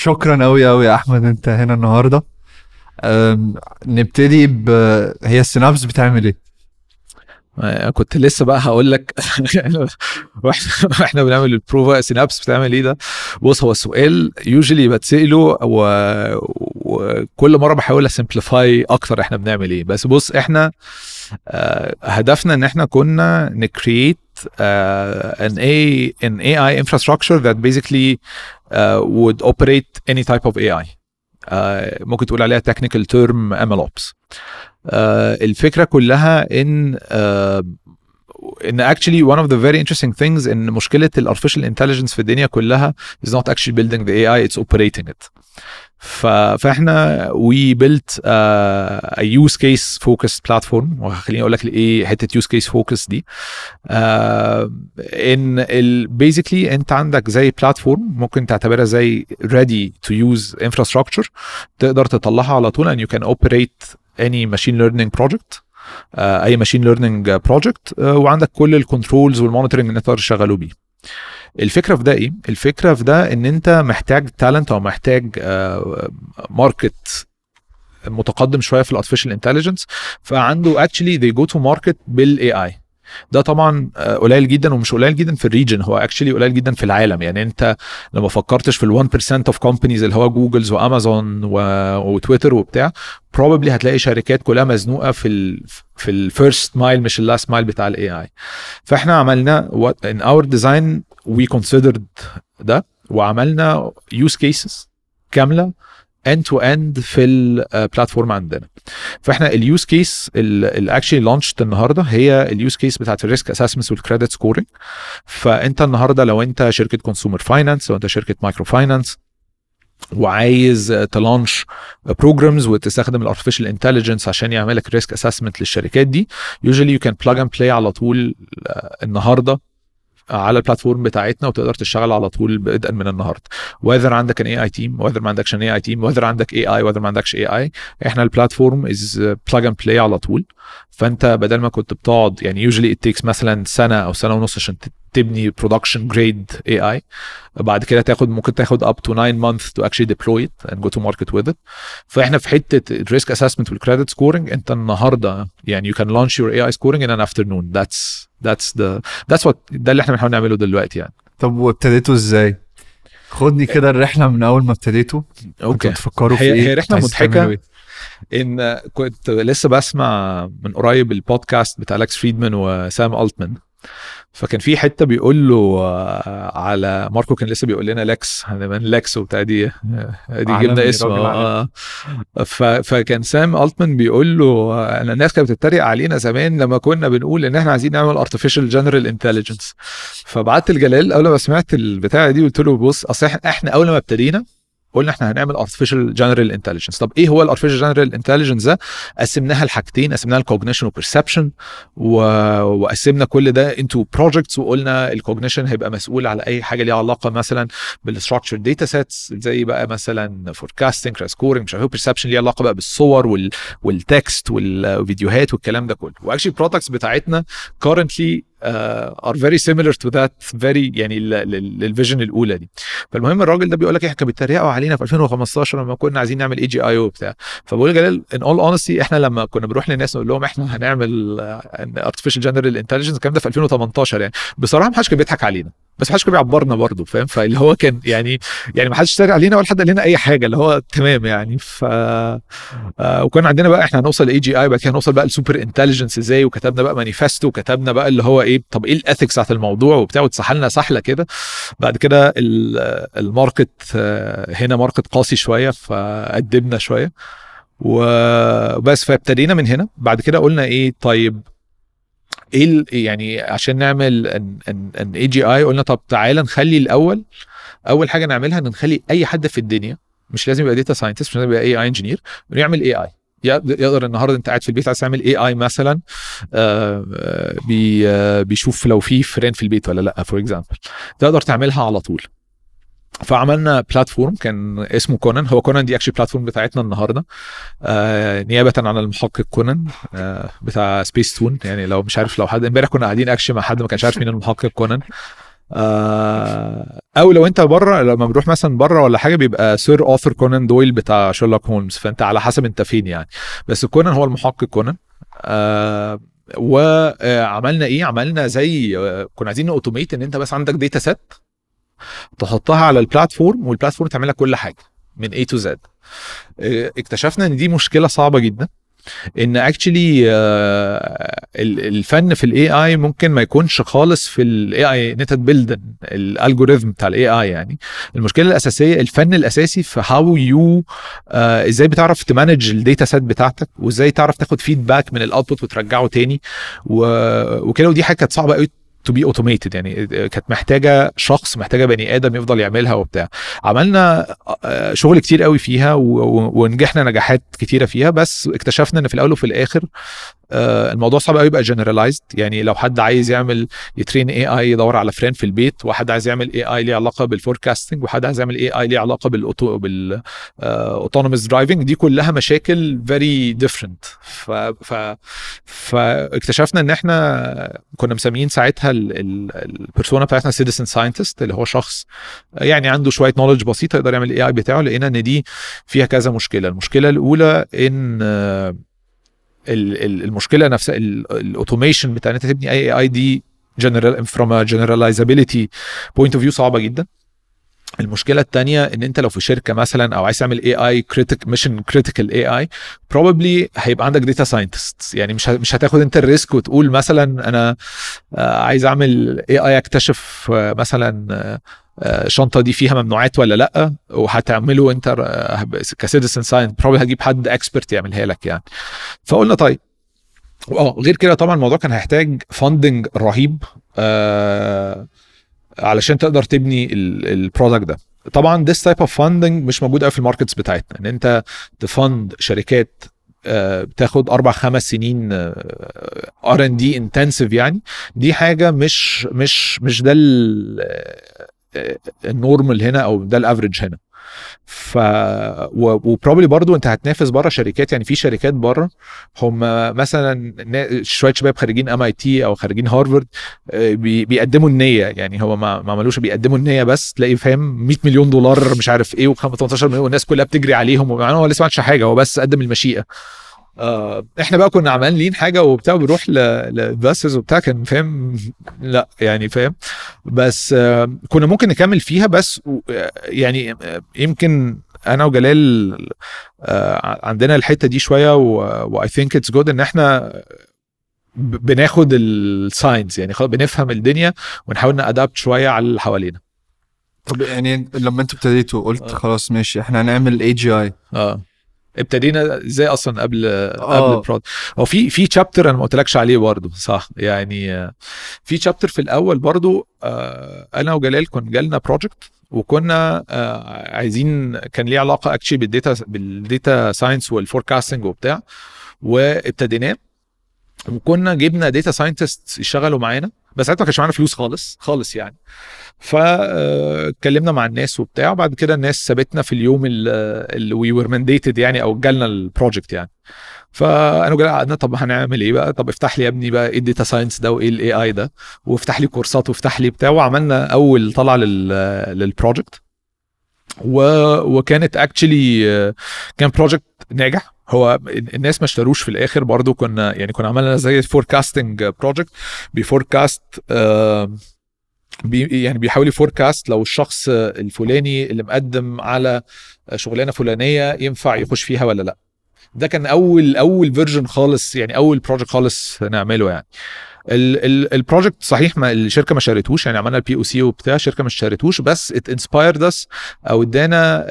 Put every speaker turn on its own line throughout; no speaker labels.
شكرا قوي قوي يا أحمد أنت هنا النهارده. نبتدي ب هي ال Synapse بتعمل
إيه؟ كنت لسه بقى هقول لك. وإحنا وإحنا بنعمل البروفا Synapse بتعمل إيه ده؟ بص هو السؤال usually بتسأله وكل مرة بحاول simplify أكتر إحنا بنعمل إيه. بس بص إحنا آه، هدفنا إن إحنا كنا نكريت an A an AI infrastructure that basically uh, would operate any type of AI uh, ممكن تقول عليها technical term MLOps uh, الفكره كلها ان uh, ان actually one of the very interesting things ان مشكله ال artificial intelligence في الدنيا كلها is not actually building the AI it's operating it ف... فاحنا uh, a use case focused platform. وخليني أقول لك إيه حتة use case focus دي. uh, إن basically أنت عندك زي platform ممكن تعتبرها زي ready to use infrastructure تقدر تطلعها على طول you can operate any machine learning project آه، أي machine learning project وعندك كل ال controls وال monitoring اللي تقدر تشغله بيه. الفكرة في ده إيه؟ الفكرة في ده إن أنت محتاج talent أو محتاج market متقدم شوية في ال artificial intelligence فعنده actually they go to market بال AI ده طبعا آه، قليل جدا ومش قليل جدا في ال region هو actually قليل جدا في العالم. يعني أنت لما فكرتش في ال 1% of companies اللي هو Googles وامازون وتويتر وبتاع probably هتلاقي شركات كلها مزنوقة في ال في ال first mile مش ال last mile بتاع ال AI فإحنا عملنا what in our we considered ده وعملنا use cases كاملة end to end في ال platform عندنا. فإحنا ال use case اللي actually launched النهارده هي ال use case بتاعت ال risk assessment وال credit scoring فأنت النهارده لو أنت شركة consumer finance لو أنت شركة micro finance وعايز ت launch programs وتستخدم ال artificial intelligence عشان يعمل لك risk assessment للشركات دي usually you can plug and play على طول آه، النهارده على ال platform بتاعتنا وتقدر تشتغل على طول بدءا من النهارده. whether عندك an AI team whether ما عندكش AI team whether عندك AI whether ما عندكش AI إحنا ال platform is plug and play على طول. فأنت بدل ما كنت بتقعد يعني usually it takes مثلا سنة أو سنة ونص عشان تبني production grade AI بعد كده تاخد ممكن تاخد up to 9 months to actually deploy it and go to market with it. فاحنا في حتة ال risk assessment وال credit scoring انت النهارده يعني you can launch your AI scoring in an afternoon. That's that's the that's what ده اللي إحنا بنحاول نعمله دلوقتي يعني.
طب وابتديتوا إزاي؟ خدني كده الرحلة من أول ما ابتديتوا. كنتوا بتفكروا في
هي-
إيه؟
هي مضحكة.
تعملوا إيه؟
إن كنت لسه بسمع من قريب البودكاست بتاع لكس فريدمان وسام التمان فكان في حتة بيقول له آه، على ماركو كان لسه بيقول لنا لكس هنبقى لكس وبتاع دي آه، دي جبنا اسمه آه. فكان سام ألتمان بيقول له آه، أنا الناس كانت بتتريق علينا زمان لما كنا بنقول إن إحنا عايزين نعمل artificial general intelligence فبعت لجلال أول ما سمعت البتاعة دي قلت له بص أصل إحنا أول ما ابتدينا قلنا إحنا هنعمل artificial general intelligence طب إيه هو ال artificial general intelligence ده قسمناها لحاجتين قسمناها ال cognition و perception. وقسمنا كل ده into projects وقلنا ال cognition هيبقى مسؤول على أي حاجة ليها علاقة مثلا بال structured data sets زي بقى مثلا forecasting scoring مش عارف perception ليها علاقة بقى بالصور وال... وال text والفيديوهات والكلام ده كله و actually ال products بتاعتنا currently are very similar to that very يعني لل vision الأولى دي. فالمهم الراجل ده بيقول لك إحنا كانوا بيتريقوا علينا في 2015 لما كنا عايزين نعمل AGI وبتاع. فبقول جلال in all honesty إحنا لما كنا بنروح للناس نقول لهم إحنا هنعمل artificial general intelligence الكلام ده في 2018 يعني. بصراحة ما حدش كان بيضحك علينا. بس ما حدش كان بيعبرنا برضه فاهم؟ فاللي هو كان يعني يعني ما حدش اشتري علينا ولا حد قال لنا أي حاجة اللي هو تمام يعني. ف آه وكان عندنا بقى إحنا هنوصل ل AGI بعد كده هنوصل بقى ل super intelligence إزاي؟ وكتبنا بقى مانيفستو وكتبنا بقى اللي هو إيه طب إيه ال ethics بتاعت الموضوع وبتاع واتسحلنا سحلة كده. بعد كده ال- ال market آه، هنا market قاسي شوية فقدمنا شوية. وبس فابتدينا من هنا. بعد كده قلنا إيه طيب إيه يعني عشان نعمل an AGI قلنا طب تعالى نخلي الأول أول حاجة نعملها إن نخلي أي حد في الدنيا مش لازم يبقى data scientist مش لازم يبقى AI engineer يعمل AI يقدر النهارده انت قاعد في البيت عايز تعمل AI مثلا آه، آه، بي آه، بيشوف لو في فرين في البيت ولا لأ for example تقدر تعملها على طول. فعملنا platform كان اسمه كونان هو كونان دي actually platform بتاعتنا النهارده. آه نيابة عن المحقق كونان آه بتاع سبيس تون يعني لو مش عارف لو حد امبارح كنا قاعدين actually مع حد ما كانش عارف مين المحقق كونان آه أو لو أنت بره لما بنروح مثلا بره ولا حاجة بيبقى سير اوثر كونان دويل بتاع شيرلوك هولمز. فأنت على حسب أنت فين يعني. بس كونان هو المحقق كونان. آه وعملنا إيه؟ عملنا زي آه، كنا عايزين automate إن أنت بس عندك data set تحطها على ال platform وال platform تعمل لك كل حاجة من A to Z. آه، اكتشفنا إن دي مشكلة صعبة جدا. إن actually الفن في ال AI ممكن ما يكونش خالص في ال AI إن أنت ت build ال algorithm بتاع ال AI يعني. المشكلة الأساسية الفن الأساسي في how you إزاي بتعرف ت manage ال data set بتاعتك وإزاي تعرف تاخد feedback من ال output وترجعه تاني. وكده ودي حاجة كانت صعبة قوي to be automated يعني كانت محتاجة شخص محتاجة بني آدم يفضل يعملها وبتاع. عملنا آه، شغل كتير قوي فيها ونجحنا نجاحات كتيرة فيها بس اكتشفنا إن في الأول وفي الآخر آه، الموضوع صعب قوي يبقى generalized يعني لو حد عايز يعمل ي train AI يدور على fraud في البنك وحد عايز يعمل AI ليه علاقة بال forecasting وحد عايز يعمل AI ليه علاقة بال auto بال autonomous driving دي كلها مشاكل very different ف ف فاكتشفنا إن إحنا كنا مسميين ساعتها ال persona بتاعتنا citizen scientist اللي هو شخص يعني عنده شوية knowledge بسيطة يقدر يعمل ال AI بتاعه لقينا إن دي فيها كذا مشكلة. المشكلة الأولى إن آه، المشكلة نفسها ال automation بتاع إن أنت تبني AI دي general from generalizability point of view صعبة جدا. المشكلة الثانية إن أنت لو في شركة مثلا أو عايز تعمل AI critic mission critical AI probably هيبقى عندك data scientist يعني مش مش هتاخد أنت ال risk وتقول مثلا أنا آه، عايز أعمل AI أكتشف آه، مثلا آه، الشنطه دي فيها ممنوعات ولا لأ؟ وهتعمله أنت ك citizen science probably هتجيب حد expert يعملها لك يعني. فقلنا طيب آه غير كده طبعا الموضوع كان هيحتاج funding رهيب آه علشان تقدر تبني ال product ده. طبعا this type of funding مش موجود قوي في ال markets بتاعتنا. إن أنت ت fund شركات آه، بتاخد أربع خمس سنين R&D intensive يعني دي حاجة مش مش مش ده ال normal هنا أو ده ال average هنا. ف و probably برضو أنت هتنافس بره شركات يعني في شركات بره هم مثلا شوية شباب خارجين MIT أو خارجين هارفارد آه، بي- بيقدموا النية. يعني هو ما عملوش بيقدموا النية بس تلاقي فاهم 100 مليون دولار مش عارف إيه و18 مليون والناس كلها بتجري عليهم هو لسه ما عملش حاجة هو بس قدم المشيئة. آه إحنا بقى كنا عمالين حاجة وبتاع بنروح للباسز وبتاع كان فاهم؟ لا يعني فاهم؟ بس آه كنا ممكن نكمل فيها بس يعني آه، يمكن أنا وجلال آه عندنا الحتة دي شوية و I think it's good إن إحنا بناخد ال science يعني خلاص بنفهم الدنيا ونحاول ن adapt شوية على اللي حوالينا.
طب يعني لما أنتوا ابتديتوا قلت
آه.
خلاص ماشي إحنا هنعمل AGI
آه. ابتدينا إزاي أصلا قبل
آه.
قبل ال product هو في في chapter أنا ما قلتلكش عليه برضه صح؟ يعني في chapter في الأول برضه آه، أنا وجلال كنا جالنا project وكنا آه، عايزين كان ليه علاقة actually بال data بال data science وال forecasting وبتاع وابتديناه. وكنا جبنا data scientist يشتغلوا معانا بس ساعتها ما كانش معانا فلوس خالص خالص يعني. فاتكلمنا مع الناس وبتاع وبعد كده الناس سابتنا في اليوم اللي we were mandated يعني أو جالنا ال project يعني. فأنا وجلال قعدنا طب هنعمل إيه بقى؟ طب افتح لي يا ابني بقى إيه ال data science ده وإيه ال AI ده؟ وافتح لي كورسات وافتح لي بتاع وعملنا أول طلعة لل لل project و... وكانت actually كان project ناجح. هو الناس ما اشتروش في الآخر برضو كنا يعني كنا عملنا زي forecasting project بي forecast بي يعني بيحاول ي forecast لو الشخص الفلاني اللي مقدم على شغلانة فلانية ينفع يخش فيها ولا لأ. ده كان أول أول version خالص يعني أول project خالص نعمله يعني. ال project صحيح ما الشركة ما اشترتهوش يعني عملنا ال POC وبتاع الشركة ما اشترتهوش بس it inspired us أو ادانا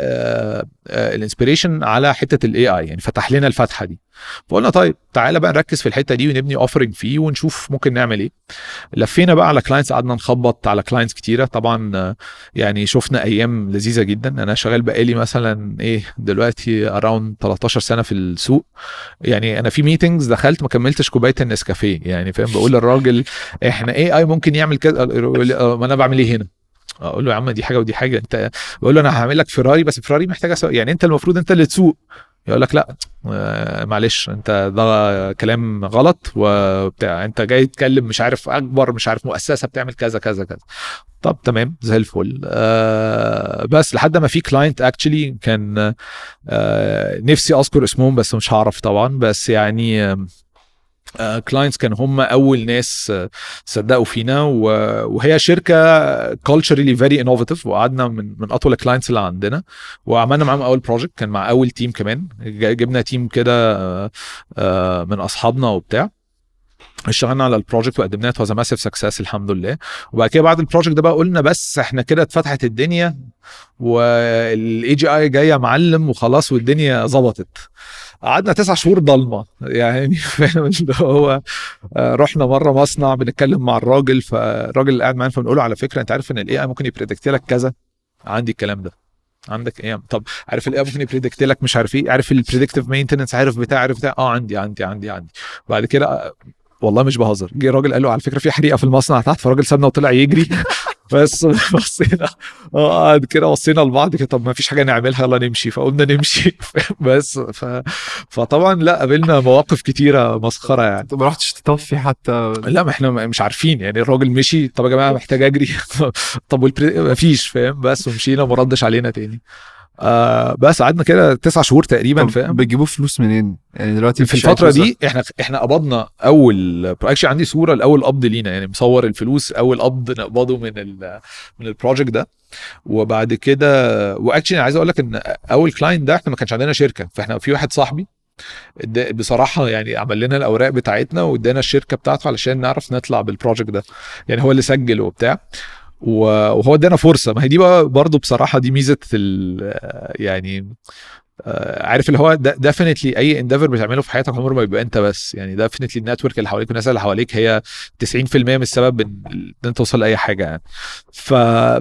ال inspiration على حتة ال AI يعني فتح لنا الفتحة دي. فقلنا طيب تعالى بقى نركز في الحتة دي ونبني offering فيه ونشوف ممكن نعمل إيه. لفينا بقى على clients قعدنا نخبط على clients كتيرة. طبعا يعني شفنا أيام لذيذة جدا. أنا شغال بقالي مثلا إيه دلوقتي around 13 سنة في السوق. يعني أنا في meetings دخلت ما كملتش كوباية النسكافيه. يعني فاهم؟ بقول للراجل إحنا AI ممكن يعمل كذا. ما أنا بعمل إيه هنا؟ أقول له يا عم دي حاجة ودي حاجة. أنت بقول له أنا هعمل لك فيراري بس فيراري محتاجة. يعني أنت المفروض أنت اللي تسوق. يقول لك لا آه، معلش انت ده كلام غلط وبتاع. انت جاي تتكلم مش عارف أكبر مش عارف مؤسسة بتعمل كذا كذا كذا. طب تمام زي الفل. آه بس لحد ما في client actually كان آه نفسي أذكر اسمهم بس مش هعرف طبعا. بس يعني آه clients كانوا هم أول ناس آه، صدقوا فينا وهي شركة culturally very innovative وقعدنا من من أطول ال clients اللي عندنا. وعملنا معاهم أول project كان مع أول team كمان. جبنا team كده آه، آه، من أصحابنا وبتاع. اشتغلنا على ال project وقدمناه. was massive success الحمد لله. وبعد كده بعد ال project ده بقى قلنا بس إحنا كده اتفتحت الدنيا وال AGI جاية معلم وخلاص والدنيا ظبطت. قعدنا تسع شهور ضلمة. يعني فاهم اللي هو آه، رحنا مرة مصنع بنتكلم مع الراجل فالراجل اللي قاعد معانا فبنقول له على فكرة أنت عارف إن ال AI ممكن ي predict لك كذا؟ عندي الكلام ده. عندك إيه طب عارف ال AI ممكن ي predict لك مش عارف إيه؟ عارف ال predictive maintenance عارف بتاع؟ عارف بتاع؟ آه عندي عندي عندي عندي. بعد كده آه، والله مش بهزر. جه الراجل قال له على فكرة في حريقة في المصنع تحت. فالراجل سابنا وطلع يجري. بس بصينا آه كده بصينا لبعض كده طب ما فيش حاجة نعملها يلا نمشي فقلنا نمشي بس ف... فطبعا لا قابلنا مواقف كتيرة مسخرة يعني.
طب ما رحتش تطفي حتى؟
لا ما إحنا مش عارفين يعني الراجل مشي طب يا جماعة محتاج أجري؟ طب والبري... ما فيش فاهم؟ بس ومشينا وما ردش علينا تاني. آه بس قعدنا كده تسع شهور تقريبا فاهم؟
بتجيبوا فلوس منين؟ يعني دلوقتي
في
فلوس
دي إحنا إحنا قبضنا أول اكشلي عندي صورة لأول قبض لينا يعني مصور الفلوس أول قبض نقبضه من ال من ال project ده. وبعد كده و actually عايز أقول لك إن أول client ده إحنا ما كانش عندنا شركة فإحنا في واحد صاحبي بصراحة يعني عمل لنا الأوراق بتاعتنا وادانا الشركة بتاعته علشان نعرف نطلع بال project ده. يعني هو اللي سجل وبتاع. وهو ادانا فرصة. ما هي دي بقى برضه بصراحة دي ميزة ال يعني آه، عارف اللي هو definitely أي endeavor بتعمله في حياتك عمره ما بيبقى أنت بس. يعني definitely ال network اللي حواليك والناس اللي حواليك هي 90% من السبب إن أنت توصل لأي حاجة يعني. ف...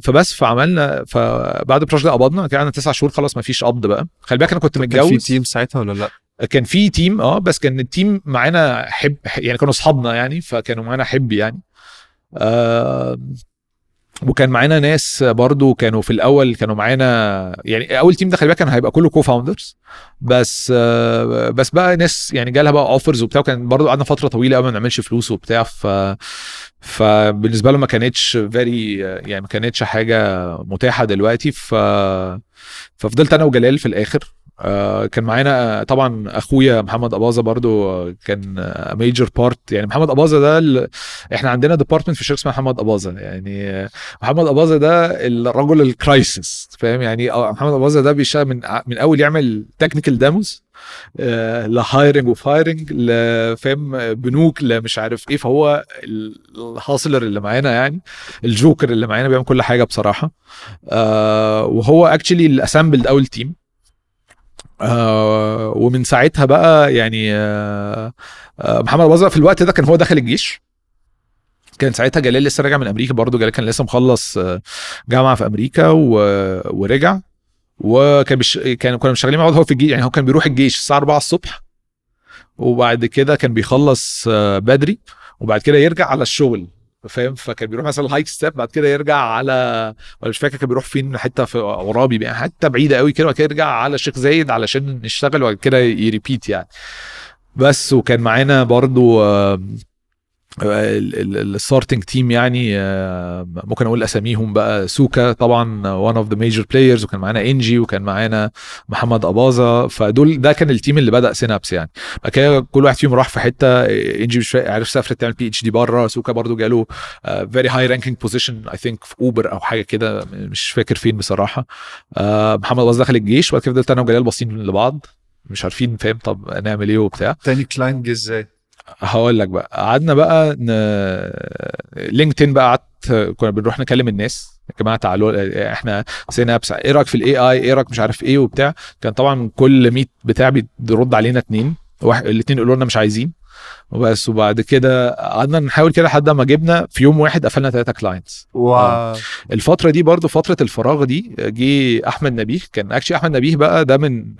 فبس فعملنا فبعد ال project ده قبضنا كان عندنا تسع شهور خلاص ما فيش قبض بقى. خلي بالك أنا كنت
كان في
متجوز
team ساعتها ولا لأ؟
كان في team آه بس كان ال team معانا حب يعني كانوا أصحابنا يعني فكانوا معانا حب يعني. آه وكان معانا ناس برضو كانوا في الأول كانوا معانا يعني أول team خلي بالك كان هيبقى كله co-founders بس بس بقى ناس يعني جالها بقى offers وبتاع وكان برضو قعدنا فترة طويلة قوي ما بنعملش فلوس وبتاع ف فبالنسبه له ما كانتش very يعني ما كانتش حاجة متاحة دلوقتي ف ففضلت أنا وجلال في الآخر. كان معانا آه، طبعا أخويا محمد أباظة برضو آه، كان major part يعني محمد أباظة ده ال- إحنا عندنا department في الشركة اسمها محمد أباظة. يعني آه، محمد أباظة ده الرجل ال crisis فاهم؟ يعني آه، محمد أباظة ده بيشتغل من من أول يعمل technical demos ل hiring و firing لفهم بنوك لمش عارف إيه. فهو ال hustler اللي معانا يعني الجوكر اللي معانا بيعمل كل حاجة بصراحة. آه وهو actually اللي assembled أول team آه ومن ساعتها بقى يعني آه آه محمد اباظه في الوقت ده كان هو دخل الجيش. كان ساعتها جلال لسه راجع من أمريكا برضه جلال كان لسه مخلص آه، جامعة في أمريكا و... ورجع. وكان بش... كان كنا شغالين مع بعض هو في الجيش يعني هو كان بيروح الجيش الساعة 4 الصبح. وبعد كده كان بيخلص آه، بدري وبعد كده يرجع على الشغل. فاهم؟ فكان بيروح مثلا الهايك ستيب بعد كده يرجع على ولا مش فاكر كان بيروح فين حتة في عرابي بقى حتة بعيدة قوي كده وبعد كده يرجع على الشيخ زايد علشان نشتغل وبعد كده ي repeat يعني. بس وكان معانا برضو ال starting team يعني آه، ممكن أقول أساميهم بقى. سوكا طبعا one of the major players وكان معانا إنجي وكان معانا محمد أباظة. فدول ده كان ال team اللي بدأ Synapse يعني. بعد كده كل واحد فيهم راح في حتة إنجي مش عارف سافرت تعمل PhD بره. سوكا برضو جاله very high ranking position I think في Uber أو حاجة كده مش فاكر فين بصراحة. آه، محمد أباظة دخل الجيش وبعد كده فضلت أنا وجلال باصين لبعض. مش عارفين فاهم طب نعمل إيه وبتاع.
تاني client جه إزاي؟
هقول لك بقى. قعدنا بقى ن... LinkedIn بقى قعدت كنا بنروح نكلم الناس. يا جماعة تعالوا إحنا Synapse إيه رأيك في ال AI إيه رأيك مش عارف إيه وبتاع؟ كان طبعا كل ميت بتاع بيرد علينا اتنين. واحد الاثنين يقولوا لنا مش عايزين. وبس. وبعد كده قعدنا نحاول كده لحد ما جبنا في يوم واحد قفلنا ثلاثة clients
و
الفترة دي برضو فترة الفراغ دي جه أحمد نبيه. كان actually أحمد نبيه بقى ده من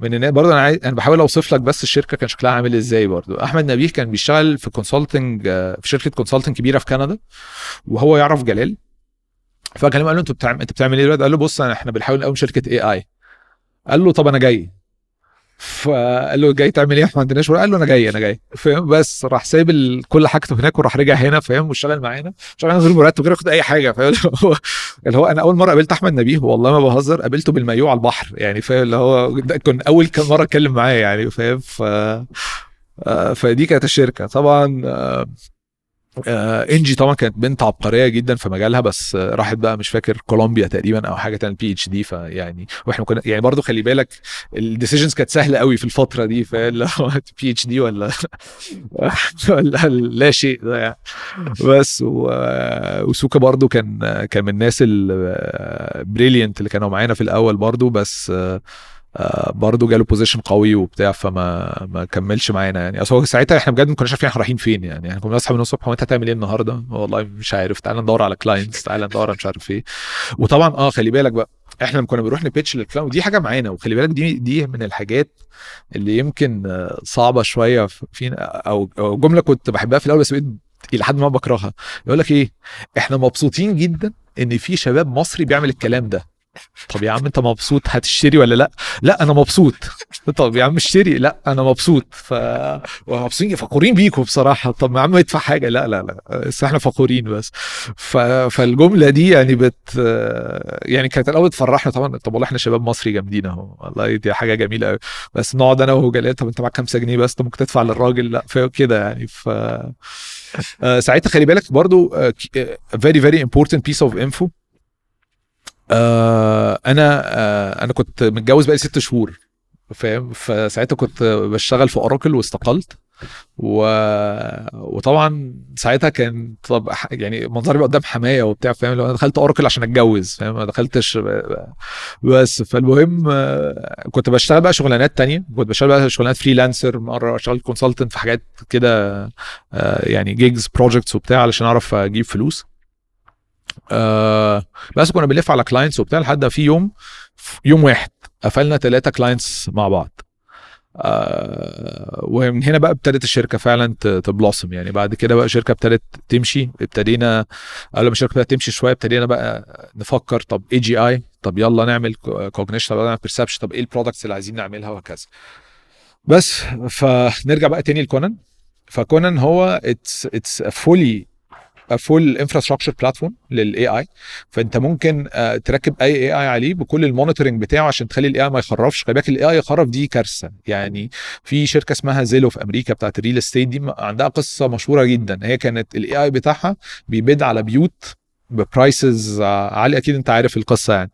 من الناس برضو أنا عايز أنا بحاول أوصف لك بس الشركة كان شكلها عامل إزاي برضو. أحمد نبيه كان بيشتغل في consulting في شركة consulting كبيرة في كندا وهو يعرف جلال. فكلمه قال له انت بتعمل انت بتعمل إيه دلوقتي؟ قال له بص إحنا بنحاول نقوم شركة AI قال له طب أنا جاي. فقال له جاي تعمل إيه؟ إحنا ما عندناش قال له أنا جاي أنا جاي. فاهم؟ بس راح سايب كل حاجته هناك وراح رجع هنا فاهم؟ واشتغل معانا. اشتغل غير مرتب غير ياخد أي حاجة فاهم؟ اللي هو أنا أول مرة قابلت أحمد نبيه والله ما بهزر قابلته بالمايو على البحر يعني فاهم؟ اللي هو كان أول كان مرة أتكلم معاه يعني فاهم؟ ف آه، فدي كانت الشركة. طبعا آه، إنجي طبعا كانت بنت عبقرية جدا في مجالها بس آه، راحت بقى مش فاكر كولومبيا تقريبا أو حاجة تانية PhD فيعني وإحنا كنا يعني برضو خلي بالك ال decisions كانت سهلة قوي في الفترة دي فاللي هو PhD ولا ولا لا شيء ده يعني بس. وسوكا برضو كان كان من الناس ال brilliant اللي كانوا معانا في الأول برضو بس آه، آه، برضه جاله position قوي وبتاع فما ما كملش معانا يعني. أصل هو ساعتها إحنا بجد ما كناش عارفين إحنا رايحين فين يعني. إحنا كنا بنصحى من الصبح هو أنت هتعمل إيه النهارده؟ والله مش عارف. تعالى ندور على clients تعالى ندور على مش عارف إيه. وطبعا آه خلي بالك بقى إحنا لما كنا بنروح ن pitch لل client ودي حاجة معانا. وخلي بالك دي دي من الحاجات اللي يمكن آه، صعبة شوية فينا أو جملة كنت بحبها في الأول بس بقيت إلى حد ما بكرهها. يقول لك إيه؟ إحنا مبسوطين جدا إن في شباب مصري بيعمل الكلام ده. طب يا عم انت مبسوط؟ هتشتري ولا لا؟ لا أنا مبسوط. طب يا عم اشتري. لا أنا مبسوط. ف ومبسوطين فخورين بيكوا بصراحة. طب يا عم ادفع حاجة. لا لا لا. بس إحنا فخورين بس. ف... فالجملة دي يعني بت يعني كانت الأول تفرحنا طبعا. طب والله إحنا شباب مصري جامدين اهو. والله دي حاجة جميلة قوي بس نقعد أنا وهو جاي طب انت معاك 5 جنيه بس؟ طب ممكن تدفع للراجل؟ لا كده يعني. ف آه، ساعتها خلي بالك برضو very very important piece of info. آه أنا آه أنا كنت متجوز بقالي ست شهور فاهم؟ فساعتها كنت بشتغل في أوراكل واستقلت و... وطبعا ساعتها كان طب يعني منظري بقى قدام حماية وبتاع فاهم؟ لو أنا دخلت أوراكل عشان أتجوز فاهم؟ ما دخلتش بس. فالمهم آه، كنت بشتغل بقى شغلانات تانية كنت بشتغل بقى شغلانات freelancer مرة اشتغل consultant في حاجات كده آه، يعني gigs projects وبتاع علشان أعرف أجيب فلوس. آه بس كنا بنلف على clients وبتاع لحد في يوم يوم واحد قفلنا ثلاثة clients مع بعض. آه ومن هنا بقى ابتدت الشركة فعلا ت- ت blossom يعني. بعد كده بقى الشركة ابتدت تمشي ابتدينا قبل ما الشركة ابتدت تمشي شوية ابتدينا بقى نفكر طب AGI طب يلا نعمل cognition طب يلا نعمل perception طب إيه ال products اللي عايزين نعملها وهكذا. بس فنرجع بقى تاني لكونان. فكونان هو it's it's fully full infrastructure platform لل AI فأنت ممكن آه، تركب أي AI عليه بكل ال monitoring بتاعه عشان تخلي ال AI ما يخرفش. خلي بالك ال AI يخرف دي كارثة. يعني في شركة اسمها زيلو في أمريكا بتاعت ال real estate دي عندها قصة مشهورة جدا. هي كانت ال AI بتاعها بي bid على بيوت ب prices عاليه أكيد أنت عارف القصة يعني.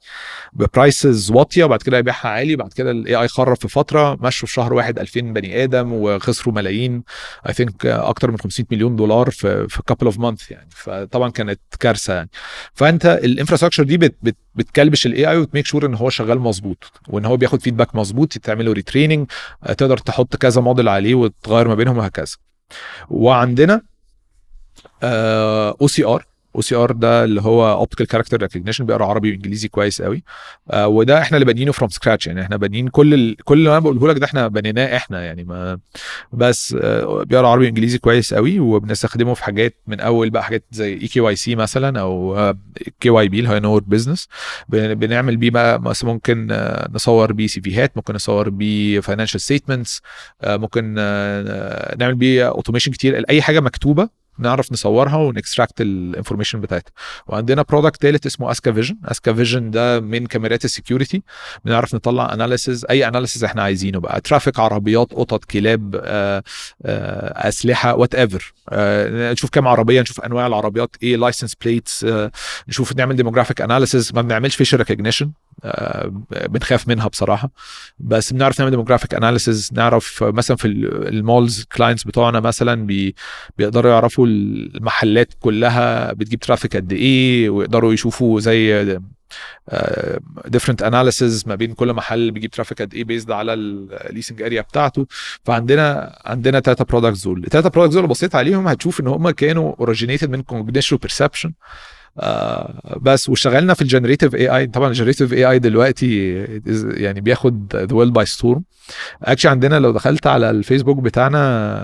ب prices واطية وبعد كده يبيعها عالي بعد كده ال AI خرف في فترة مشوا في شهر واحد 2000 بني آدم وخسروا ملايين I think أكتر من 500 مليون دولار في في couple of months يعني. فطبعا كانت كارثة يعني. فأنت ال infrastructure دي بت بت بتكلبش ال AI وت make sure إن هو شغال مظبوط وإن هو بياخد feedback مظبوط تعمل له retraining تقدر تحط كذا موديل عليه وتغير ما بينهم وهكذا. وعندنا أو سي ار أو سي ار ده اللي هو optical character recognition بيقرأ عربي وإنجليزي كويس قوي. آه وده إحنا اللي بانيينه from scratch يعني إحنا بانيين كل ال... كل اللي أنا بقوله لك ده إحنا بنيناه إحنا يعني ما بس آه بيقرأ عربي وإنجليزي كويس قوي وبنستخدمه في حاجات من أول بقى حاجات زي eKYC مثلا أو KYB اللي هو know your business بنعمل بيه بقى مثلا ممكن آه نصور بيه CV هات ممكن نصور بيه financial statements آه ممكن آه نعمل بيه automation كتير أي حاجة مكتوبة نعرف نصورها ون extract ال information بتاعتها. وعندنا product ثالث اسمه اسكا vision اسكا vision ده من كاميرات ال security بنعرف نطلع analysis أي analysis إحنا عايزينه بقى. traffic عربيات قطط كلاب آآ آآ أسلحة whatever نشوف كام عربية نشوف أنواع العربيات إيه license plates نشوف نعمل demographic analysis ما بنعملش facial recognition بنخاف منها بصراحة. بس بنعرف نعمل demographic analysis نعرف مثلا في المولز clients بتوعنا مثلا بي بيقدروا يعرفوا المحلات كلها بتجيب traffic قد إيه ويقدروا يشوفوا زي different analysis ما بين كل محل بيجيب traffic قد إيه based على ال leasing area بتاعته. فعندنا عندنا ثلاثة products دول. الثلاثه برودكتس دول بصيت عليهم هتشوف إن هم كانوا originated من cognition perception آه بس واشتغلنا في ال generative AI طبعا ال generative AI دلوقتي يعني بياخد the world by storm actually عندنا لو دخلت على الفيسبوك بتاعنا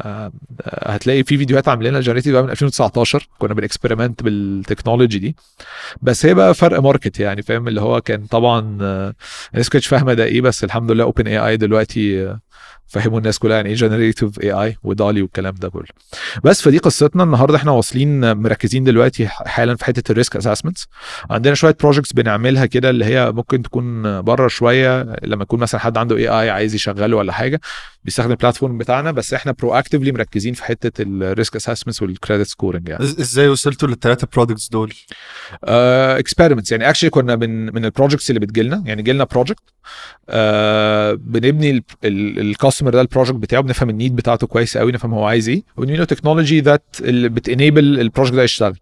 آه هتلاقي في فيديوهات عاملينها ال generative من 2019 كنا بن experiment بال technology دي. بس هي بقى فرق market يعني فاهم؟ اللي هو كان طبعا آه الناس كانتش فاهمة ده إيه بس الحمد لله OpenAI دلوقتي فهموا الناس كلها يعني إيه generative AI و DALL-E والكلام ده كله. بس فدي قصتنا. النهارده إحنا واصلين مركزين دلوقتي حالا في حتة ال risk assessments عندنا شوية projects بنعملها كده اللي هي ممكن تكون بره شوية. لما يكون مثلا حد عنده AI عايز يشغله ولا حاجة بيستخدم ال platform بتاعنا. بس إحنا proactively مركزين في حتة ال risk assessments وال credit scoring يعني.
إزاي وصلتوا للثلاثه products دول؟
experiments uh, يعني. actually كنا من من ال projects اللي بتجيلنا. يعني جيلنا project uh, بنبني ال customer ده ال project بتاعه بنفهم ال need بتاعته كويس قوي نفهم هو عايز إيه. وبنبني له technology that اللي بت enable ال project ده يشتغل.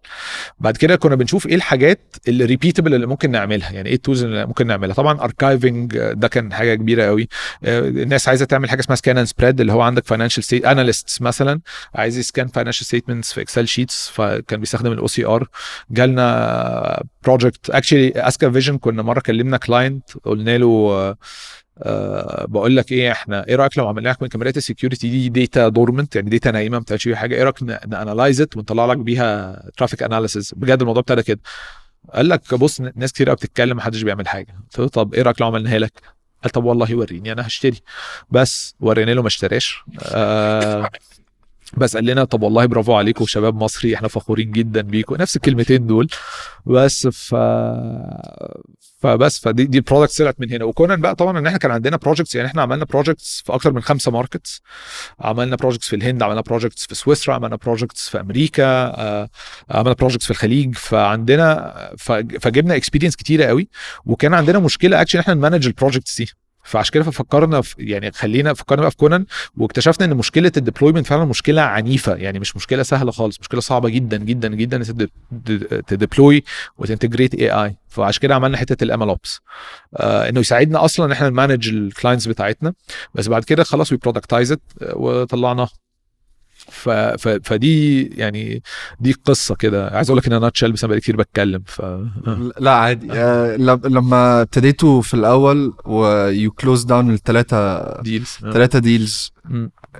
بعد كده كنا بنشوف إيه الحاجات اللي repeatable اللي ممكن نعملها يعني إيه ال tools اللي ممكن نعملها. طبعا archiving ده كان حاجة كبيرة قوي. uh, الناس عايزة تعمل حاجة اسمها scan and spread اللي هو عندك financial statement analyst مثلا عايز ي scan financial statements في Excel sheets فكان بيستخدم ال OCR جالنا project actually اسكا vision كنا مرة كلمنا client قلنا له أه بقول لك إيه إحنا إيه رأيك لو عملنا لك من كاميرات ال security دي data dormant يعني data نايمة ما بتعملش بيها حاجة؟ إيه رأيك ن analyze it ونطلع لك بيها traffic analysis بجد الموضوع ابتدى كده. قال لك بص ناس كتير قوي بتتكلم محدش بيعمل حاجة. قلت له طب إيه رأيك لو عملناها لك؟ قال طب والله وريني أنا هشتري. بس ورينا له ما اشتراش. آه بس قال لنا طب والله برافو عليكم شباب مصري إحنا فخورين جدا بيكم. نفس الكلمتين دول. بس ف فبس فدي دي ال products طلعت من هنا. وكونان بقى طبعا إن إحنا كان عندنا projects يعني إحنا عملنا projects في أكتر من خمسة markets عملنا projects في الهند عملنا projects في سويسرا عملنا projects في أمريكا عملنا projects في الخليج. فعندنا فجبنا experience كتيرة قوي. وكان عندنا مشكلة اكشن إحنا ن manage ال projects دي. فعشان كده ففكرنا في يعني خلينا فكرنا بقى في كونان واكتشفنا إن مشكلة ال deployment فعلا مشكلة عنيفة يعني مش مشكلة سهلة خالص مشكلة صعبة جدا جدا جدا ت deploy وت integrate AI فعشان كده عملنا حتة ال MLOps آه إنه يساعدنا أصلا إن إحنا ن manage ال clients بتاعتنا. بس بعد كده خلاص we productize وطلعناها. ف... ف... فدي يعني دي قصة كده. عايز أقول لك in a nutshell بس أنا بقالي كتير بتكلم ف
لا عادي. آه لما ابتديتوا في الأول و you close down الثلاثه
deals
ثلاثة deals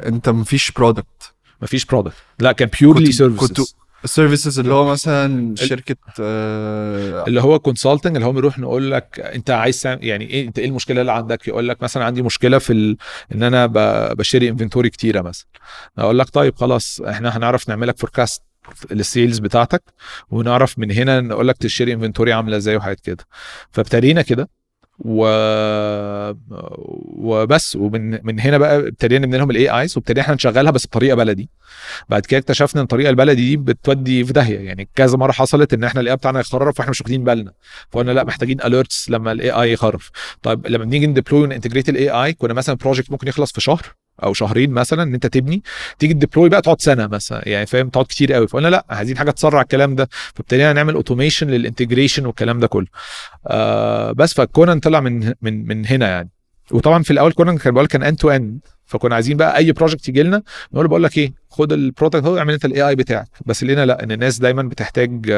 أنت مفيش product
مفيش product لا كان purely services
ال services اللي هو مثلا شركة آه
اللي هو consulting اللي هو بنروح نقول لك أنت عايز يعني إيه أنت إيه المشكلة اللي عندك؟ يقول لك مثلا عندي مشكلة في ال... إن أنا ب... بشتري inventory كتيرة مثلا. أقول لك طيب خلاص إحنا هنعرف نعمل لك forecast لل sales بتاعتك ونعرف من هنا نقول لك تشتري inventory عاملة إزاي وحاجات كده. فابتدينا كده و... وبس. ومن من هنا بقى ابتدينا نبني لهم ال AIs وابتدينا إحنا نشغلها بس بطريقة بلدي. بعد كده اكتشفنا إن الطريقة البلدي دي بتودي في داهية. يعني كذا مرة حصلت إن إحنا ال AI بتاعنا يخرف وإحنا مش واخدين بالنا. فقلنا لأ محتاجين alerts لما ال AI يخرف. طيب لما بنيجي ن deploy ون integrate ال AI كنا مثلا project ممكن يخلص في شهر. أو شهرين مثلا إن أنت تبني تيجي ت deploy بقى تقعد سنة مثلا يعني فاهم؟ تقعد كتير قوي. فقلنا لأ عايزين حاجة تسرع الكلام ده. فابتدينا نعمل automation لل integration والكلام ده كله. آه بس فكونان طلع من من من هنا يعني. وطبعا في الأول كونان كان بقول كان end to end فكنا عايزين بقى أي project يجي لنا نقول بقول لك إيه خد ال product هو اعمل أنت ال AI بتاعك. بس لقينا لأ إن الناس دايما بتحتاج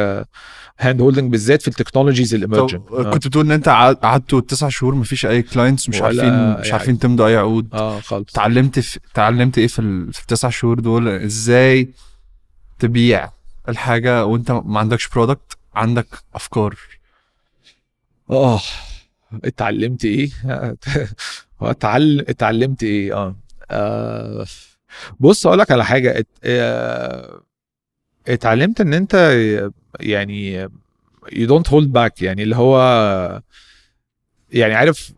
hand holding بالذات في ال technologies ال emergent
كنت بتقول إن أنت قعدتوا تسع شهور مفيش أي clients مش عارفين مش عارفين تمضوا أي عقود.
آه خالص.
اتعلمت في اتعلمت إيه في, ال... في التسع شهور دول؟ إزاي تبيع الحاجة وأنت ما عندكش product عندك أفكار.
آه اتعلمت إيه؟ اتعلم اتعلمت إيه؟ آه, آه بص أقول لك على حاجة. ات... آه... اتعلمت ان انت يعني you don't hold back يعني اللي هو يعني عارف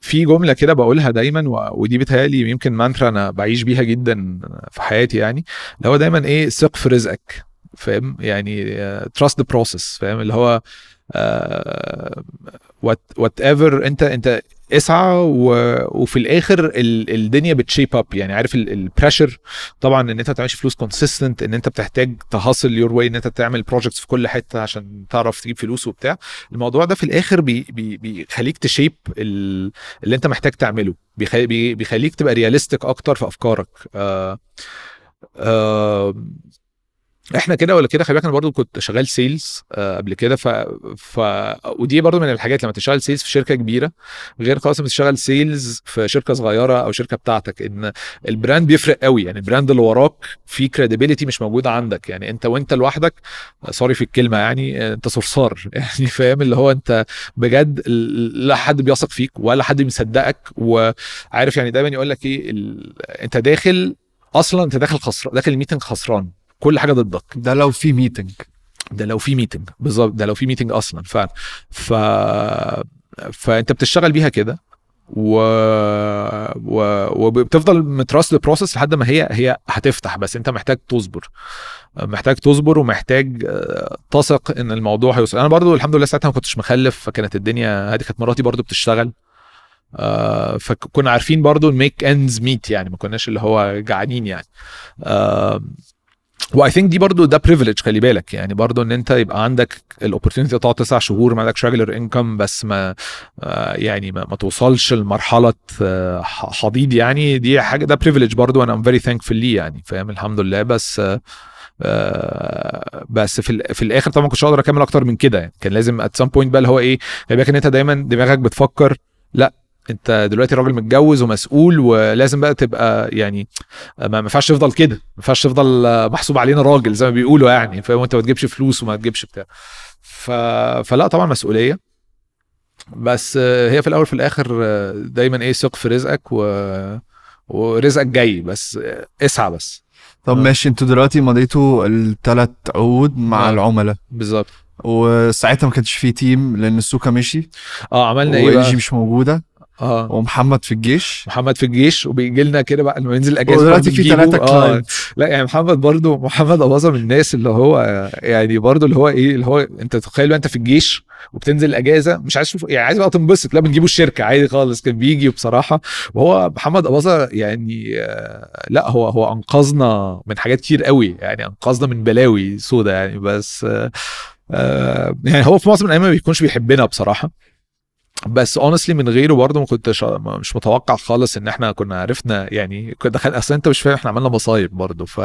في جملة كده بقولها دايما ودي بتهيألي يمكن مانترا أنا بعيش بيها جدا في حياتي يعني. اللي هو دايما إيه؟ ثق في رزقك فاهم؟ يعني trust the process فاهم؟ اللي هو whatever انت انت اسعى و... وفي الآخر ال... الدنيا ب ت shape up يعني عارف ال pressure طبعا إن أنت ما تعملش فلوس consistent إن أنت بتحتاج ت hustle your way إن أنت تعمل projects في كل حتة عشان تعرف تجيب فلوس وبتاع. الموضوع ده في الآخر بي... بي... بيخليك ت shape ال... اللي أنت محتاج تعمله. بي... بيخليك تبقى realistic أكتر في أفكارك. آه... آه... إحنا كده ولا كده خلي بالك أنا برضو كنت شغال sales آه قبل كده ف... ف ودي برضو من الحاجات لما تشتغل sales في شركة كبيرة غير خالص لما تشتغل sales في شركة صغيرة أو شركة بتاعتك إن ال brand بيفرق قوي. يعني ال brand اللي وراك فيه credibility مش موجوده عندك. يعني أنت وأنت لوحدك sorry في الكلمة يعني أنت صرصار. يعني فاهم؟ اللي هو أنت بجد لا حد بيثق فيك ولا حد مصدقك وعارف يعني دايما يقول لك إيه ال... أنت داخل أصلا أنت داخل خسران داخل ال meeting خسران. كل حاجة ضدك.
ده لو في meeting
ده لو في meeting بالظبط ده لو في meeting أصلا ف ف فأنت بتشتغل بيها كده و... و... وبتفضل ت trust ال process لحد ما هي هي هتفتح بس أنت محتاج تصبر. محتاج تصبر ومحتاج تثق إن الموضوع هيوصل. أنا برضو الحمد لله ساعتها ما كنتش مخلف فكانت الدنيا هذه كانت مراتي برضو بتشتغل. آه فكنا عارفين برضو ال make ends meet يعني ما كناش اللي هو جعانين يعني. آه و I think دي برضو ده privilege خلي بالك. يعني برضو إن أنت يبقى عندك ال opportunity تقعد تسع شهور ما عندكش regular income بس ما آه يعني ما, ما توصلش لمرحلة آه حضيض يعني دي حاجة ده privilege برضو أنا I'm very thankful ليه يعني فاهم؟ الحمد لله. بس آه بس في في الآخر طبعا ما كنتش أقدر أكمل أكتر من كده يعني. كان لازم ات سام بوينت بقى اللي هو إيه خلي بالك ان أنت دايما دماغك بتفكر لأ انت دلوقتي راجل متجوز ومسؤول ولازم بقى تبقى يعني ما ينفعش تفضل كده. ما ينفعش تفضل محسوب علينا راجل زي ما بيقولوا يعني. فاهم؟ انت ما تجيبش فلوس وما تجيبش بتاع. ف... فلا طبعا مسؤولية. بس هي في الأول وفي الآخر دايما إيه ثق في رزقك و... ورزقك جاي. بس اسعى بس.
طب ماشي. أنتوا دلوقتي مضيتوا الثلاث عقود مع
آه.
العملاء.
بالظبط.
وساعتها ما كانش فيه تيم لأن السوكا مشي.
آه عملنا
إيه
بقى؟
مش موجودة.
آه.
ومحمد في الجيش.
محمد في الجيش وبيجي لنا كده بقى لما ينزل اجازه
ودلوقتي في. ثلاثة
آه. لا يعني محمد برضو محمد اباظه من الناس اللي هو يعني برضو اللي هو إيه اللي هو أنت تخيل أنت في الجيش وبتنزل اجازه مش عايز يعني عايز بقى تنبسط. لا بنجيبه الشركة عادي خالص كان بيجي بصراحة. وهو محمد اباظه يعني آه، لا هو هو أنقذنا من حاجات كتير قوي. يعني أنقذنا من بلاوي سودا يعني بس آه، آه، يعني هو في معظم الأيام ما بيكونش بيحبنا بصراحة. بس اونستلي من غيره برضه ما كنتش مش متوقع خالص إن إحنا كنا عرفنا يعني كنا دخل أصل أنت مش فاهم إحنا عملنا مصايب برضه ف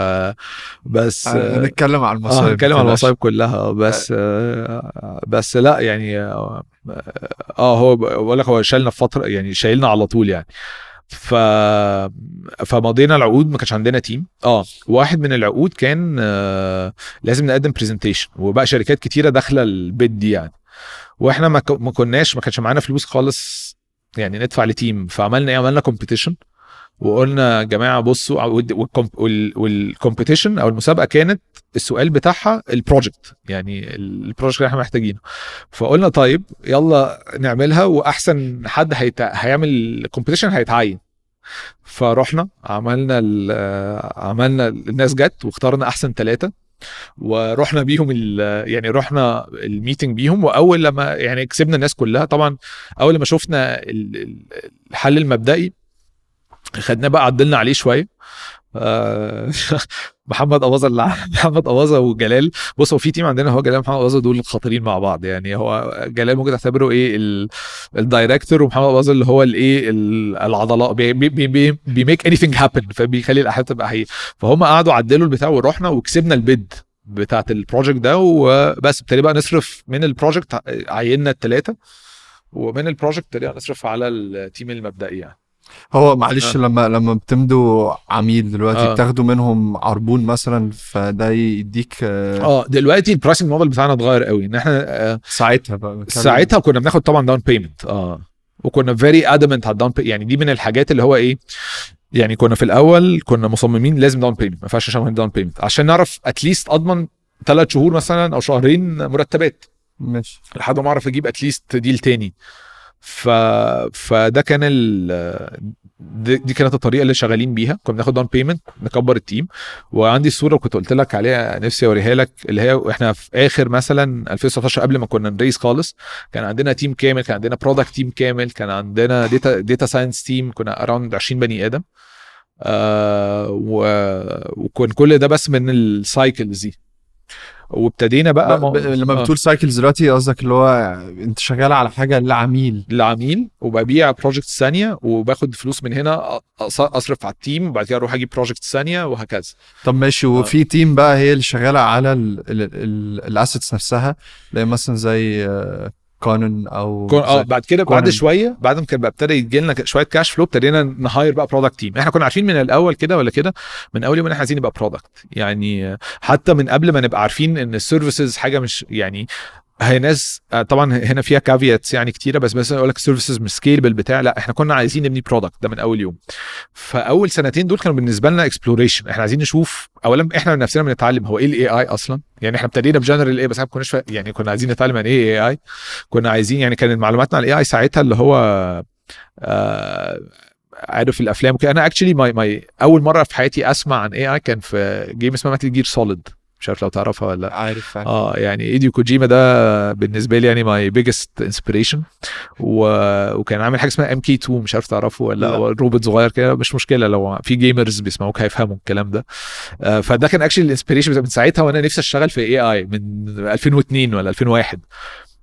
بس
هنتكلم عن
آه
المصايب
هنتكلم عن
متقلقش.
المصايب كلها بس آه. بس لأ يعني آه آه، هو بقول لك هو شالنا في فترة يعني شايلنا على طول يعني. ف فمضينا العقود ما كانش عندنا team آه واحد من العقود كان آه لازم نقدم presentation وبقى شركات كتيرة داخلة ال bid دي يعني. وإحنا ما كناش ما كانش معانا فلوس خالص يعني ندفع ل team. فعملنا إيه؟ عملنا competition وقلنا يا جماعة بصوا وال competition أو المسابقة كانت السؤال بتاعها ال project يعني ال project اللي إحنا محتاجينه. فقلنا طيب يلا نعملها وأحسن حد هيت... هيعمل ال competition هيتعين. فرحنا عملنا. عملنا الناس جت واخترنا أحسن ثلاثة ورحنا بيهم. يعني رحنا ال meeting بيهم وأول لما يعني كسبنا الناس كلها طبعا أول لما شفنا ال- ال- الحل المبدئي خدناه بقى عدلنا عليه شوية آه، محمد اللي محمد أباظة وجلال. بص هو في team عندنا هو جلال ومحمد أباظة دول خطيرين مع بعض. يعني هو جلال ممكن تعتبره إيه ال- director ومحمد أباظة اللي هو الإيه ال- العضلات. بي بي بي بي make anything happen فبيخلي الأحداث تبقى حقيقيه فهم قعدوا عدلوا البتاع ورحنا وكسبنا ال bid بتاعت ال project ده. وبس ابتدي بقى نصرف من ال project عيننا الثلاثه ومن ال project ابتدينا نصرف على ال team المبدئي يعني.
هو معلش
آه.
لما لما بتمضوا عميل دلوقتي
آه.
بتاخدوا منهم عربون مثلا فده يديك آه،
آه دلوقتي ال pricing model بتاعنا اتغير قوي إن إحنا آه
ساعتها بقى.
ساعتها كنا بناخد طبعا down payment آه وكنا very adamant على ال down يعني دي من الحاجات اللي هو إيه يعني كنا في الأول كنا مصممين لازم down payment ما ينفعش اشغل down payment عشان نعرف at least أضمن ثلاث شهور مثلا أو شهرين مرتبات
ماشي
لحد ما أعرف أجيب at least deal تاني ف... فده كان ال... دي كانت الطريقة اللي شغالين بيها. كنا بناخد down payment نكبر ال team. وعندي الصورة اللي كنت قلت لك عليها نفسي أوريها لك اللي هي إحنا في آخر مثلا 2019 قبل ما كنا ن raise خالص. كان عندنا team كامل كان عندنا product team كامل كان عندنا data data science team كنا around 20 بني آدم. آه و... وكان كل ده بس من ال cycles دي. وابتدينا بقى
ب- ب- لما
آه.
بتقول cycles دلوقتي قصدك اللي هو انت شغال على حاجة لعميل.
للعميل وببيع project ثانية وباخد فلوس من هنا أصرف على ال team وبعد كده أروح أجيب project ثانية وهكذا.
طب ماشي وفي team بقى هي اللي شغالة على ال assets نفسها هي مثلا زي آه، كانون أو
كون
آه
بعد كده بعد
كونان.
شوية بعد ما كان بقى ابتدى يجي لنا شوية cash flow ابتدينا ن hire بقى product team إحنا كنا عارفين من الأول كده ولا كده من أول يوم إن إحنا عايزين نبقى product يعني حتى من قبل ما نبقى عارفين إن ال services حاجة مش يعني هي ناس آه، طبعا هنا فيها caveats يعني كتيرة بس مثلا أقول لك ال services مش scalable بتاع لا إحنا كنا عايزين نبني product ده من أول يوم. فأول سنتين دول كانوا بالنسبة لنا exploration إحنا عايزين نشوف اولا إحنا من نفسنا بنتعلم هو إيه ال AI أصلا؟ يعني إحنا ابتدينا ب general AI بس ما كناش يعني كنا عايزين نتعلم عن إيه AI كنا عايزين يعني كانت معلوماتنا عن ال AI ساعتها اللي هو آه عارف الأفلام وكده. أنا actually my my أول مرة في حياتي أسمع عن AI كان في game اسمها Metal Gear Solid مش عارف لو تعرفها ولا لأ.
عارف فعلا.
آه يعني هيديو كوجيما ده بالنسبة لي يعني my biggest inspiration و... وكان عامل حاجة اسمها MK 2 مش عارف تعرفه ولا لأ. روبوت صغير كده مش مشكلة لو في gamers بيسمعوك هيفهموا الكلام ده. آه فده كان actually ال inspiration من ساعتها وأنا نفسي أشتغل في AI من 2002 ولا 2001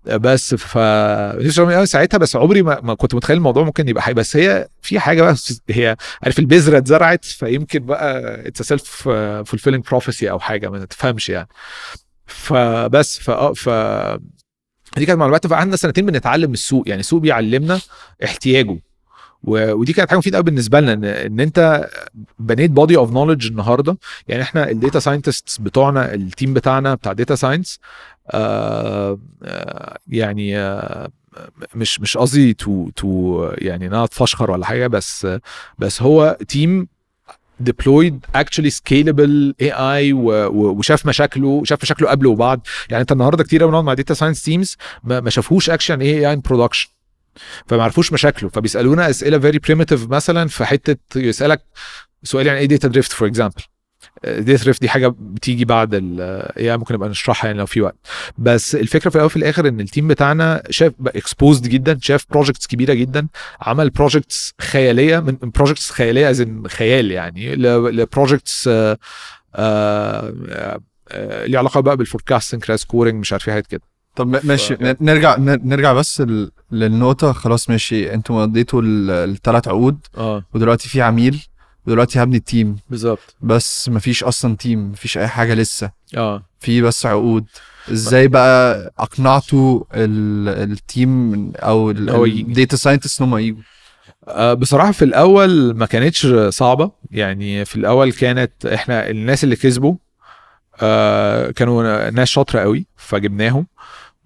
بس ف ساعتها بس عمري ما, ما كنت متخيل الموضوع ممكن يبقى حاجة بس هي في حاجة بقى هي عارف البذرة اتزرعت فيمكن بقى it's self fulfilling prophecy أو حاجة ما تفهمش يعني فبس ف ف دي كانت معلومات فقعدنا سنتين بنتعلم السوق يعني السوق بيعلمنا احتياجه. ودي كانت حاجة مفيدة قوي بالنسبة لنا ان, إن أنت بنيت body of knowledge النهارده. يعني إحنا ال data scientist بتوعنا ال team بتاعنا بتاع data science آه آه يعني آه مش مش قصدي to to يعني ان أنا اتفشخر ولا حاجة بس بس هو team deployed actually scalable AI وشاف مشاكله شاف مشاكله قبل وبعد. يعني أنت النهارده كتير قوي بنقعد مع data science teams ما شافوش اكشن إيه AI in production. فما عرفوش مشاكله فبيسألونا أسئلة very primitive مثلا في حتة يسألك سؤال يعني إيه data drift for example data drift دي حاجة بتيجي بعد يعني ممكن نبقى نشرحها يعني لو في وقت. بس الفكرة في الأول وفي الآخر إن ال team بتاعنا شاف exposed جدا شاف projects كبيرة جدا عمل projects خيالية من projects خيالية از خيال يعني ل projects ليه علاقة بقى بال forecasting credit scoring مش عارف إيه حاجات كده.
طب ماشي.
ف-
نرجع نرجع بس للنقطة. خلاص ماشي. أنتوا مضيتوا الثلاث عقود.
آه.
ودلوقتي في عميل. ودلوقتي هبني ال team.
بالظبط.
بس مفيش أصلا team. مفيش أي حاجة لسه.
آه.
في بس عقود. إزاي بقى أقنعتوا ال- ال team
أو. ال
data scientist إن هم يجوا
آه، بصراحة في الأول ما كانتش صعبة. يعني في الأول كانت إحنا الناس اللي كسبوا آه، كانوا ناس شاطرة قوي فجبناهم.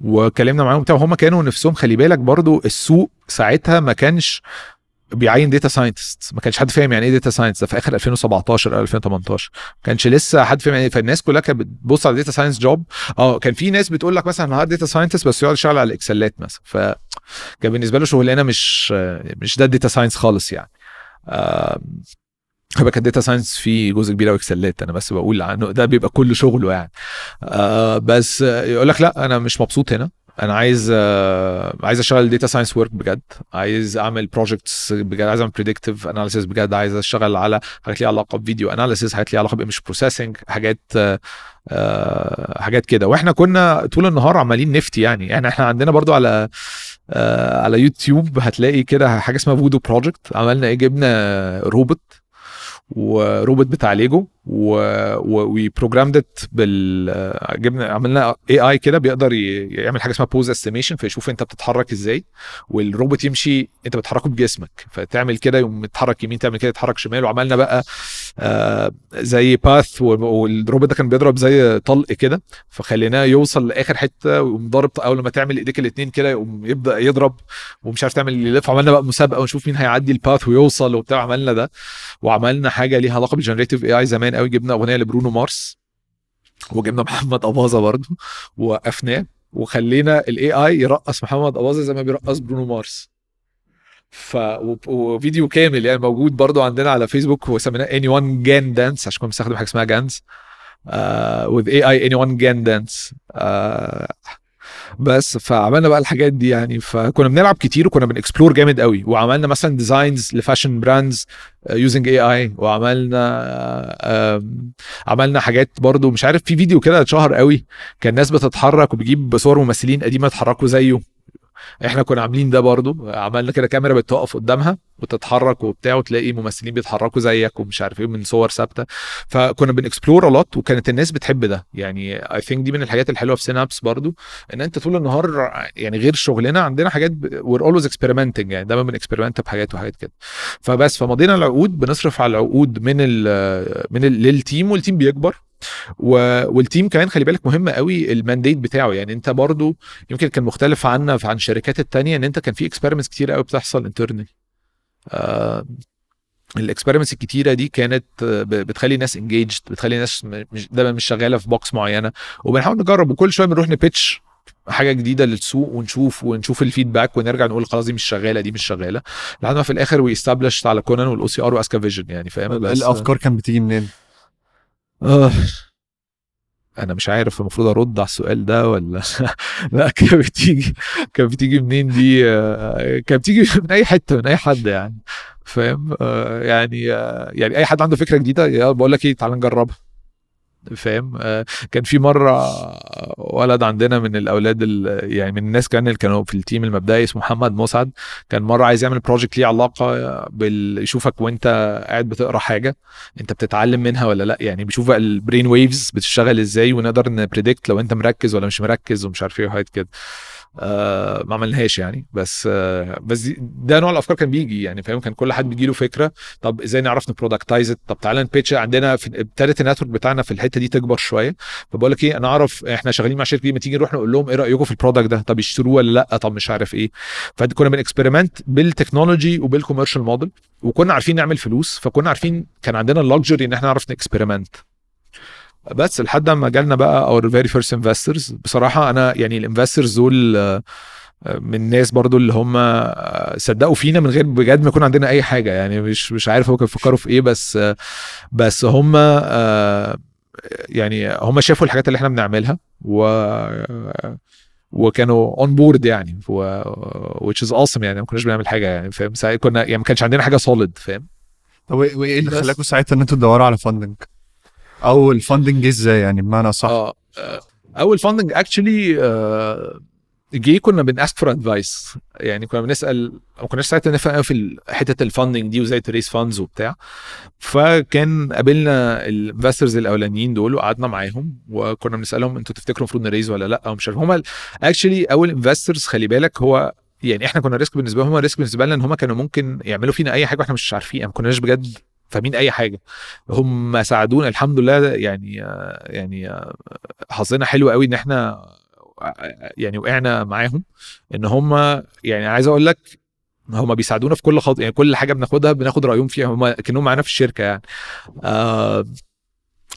وكلمنا معاهم بتاع هم كانوا نفسهم خلي بالك برضو السوق ساعتها ما كانش بيعين data scientist ما كانش حد فاهم يعني إيه data science ده في آخر 2017 أو 2018 ما كانش لسه حد فاهم يعني إيه. فالناس كلها كانت بتبص على data science job آه كان في ناس بتقول لك مثلا أنا data scientist بس يقعد يشتغل على ال Excelات مثلا. فكان بالنسبة له شغلانة مش مش ده ال data science خالص يعني. هو كان data science فيه جزء كبير قوي Excelات أنا بس بقول عنه ده بيبقى كل شغله يعني. آه بس يقول لك لأ أنا مش مبسوط هنا. أنا عايز آه عايز أشتغل data science work بجد. عايز أعمل projects بجد عايز أعمل predictive analysis بجد. عايز أشتغل على حاجات ليها علاقة ب video analysis حاجات ليها علاقة ب image processing حاجات آه آه حاجات كده. وإحنا كنا طول النهار عمالين نفتي يعني. يعني إحنا عندنا برضو على آه على يوتيوب هتلاقي كده حاجة اسمها Voodoo project عملنا إيه؟ جبنا روبوت وروبوت بتاع ليجو. و programmable جبنا عملنا AI كده بيقدر يعمل حاجة اسمها pose estimation فيشوف انت بتتحرك إزاي والروبوت يمشي انت بتحركه بجسمك. فتعمل كده يقوم يتحرك يمين تعمل كده يتحرك شمال. وعملنا بقى آه زي path والروبوت ده كان بيضرب زي طلق كده. فخليناه يوصل لآخر حتة ويقوم ضارب أول ما تعمل ايديك الاثنين كده يقوم يبدأ يضرب ومش عارف تعمل يلف. عملنا بقى مسابقة ونشوف مين هيعدي ال path ويوصل وبتاع. عملنا ده وعملنا حاجة ليها علاقة بال generative AI زمان. قوي جبنا أغنية لبرونو مارس وجبنا محمد أباظة برضه ووقفناه وخلينا ال AI يرقص محمد أباظة زي ما بيرقص برونو مارس. ف وفيديو كامل يعني موجود برضو عندنا على فيسبوك وسميناه Anyone GAN Dance عشان كنا بنستخدم حاجة اسمها GANs uh, with AI anyone can dance. uh, بس فعملنا بقى الحاجات دي يعني. فكنا بنلعب كتير وكنا بن explore جامد قوي. وعملنا مثلا designs ل fashion brands using AI وعملنا آم، عملنا حاجات برضو مش عارف في فيديو كده اتشهر قوي كان الناس بتتحرك وبيجيب صور ممثلين قديمة اتحركوا زيه. إحنا كنا عاملين ده برضو عملنا كده كاميرا بتقف قدامها وتتحرك وبتاع وتلاقي ممثلين بيتحركوا زيك ومش عارف إيه من صور ثابتة. فكنا بن explore a lot وكانت الناس بتحب ده. يعني I think دي من الحاجات الحلوة في سينابس برضو إن أنت طول النهار يعني غير شغلنا عندنا حاجات we're always experimenting يعني دايما بن experiment بحاجات وحاجات كده. فبس فمضينا العقود بنصرف على العقود من ال من ال لل team وال team بيكبر. و... وال team كمان خلي بالك مهم قوي ال mandate بتاعه. يعني انت برضو يمكن كان مختلف عنا عن الشركات التانية ان انت كان في experiments كتير قوي بتحصل internal آه ال experiments الكتيرة دي كانت بتخلي ناس engaged بتخلي ناس مش دايما مش شغالة في box معينة. وبنحاول نجرب وكل شوية بنروح ن pitch حاجة جديدة للسوق ونشوف ونشوف ال feedback ونرجع نقول خلاص دي مش شغالة دي مش شغالة. لحد ما في الآخر و establish على كونان وال OCR واسكا vision يعني فاهم؟
الأفكار كانت بتيجي منين؟
آه. أنا مش عارف المفروض أرد على السؤال ده ولا لأ كانت بتيجي كانت بتيجي منين دي؟ آه، كانت بتيجي من أي حتة من أي حد يعني فاهم؟ آه، يعني يعني أي حد عنده فكرة جديدة بقول لك إيه تعال نجربها. فاهم؟ آه، كان في مرة ولد عندنا من الأولاد ال- يعني من الناس كان اللي كانوا في ال team المبدئي اسمه محمد مسعد كان مرة عايز يعمل project ليه علاقة بال يشوفك وانت قاعد بتقرأ حاجة انت بتتعلم منها ولا لأ؟ يعني بيشوف ال brain waves بتشتغل إزاي ونقدر ن predict لو انت مركز ولا مش مركز ومش عارف إيه وحاجات كده. آه ما عملناهاش يعني. بس آه بس ده نوع الأفكار كان بيجي يعني فاهم؟ كان كل حد بيجي له فكرة طب إزاي نعرف ن productize طب تعالى ن pitch عندنا ابتدت ال network بتاعنا في الحتة دي تكبر شوية. فبقول لك إيه أنا أعرف إحنا شغالين مع شركة دي ما تيجي نروح نقول لهم إيه رأيكم في ال product ده؟ طب يشتروه ولا لأ؟ طب مش عارف إيه. فكنا بن experiment بال technology وبال commercial model وكنا عارفين نعمل فلوس فكنا عارفين كان عندنا ال luxury إن إحنا نعرف ن experiment بس لحد ما جالنا بقى our very first investors بصراحة أنا يعني ال investors دول آه، من الناس برضو اللي هم آه، صدقوا فينا من غير بجد ما يكون عندنا أي حاجة. يعني مش مش عارف هو كانوا بيفكروا في إيه بس آه، بس هم يعني هم شافوا الحاجات اللي إحنا بنعملها و وكانوا on board يعني. و... which is awesome يعني. ما كناش بنعمل حاجة يعني فاهم؟ كنا يعني ما كانش عندنا حاجة solid فاهم؟
طب وايه وإيه اللي. خلاكم ساعتها إن أنتوا تدوروا على funding؟ أو ال funding إزاي؟ يعني بمعنى صح؟
آه آه، أول funding actually جه كنا بن ask for advice يعني كنا بنسأل ما كناش ساعتها نفهم قوي في حتة ال funding دي وإزاي ت raise funds وبتاع. فكان قابلنا ال investors الأولانيين دول وقعدنا معاهم وكنا بنسألهم أنتوا تفتكروا المفروض ن raise ولا لأ أو مش عارف. هم actually أول investors خلي بالك هو يعني إحنا كنا risk بالنسبة لهم هم risk بالنسبة لنا إن هم كانوا ممكن يعملوا فينا أي حاجة وإحنا مش عارفين. ما كناش بجد فاهمين أي حاجة. هم ساعدونا الحمد لله يعني يعني حظنا حلو قوي إن إحنا يعني وقعنا معاهم. إن هم يعني عايز أقول لك هم بيساعدونا في كل خط... يعني كل حاجة بناخدها بناخد رأيهم فيها هم كأنهم معانا في الشركة يعني. آه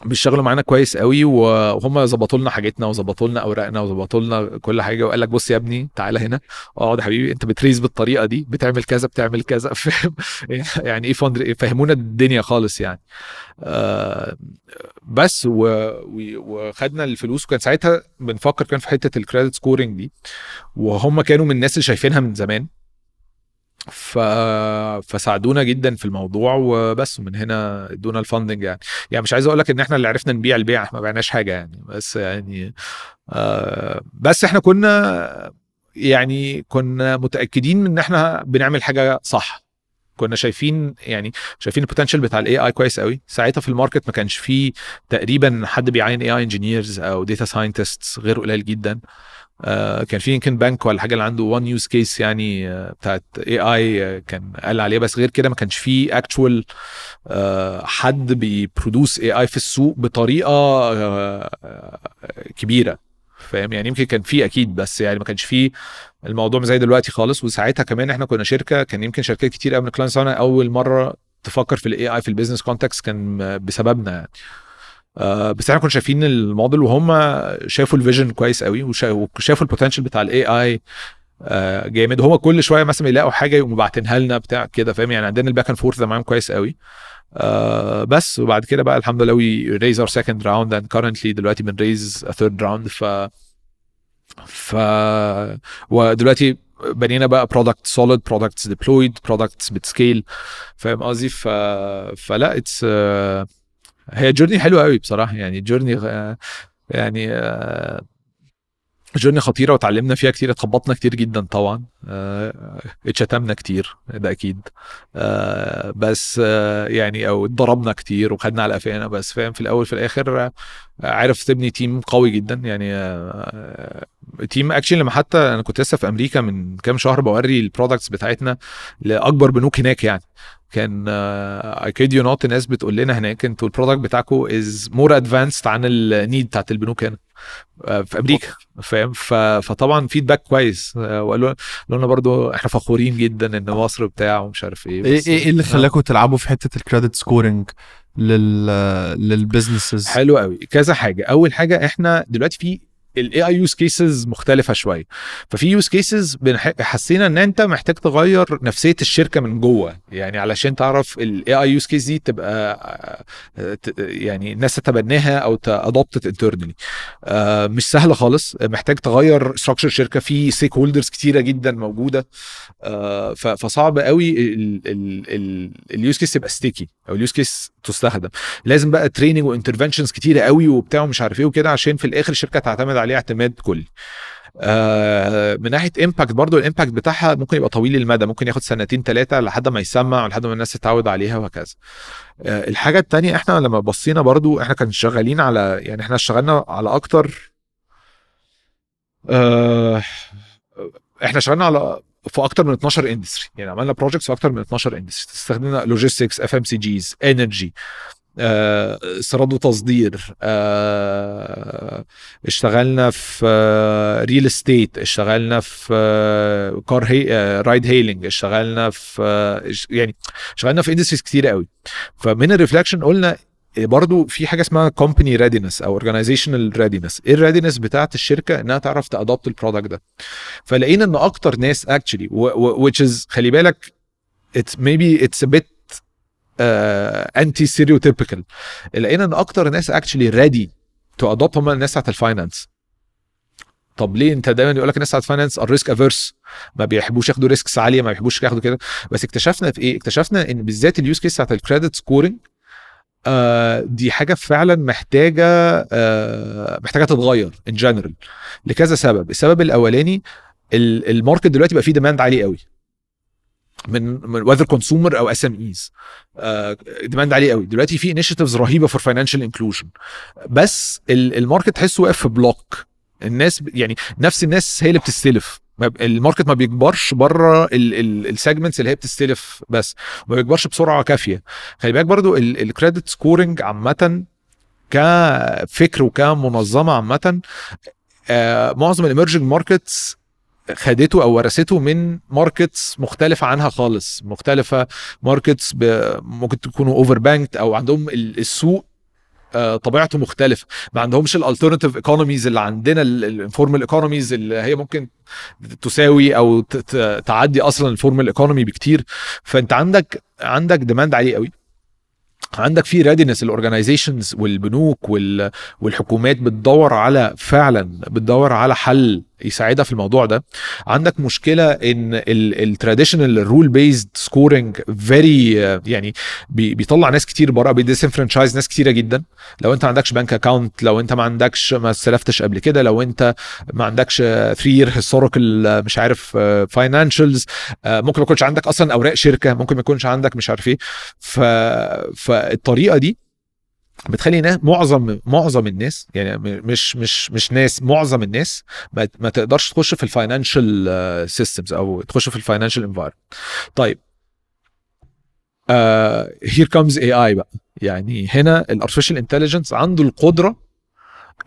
بيشتغلوا معانا كويس قوي وهم ظبطوا لنا حاجتنا وظبطوا لنا أوراقنا وظبطوا لنا كل حاجة وقال لك بص يا ابني تعالى هنا. اقعد يا حبيبي أنت بت raise بالطريقة دي بتعمل كذا بتعمل كذا فاهم؟ يعني إيه fund فهمونا الدنيا خالص يعني. آه بس. وخدنا الفلوس وكان ساعتها بنفكر كان في حتة ال credit scoring دي وهم كانوا من الناس اللي شايفينها من زمان. ف... فساعدونا جدا في الموضوع وبس ومن هنا ادونا ال funding يعني. يعني مش عايز أقول لك إن إحنا اللي عرفنا نبيع البيع ما بعناش حاجة يعني. بس يعني آه بس إحنا كنا يعني كنا متأكدين إن إحنا بنعمل حاجة صح. كنا شايفين يعني شايفين ال potential بتاع ال AI كويس قوي. ساعتها في ال market ما كانش فيه تقريبا حد بيعين AI engineers أو data scientists غير قليل جدا. آه كان في يمكن بنك ولا حاجة اللي عنده one use case يعني آه بتاعت AI كان قال عليه. بس غير كده ما كانش في actual آه حد بي produce AI في السوق بطريقة آه آه، كبيرة. فاهم؟ يعني يمكن كان في أكيد بس يعني ما كانش في الموضوع زي دلوقتي خالص. وساعتها كمان إحنا كنا شركة كان يمكن شركات كتير ال clients بتاعنا أول مرة تفكر في ال AI في ال business context كان بسببنا يعني. آه بس إحنا كنا شايفين الموديل وهم شافوا ال vision كويس قوي وشا- وشافوا ال potential بتاع ال AI آه جامد. هو كل شوية مثلا يلاقوا حاجة يقوموا باعتينها لنا بتاع كده فاهم؟ يعني عندنا ال back and forth معاهم كويس قوي. آه بس وبعد كده بقى الحمد لله we raised our second round and currently دلوقتي بن raise third round ف ف ودلوقتي بنينا بقى product solid products deployed products بت scale فاهم قصدي؟ ف... فلا it's هي journey حلوة قوي بصراحة يعني journey يعني آه، journey خطيرة وتعلمنا فيها كتير اتخبطنا كتير جدا طبعا آه، اتشتمنا كتير ده أكيد آه، بس آه، يعني أو اتضربنا كتير وخدنا على قفانا بس فاهم؟ في الأول في الآخر آه، عارف تبني team قوي جدا يعني آه، team actually لما حتى أنا كنت لسه في أمريكا من كام شهر بوري ال products بتاعتنا لأكبر بنوك هناك يعني. كان I kid you not الناس بتقول لنا هناك أنتوا ال product بتاعكم is more advanced عن ال need بتاعت البنوك هنا آه، في أمريكا. فاهم؟ فطبعا feedback كويس. آه، وقالوا قالوا لنا برضو إحنا فخورين جدا إن مصر بتاع ومش عارف
إيه
إيه
إيه إيه اللي
آه.
خلاكم تلعبوا في حتة ال credit scoring لل لل businesses
حلو قوي كذا حاجة. أول حاجة إحنا دلوقتي في ال AI use cases مختلفة شوية. ففي use cases حسينا إن أنت محتاج تغير نفسية الشركة من جوه. يعني علشان تعرف ال AI use case دي تبقى آه، يعني الناس تتبناها أو ت adopted internally مش سهلة خالص. محتاج تغير structure الشركة. في stakeholders كتيرة جدا موجودة. آه، فصعب قوي ال use case تبقى sticky أو ال use case تستخدم. لازم بقى training و interventions كتيرة قوي وبتاع ومش عارف إيه وكده عشان في الآخر الشركة تعتمد عليه اعتماد كلي. آه من ناحية impact برضو ال impact بتاعها ممكن يبقى طويل المدى ممكن ياخد سنتين ثلاثة لحد ما يسمع ولحد ما الناس تتعود عليها وهكذا. آه الحاجة التانية إحنا لما بصينا برضو إحنا كنا شغالين على يعني إحنا اشتغلنا على أكتر آه إحنا اشتغلنا على في أكتر من 12 industry يعني عملنا projects في أكتر من 12 industry استخدمنا logistics FMCGs energy استيراد وتصدير. آه، اشتغلنا في real estate اشتغلنا في car هي ride hailing اشتغلنا في آه، يعني اشتغلنا في industries كتير قوي. فمن ال reflection قلنا برضو في حاجة اسمها company readiness أو organizational readiness إيه ال readiness بتاعت الشركة؟ إنها تعرف ت adopt ال product ده. فلقينا إن أكتر ناس actually which is خلي بالك it's maybe it's a anti stereotypical لقينا إن أكتر ناس actually ready to adopt هم الناس بتاعت ال finance طب ليه أنت دايما يقول لك الناس بتاعت ال finance ال risk averse ما بيحبوش ياخدوا risks عالية ما بيحبوش ياخدوا كده. بس اكتشفنا في إيه؟ اكتشفنا إن بالذات ال use case بتاعت ال credit scoring آه دي حاجة فعلا محتاجة آه محتاجة تتغير in general لكذا سبب. السبب الأولاني ال- ال market دلوقتي بقى فيه demand عالي قوي. من من whether consumer أو SMEs demand عالي قوي. دلوقتي في initiatives رهيبة for financial inclusion بس ال- ال market تحسه واقف في block. الناس يعني نفس الناس هي اللي بتستلف. ال market ما بيكبرش بره ال segments اللي هي بتستلف بس. ما بيكبرش بسرعة كافية. خلي بالك برضو ال credit scoring عامة كفكر وكمنظمة عامة آه، معظم ال emerging markets خدته أو ورثته من markets مختلفة عنها خالص مختلفة markets ممكن تكونوا over banked أو عندهم ال- السوق آه، طبيعته مختلفة. ما عندهمش ال alternative economies اللي عندنا ال informal economies اللي هي ممكن تساوي أو تعدي أصلا ال formal economy بكتير. فأنت عندك عندك demand عالي قوي. عندك في readiness ال organizations والبنوك وال- والحكومات بتدور على فعلا بتدور على حل. يساعدها في الموضوع ده. عندك مشكلة إن ال traditional rule-based scoring very يعني بي- بيطلع ناس كتير بره بي disenfranchise ناس كتيرة جدا. لو أنت ما عندكش بنك account لو أنت ما عندكش ما استلفتش قبل كده لو أنت ما عندكش 3 year historical مش عارف financials ممكن ما يكونش عندك أصلا أوراق شركة ممكن ما يكونش عندك مش عارف إيه. ف... فالطريقة دي بتخلي ناس معظم معظم الناس يعني مش مش مش ناس معظم الناس ما, تقدرش تخش في ال financial systems أو تخش في ال financial environment طيب. here comes AI بقى. يعني هنا ال artificial intelligence عنده القدرة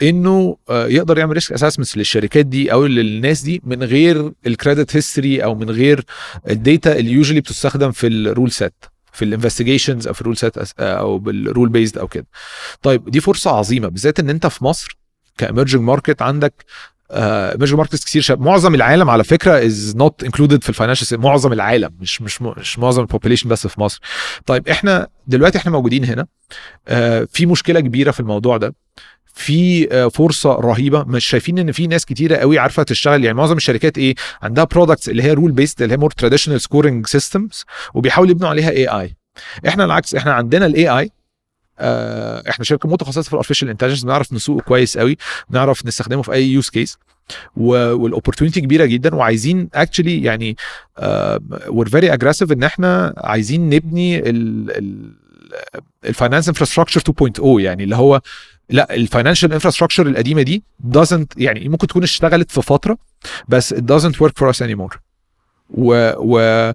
إنه آه، يقدر يعمل risk assessments للشركات دي أو للناس دي من غير ال credit history أو من غير ال data اللي usually بتستخدم في ال rule set في ال investigations أو في ال rule set أو بال rule-based أو كده. طيب دي فرصة عظيمة بالذات إن أنت في مصر ك emerging market عندك emerging markets كتير شاب معظم العالم على فكرة is not included في ال financial معظم العالم مش مش مش معظم ال population بس في مصر. طيب إحنا دلوقتي إحنا موجودين هنا آه، في مشكلة كبيرة في الموضوع ده. في آه، فرصة رهيبة. مش شايفين إن في ناس كتيرة قوي عارفة تشتغل. يعني معظم الشركات إيه؟ عندها products اللي هي rule-based اللي هي more traditional scoring systems وبيحاولوا يبنوا عليها AI إحنا العكس إحنا عندنا ال AI آه، إحنا شركة متخصصة في ال artificial intelligence بنعرف نسوقه كويس قوي بنعرف نستخدمه في أي use case وال opportunity كبيرة جدا وعايزين actually يعني we're very aggressive إن إحنا عايزين نبني ال finance infrastructure 2.0 يعني اللي هو لا ال financial infrastructure القديمة دي doesn't يعني ممكن تكون اشتغلت في فترة بس it doesn't work for us anymore. و و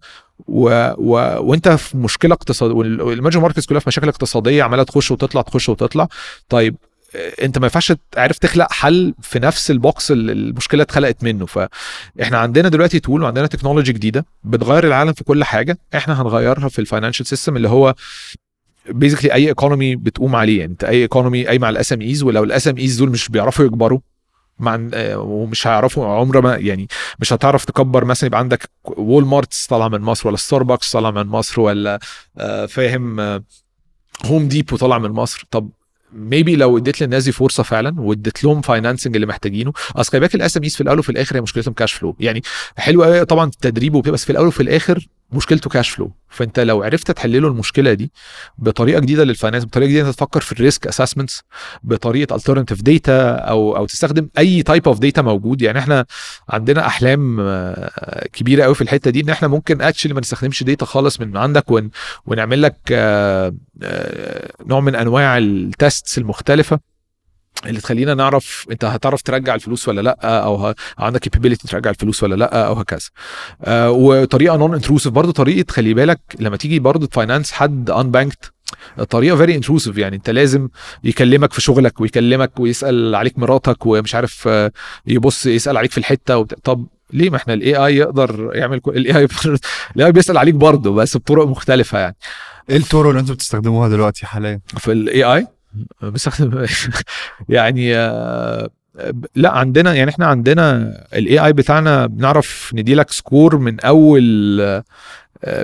و و وانت في مشكلة اقتصاديه وال emerging markets كلها في مشاكل اقتصادية عمالة تخش وتطلع تخش وتطلع. طيب انت ما ينفعش تعرف تخلق حل في نفس ال box اللي المشكلة اتخلقت منه. فاحنا عندنا دلوقتي tool وعندنا technology جديدة بتغير العالم في كل حاجة. إحنا هنغيرها في ال financial system اللي هو basically أي economy بتقوم عليه. يعني أنت أي economy قايمه على ال SMEs ولو ال SMEs دول مش بيعرفوا يكبروا مع آه، ومش هيعرفوا عمر ما يعني مش هتعرف تكبر مثلا يبقى عندك Walmarts طالعة من مصر ولا ستاربكس طالعة من مصر ولا آه، فاهم Home Depot طالعة من مصر. طب maybe لو اديت للناس دي فرصة فعلا واديت لهم financing اللي محتاجينه. أصل خلي بالك ال SME في الأول وفي الآخر هي مشكلتهم cash flow يعني حلو قوي طبعا التدريب وكده بس في الأول وفي الآخر مشكلته cash flow11 فأنت لو عرفت تحل له المشكلة دي بطريقة جديدة لل finance بطريقة جديدة تفكر في ال risk assessments بطريقة alternative data أو أو تستخدم أي type of data موجود. يعني إحنا عندنا أحلام آه، كبيرة قوي في الحتة دي إن إحنا ممكن actually ما نستخدمش data خالص من عندك one ونعمل لك آه، آه، نوع من أنواع ال tests المختلفة. اللي تخلينا نعرف انت هتعرف ترجع الفلوس ولا لأ أو ه... عندك capability ترجع الفلوس ولا لأ أو هكذا. آه وطريقة non intrusive برضه طريقة خلي بالك لما تيجي برضه ت finance حد unbanked طريقة very intrusive يعني انت لازم يكلمك في شغلك ويكلمك ويسأل عليك مراتك ومش عارف آه، يبص يسأل عليك في الحتة وبت... طب ليه ما إحنا ال AI يقدر يعمل ال AI ال AI بيسأل عليك برضه بس بطرق مختلفة يعني.
إيه الطرق اللي أنتم بتستخدموها دلوقتي حاليا؟
في ال AI بستخدم يعني آه، لا عندنا يعني إحنا عندنا ال AI بتاعنا بنعرف ندي لك score من أول آه،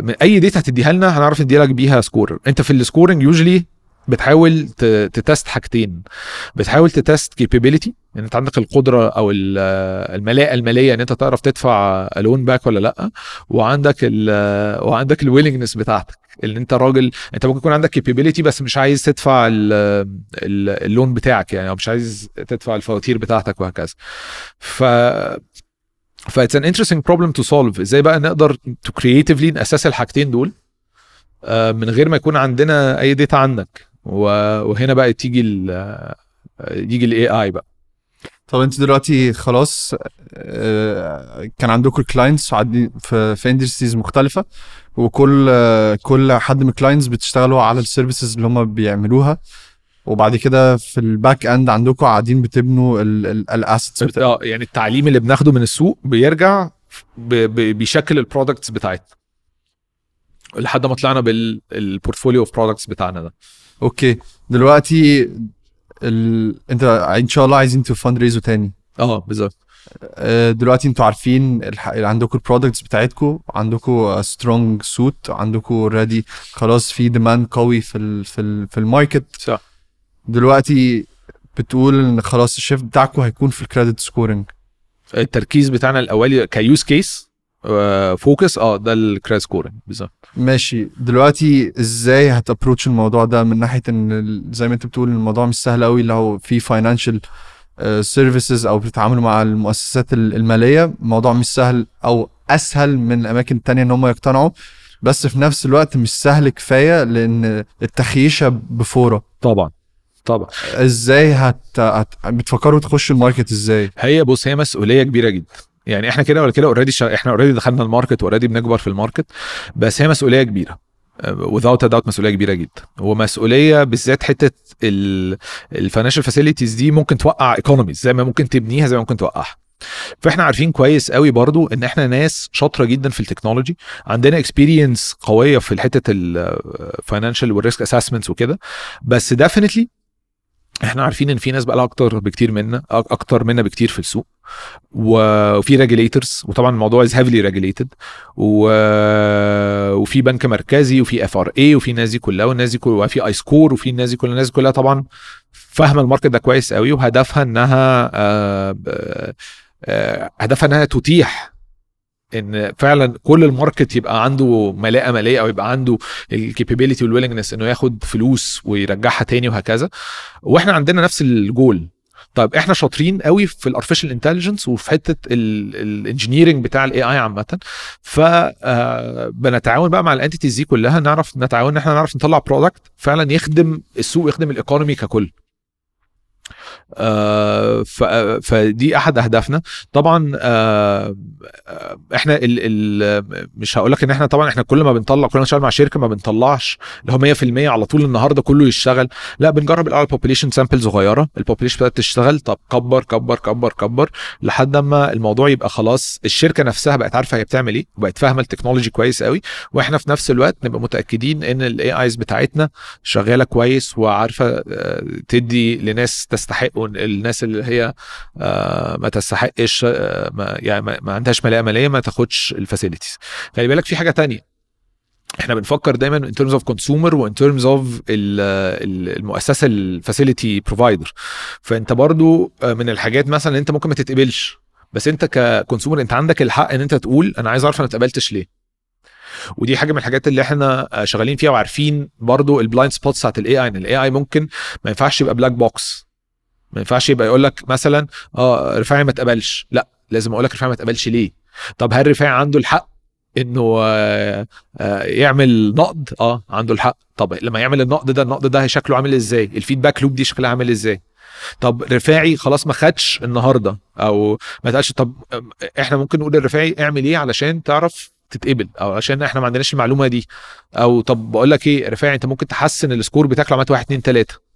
من أي data هتديها لنا هنعرف ندي لك بيها سكور انت في ال scoring usually بتحاول ت test حاجتين. بتحاول ت test capability يعني انت عندك القدرة أو الملاءه المالية ان انت تعرف تدفع loan back ولا لأ. وعندك ال وعندك ال willingness بتاعتك ان انت راجل انت ممكن يكون عندك capability بس مش عايز تدفع ال loan بتاعك يعني أو مش عايز تدفع الفواتير بتاعتك وهكذا. ف ف it's an interesting problem to solve. إزاي بقى نقدر to creatively نassess الحاجتين دول؟ آه، من غير ما يكون عندنا أي data عنك. وهنا بقى تيجي ال يجي ال AI بقى.
طب انت دلوقتي خلاص آه، كان عندكم clients في في industries مختلفة وكل كل حد من ال clients بتشتغلوا على ال services اللي هم بيعملوها وبعد كده في ال back end عندكم قاعدين بتبنوا ال
assets آه يعني التعليم اللي بناخده من السوق بيرجع بيشكل ال products بتاعتنا لحد ما طلعنا بال portfolio of products بتاعنا ده.
أوكي. دلوقتي ال... انت ان شاء الله عايزين ت fund raise و تاني.
آه بالظبط.
آه، دلوقتي أنتوا عارفين الح... عندكم ال products بتاعتكم عندكم strong suit عندكم already خلاص في demand قوي في ال... في ال... في ال market.
صح.
دلوقتي بتقول إن خلاص ال shift بتاعكم هيكون في ال credit scoring
التركيز بتاعنا الأولي ك use case focus آه ده ال credit scoring بالظبط.
ماشي. دلوقتي إزاي هت approach الموضوع ده؟ من ناحية إن زي ما أنت بتقول الموضوع مش سهل قوي لو في financial services أو بتتعاملوا مع المؤسسات المالية. الموضوع مش سهل أو أسهل من الأماكن التانية إن هم يقتنعوا. بس في نفس الوقت مش سهل كفاية لأن التخييشة بفورة.
طبعا. طبعا.
إزاي هت... هت... بتفكروا تخشوا الماركت إزاي؟
هي بص هي مسؤولية كبيرة جدا. يعني إحنا كده ولا كده اوريدي. إحنا اوريدي دخلنا الماركت واوريدي بنكبر في الماركت بس هي مسؤولية كبيرة without a doubt مسؤولية كبيرة جدا ومسؤولية بالذات حتة الفاينانشال فاسيلتيز دي ممكن توقع ايكونوميز زي ما ممكن تبنيها زي ما ممكن توقعها فاحنا عارفين كويس قوي برضو إن إحنا ناس شاطرة جدا في ال technology عندنا experience قوية في حتة ال financial وال risk assessments وكده بس definitely إحنا عارفين ان في ناس بقى لها أكتر بكتير منا أكتر منا بكتير في السوق وفي regulators وطبعا الموضوع is heavily regulated وفي بنك مركزي وفي FRA وفي الناس دي كلها والناس دي كلها وفي I-Score وفي الناس دي كلها الناس دي كلها طبعا فاهمة ال market ده كويس قوي وهدفها إنها آه، آه، هدفها إنها تتيح إن فعلا كل ال market يبقى عنده ملاءة مالية أو يبقى عنده ال capability وال willingness إنه ياخد فلوس ويرجعها تاني وهكذا. وإحنا عندنا نفس الجول طيب إحنا شاطرين قوي في ال artificial intelligence وفي حتة ال engineering بتاع ال AI عامة. ف آه، بنتعاون بقى مع ال entities دي كلها نعرف نتعاون إن إحنا نعرف نطلع product فعلا يخدم السوق يخدم ال economy ككل. فدي أحد أهدافنا. طبعا آه، آه، إحنا ال ال مش هقول لك إن إحنا طبعا إحنا كل ما بنطلع كل ما نشتغل مع شركة ما بنطلعش اللي هو 100% على طول النهارده كله يشتغل. لا بنجرب الأول population sample صغيرة. ال population بدات تشتغل. طب كبر كبر كبر كبر لحد ما الموضوع يبقى خلاص الشركة نفسها بقت عارفة هي بتعمل إيه وبقت فاهمة ال technology كويس قوي وإحنا في نفس الوقت نبقى متأكدين إن ال AIs بتاعتنا شغالة كويس وعارفة آه، تدي لناس تستحق الناس اللي هي آه، ما تستحقش آه، ما يعني ما عندهاش ملاءه مالية ما تاخدش ال facilities خلي بالك في حاجة تانية. إحنا بنفكر دايما in terms of consumer و in terms of ال- ال- المؤسسة ال facility provider فأنت برضو آه، من الحاجات مثلا أنت ممكن ما تتقبلش. بس أنت ك consumer أنت عندك الحق إن أنت تقول أنا عايز أعرف أنا اتقبلتش ليه. ودي حاجة من الحاجات اللي إحنا شغالين فيها وعارفين برضو ال blind spots بتاعت ال AI إن ال AI ممكن ما ينفعش يبقى black box ما ينفعش يبقى يقول لك مثلا آه رفاعي ما اتقبلش. لا لازم أقول لك رفاعي ما اتقبلش ليه؟ طب هل رفاعي عنده الحق إنه آه، آه، يعمل نقد؟ آه عنده الحق. طب لما يعمل النقد ده النقد ده شكله عامل إزاي؟ ال feedback loop دي شكلها عامل إزاي؟ طب رفاعي خلاص ما خدش النهارده أو ما تقبلش طب آم، إحنا ممكن نقول للرفاعي اعمل إيه علشان تعرف تتقبل أو عشان إحنا ما عندناش المعلومة دي؟ أو طب بقول لك إيه رفاعي أنت ممكن تحسن ال score بتاعك لو عملت 1 2 3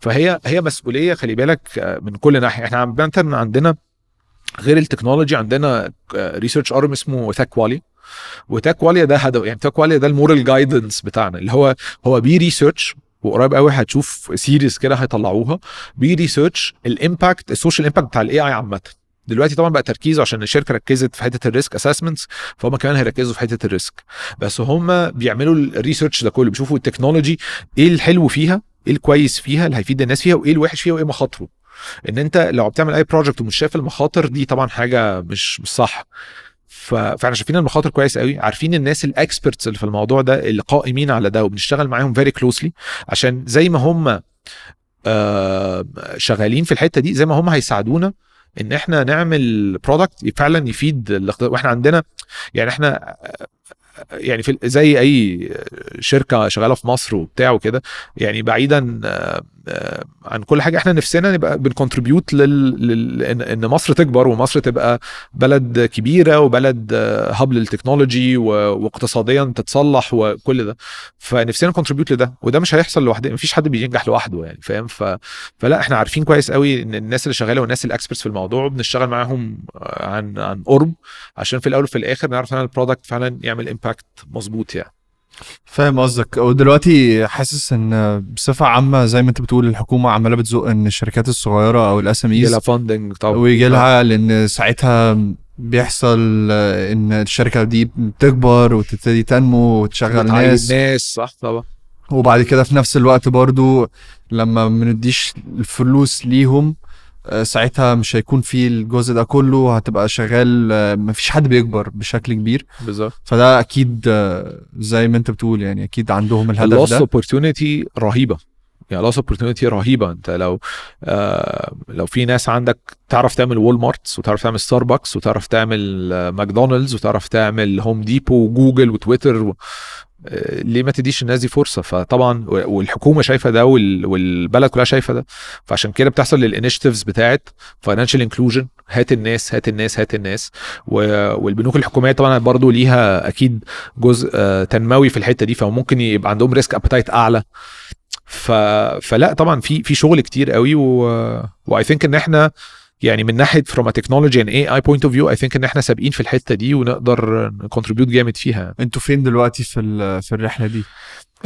فهي هي مسؤولية خلي بالك آه، من كل ناحية. إحنا عامة عندنا غير ال technology عندنا research arm اسمه تاكواليا. وتاكواليا ده هدف يعني تاكواليا ده ال moral guidance بتاعنا اللي هو هو بي research وقريب قوي هتشوف series كده هيطلعوها. بي research ال impact ال social impact بتاع ال AI عامة. دلوقتي طبعا بقى تركيزه عشان الشركة ركزت في حتة ال risk assessments فهم كمان هيركزوا في حتة ال risk بس هم بيعملوا ال research ده كله بيشوفوا ال technology إيه الحلو فيها إيه الكويس فيها اللي هيفيد الناس فيها وايه الوحش فيها وايه مخاطره ان انت لو بتعمل اي project ومش شايف المخاطر دي طبعا حاجة مش مش صح. فاحنا شايفين المخاطر كويس قوي عارفين الناس ال experts اللي في الموضوع ده اللي قائمين على ده وبنشتغل معاهم very closely عشان زي ما هم آه شغالين في الحتة دي زي ما هم هيساعدونا إن إحنا نعمل product فعلا يفيد وإحنا عندنا يعني إحنا يعني في زي أي شركة شغالة في مصر وبتاع وكده يعني بعيدا عن كل حاجة. إحنا نفسنا نبقى بن contribute لل... لل... إن مصر تكبر ومصر تبقى بلد كبيرة وبلد آه، hub لل technology و... واقتصاديا تتصلح وكل ده. فنفسنا ن contribute لده وده مش هيحصل لوحده مفيش حد بينجح لوحده يعني فاهم؟ ف... فلا إحنا عارفين كويس قوي إن الناس اللي شغالة والناس ال experts في الموضوع بنشتغل معاهم آه، عن عن قرب عشان في الأول وفي الآخر نعرف إن ال product فعلا يعمل impact مظبوط يعني.
فاهم قصدك. ودلوقتي حاسس إن بصفة عامة زي ما أنت بتقول الحكومة عمالة بتزق إن الشركات الصغيرة أو ال SM
يجي لها
ease
funding طبعا.
ويجي لها لأن ساعتها بيحصل إن الشركة دي بتكبر وتبتدي تنمو وتشغل ناس.
ناس صح طبعا.
وبعد كده في نفس الوقت برضو لما ما الفلوس ليهم ساعتها مش هيكون في الجزء ده كله هتبقى شغال آه، مفيش حد بيكبر بشكل كبير.
بالظبط.
فده أكيد آه، زي ما أنت بتقول يعني أكيد عندهم الهدف
ال lost
ده.
opportunity رهيبة. يعني lost opportunity رهيبة. أنت لو آه لو في ناس عندك تعرف تعمل وول مارتس وتعرف تعمل ستاربكس وتعرف تعمل آه، ماكدونالدز وتعرف تعمل هوم ديبو وجوجل وتويتر. آه، ليه ما تديش الناس دي فرصة؟ فطبعا والحكومة شايفة ده وال- والبلد كلها شايفة ده. فعشان كده بتحصل ال initiatives بتاعت financial inclusion هات الناس هات الناس هات الناس. والبنوك الحكومية طبعا برضو ليها أكيد جزء آه، تنموي في الحتة دي فممكن يبقى عندهم risk appetite أعلى. فلا طبعا في في شغل كتير قوي و I think إن إحنا يعني من ناحية from technology and AI point of view I think إن إحنا سابقين في الحتة دي ونقدر ن contribute جامد فيها.
أنتوا فين دلوقتي في في الرحلة دي؟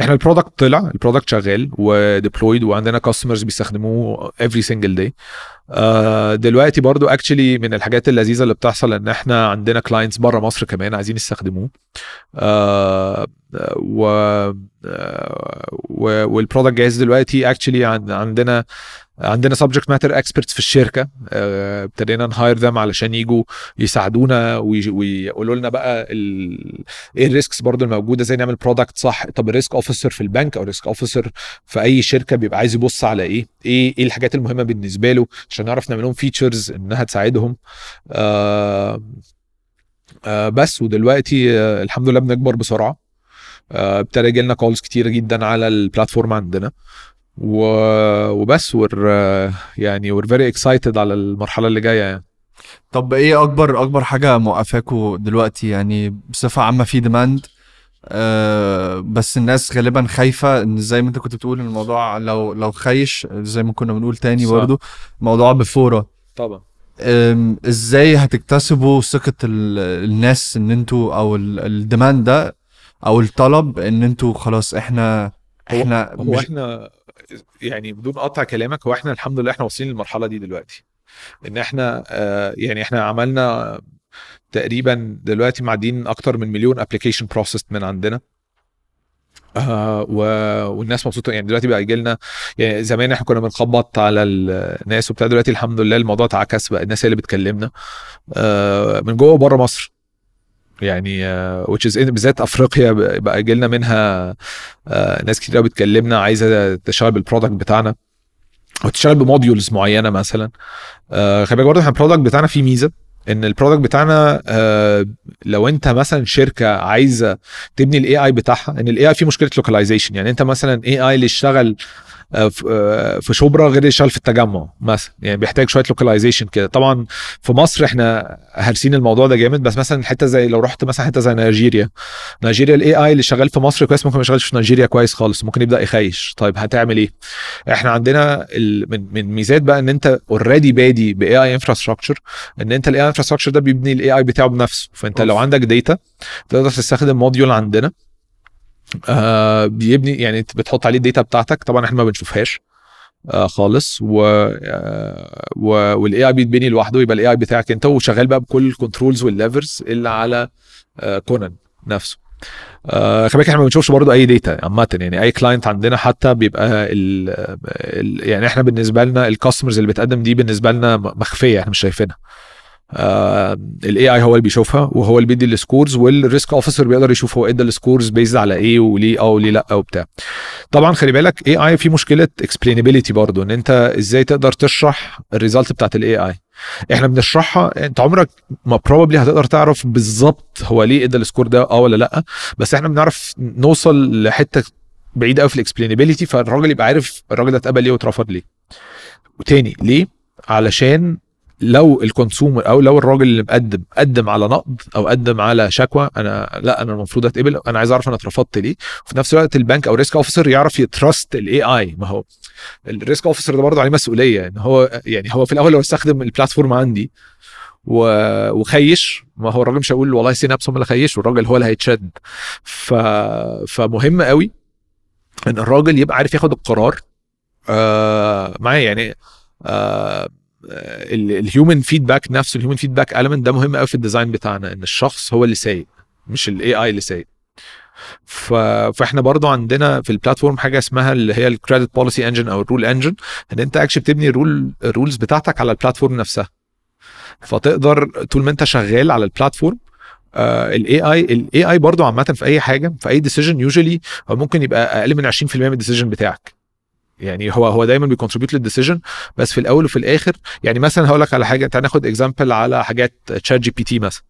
إحنا ال product طلع ال product شغال و deployed وعندنا customers بيستخدموه every single day. آه دلوقتي برضو actually من الحاجات اللذيذة اللي بتحصل إن إحنا عندنا clients بره مصر كمان عايزين يستخدموه. آه و وال product جاهز دلوقتي. actually عندنا عندنا subject matter experts في الشركة. آه، ابتدينا ن hire them علشان يجوا يساعدونا ويقولوا لنا بقى. إيه ال risks برضو الموجودة إزاي نعمل product صح. طب ال risk officer في البنك أو risk officer في أي شركة بيبقى عايز يبص على إيه؟ إيه إيه الحاجات المهمة بالنسبة له عشان نعرف نعمل لهم features إنها تساعدهم. آه آه بس ودلوقتي آه الحمد لله بنكبر بسرعة. آه، ابتدى يجي لنا calls كتيره جدا على ال platform عندنا. وبس. و we're يعني we're very excited على المرحلة اللي جاية يعني.
طب إيه أكبر أكبر حاجة موقفاكوا دلوقتي؟ يعني بصفة عامة في demand آه بس الناس غالبا خايفة إن زي ما أنت كنت بتقول الموضوع لو لو خايش زي ما كنا بنقول تاني برضو الموضوع بفورة.
طبعا.
إزاي هتكتسبوا ثقة الناس إن أنتوا أو ال demand ده أو الطلب إن أنتوا خلاص إحنا
إحنا هو, هو إحنا يعني بدون قطع كلامك هو إحنا الحمد لله إحنا واصلين للمرحلة دي دلوقتي. إن إحنا آه يعني إحنا عملنا تقريبا دلوقتي معدين أكتر من مليون application processed من عندنا. آه و... والناس مبسوطة. يعني دلوقتي بقى يجي لنا يعني زمان إحنا كنا بنخبط على الناس وبتاع دلوقتي الحمد لله الموضوع اتعكس بقى الناس هي اللي بتكلمنا. آه من جوه وبره مصر. يعني uh, which is بالذات أفريقيا بقى يجي لنا منها uh, ناس كتير بتكلمنا عايزة تشتغل بال product بتاعنا وتشتغل ب modules معينة مثلا. uh, خلي بالك برضه إحنا ال product بتاعنا فيه ميزة إن ال product بتاعنا آه لو أنت مثلا شركة عايزة تبني ال AI بتاعها إن ال AI فيه مشكلة localization يعني أنت مثلا AI اللي آه، آه، في شبرا غير يشتغل في التجمع مثلا. يعني بيحتاج شوية localization كده. طبعا في مصر إحنا هارسين الموضوع ده جامد. بس مثلا حتة زي لو رحت مثلا حتة زي نيجيريا. نيجيريا ال AI اللي شغال في مصر كويس ممكن ما يشتغلش في نيجيريا كويس خالص. ممكن يبدأ يخيش. طيب هتعمل إيه؟ إحنا عندنا من من ميزات بقى إن أنت already بادي باي AI infrastructure إن أنت ال AI infrastructure ده بيبني ال AI بتاعه بنفسه. فأنت لو عندك data تقدر تستخدم module عندنا. آه بيبني يعني بتحط عليه ال data بتاعتك طبعا إحنا ما بنشوفهاش آه خالص و, آه وال AI بيتبني لوحده يبقى ال AI بتاعك انت وشغال بقى بكل ال controls وال levers اللي على آه Konan نفسه. آه خلي بالك إحنا ما بنشوفش برضه أي data عامة يعني أي client عندنا حتى بيبقى ال ال يعني إحنا بالنسبة لنا ال customers اللي بتقدم دي بالنسبة لنا مخفية إحنا مش شايفينها. ال AI هو اللي بيشوفها وهو اللي بيدي ال scores وال risk officer بيقدر يشوف هو إدى ال scores based على إيه وليه آه وليه لأ وبتاع. طبعا خلي بالك AI في مشكلة explainability برضو إن أنت إزاي تقدر تشرح ال result بتاعت ال AI إحنا بنشرحها أنت عمرك ما probably هتقدر تعرف بالظبط هو ليه إدى ال score ده آه ولا لأ بس إحنا بنعرف نوصل لحتة بعيدة قوي في ال explainability فالراجل يبقى عارف الراجل ده اتقبل ليه واترفض ليه. وتاني ليه؟ علشان لو ال consumer أو لو الراجل اللي مقدم قدم على نقد أو قدم على شكوى أنا لا أنا المفروض أتقبل أنا عايز أعرف أنا اترفضت ليه. وفي نفس الوقت البنك أو ال risk officer يعرف ي trust ال AI ما هو ال risk officer ده برضه عليه مسؤولية. إن هو يعني هو في الأول لو استخدم ال platform عندي وخيش. ما هو الراجل مش هيقول والله Synapse هم اللي خيش والراجل هو اللي هيتشد. ف... فمهم قوي إن الراجل يبقى عارف ياخد القرار. آه معايا يعني آه ال human feedback نفسه ال human feedback element ده مهم قوي في ال design بتاعنا إن الشخص هو اللي سايق مش ال AI اللي سايق. ف... فإحنا برضو عندنا في ال platform حاجة اسمها اللي هي ال credit policy engine أو ال rule engine إن أنت actually بتبني ال rule ال rules بتاعتك على ال platform نفسها. فتقدر طول ما أنت شغال على ال platform ال AI ال AI برضه عامة في أي حاجة في أي decision usually ممكن يبقى أقل من 20% من ال decision بتاعك. يعني هو هو دايما بي contribute لل decision بس في الأول وفي الآخر يعني مثلا هقول لك على حاجة تعال ناخد example على حاجات ChatGPT مثلا.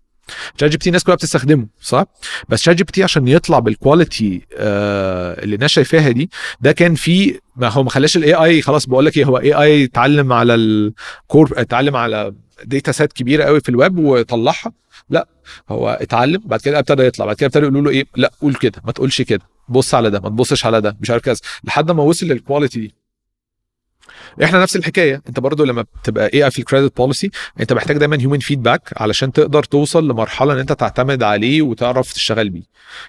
ChatGPT الناس كلها بتستخدمه صح؟ بس ChatGPT عشان يطلع بال quality آه اللي الناس شايفاها دي ده كان في ما هو ما خلاش ال AI خلاص بقول لك إيه هو AI اتعلم على ال core اتعلم على data set كبيرة قوي في الويب وطلعها. لا هو اتعلم بعد كده ابتدى يطلع بعد كده ابتدى يقولوا له إيه لا قول كده ما تقولش كده. بص على ده ما تبصش على ده مش عارف كذا. لحد ما وصل لل quality دي. إحنا نفس الحكاية. انت برضو لما بتبني AI في ال credit policy انت محتاج دايما human feedback علشان تقدر توصل لمرحلة ان انت تعتمد عليه وتعرف تشتغل بيه.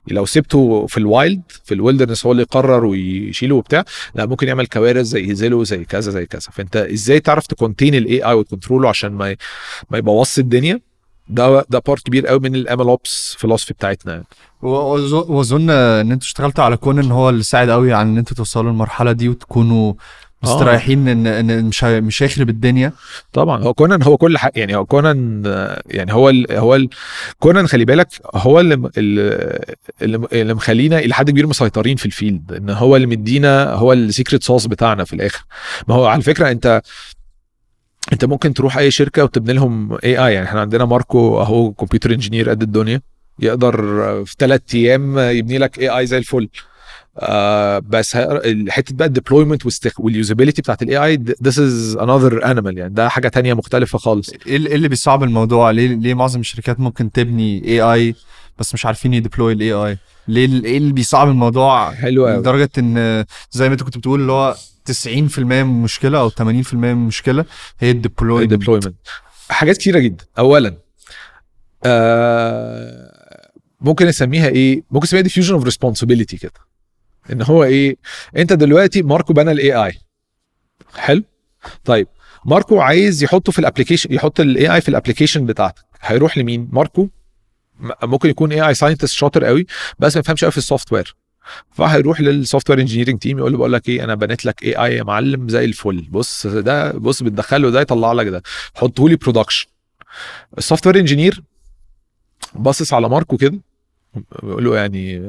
لو سبته في ال wild في ال wilderness هو اللي يقرر ويشيله وبتاع لا ممكن يعمل كوارث زي Zillow زي كذا زي كذا. فانت إزاي تعرف ت contain ال AI وت control ه عشان ما ما يبوظش الدنيا؟ ده ده part كبير قوي من ال MLOps philosophy بتاعتنا يعني.
واظن إن أنتوا اشتغلتوا على Konan هو اللي ساعد قوي على إن أنتوا توصلوا للمرحلة دي وتكونوا مستريحين ان إن مش مش هيخرب الدنيا.
طبعا هو Konan هو كل حاجة يعني هو Konan آه، يعني هو ال هو ال Konan خلي بالك هو اللي, اللي- اللي مخلينا إلى حد كبير مسيطرين في ال field إن هو اللي مدينا هو ال secret sauce بتاعنا في الآخر. ما هو على فكرة أنت انت ممكن تروح اي شركة وتبني لهم AI يعني إحنا عندنا ماركو اهو computer engineer قد الدنيا. يقدر في ثلاث أيام يبني لك AI زي الفل. آه بس حتة بقى ال deployment وال usability بتاعت ال AI this is another animal. يعني ده حاجة تانية مختلفة خالص.
إيه ال- إيه اللي بيصعب الموضوع؟ ليه ليه معظم الشركات ممكن تبني AI بس مش عارفين ي deploy ال AI ليه إيه اللي بيصعب الموضوع
حلو قوي
لدرجة إن زي ما أنت كنت بتقول اللي هو 90% من المشكلة أو 80% من المشكلة هي ال
deploy ال deployment. حاجات كتيرة جدا. اولا آه ممكن نسميها إيه؟ ممكن نسميها diffusion of responsibility كده. إن هو إيه؟ أنت دلوقتي ماركو بنى ال AI حلو؟ طيب ماركو عايز يحطه في ال application يحط ال AI في ال application بتاعتك. هيروح لمين؟ ماركو ممكن يكون AI scientist شاطر قوي بس ما يفهمش قوي في ال software فهيروح لل software engineering team يقول له بقول لك إيه أنا بنيت لك AI يا معلم زي الفل. بص ده بص بتدخله ده يطلع لك ده. حطه لي production ال software engineer باصص على ماركو كده بيقول له يعني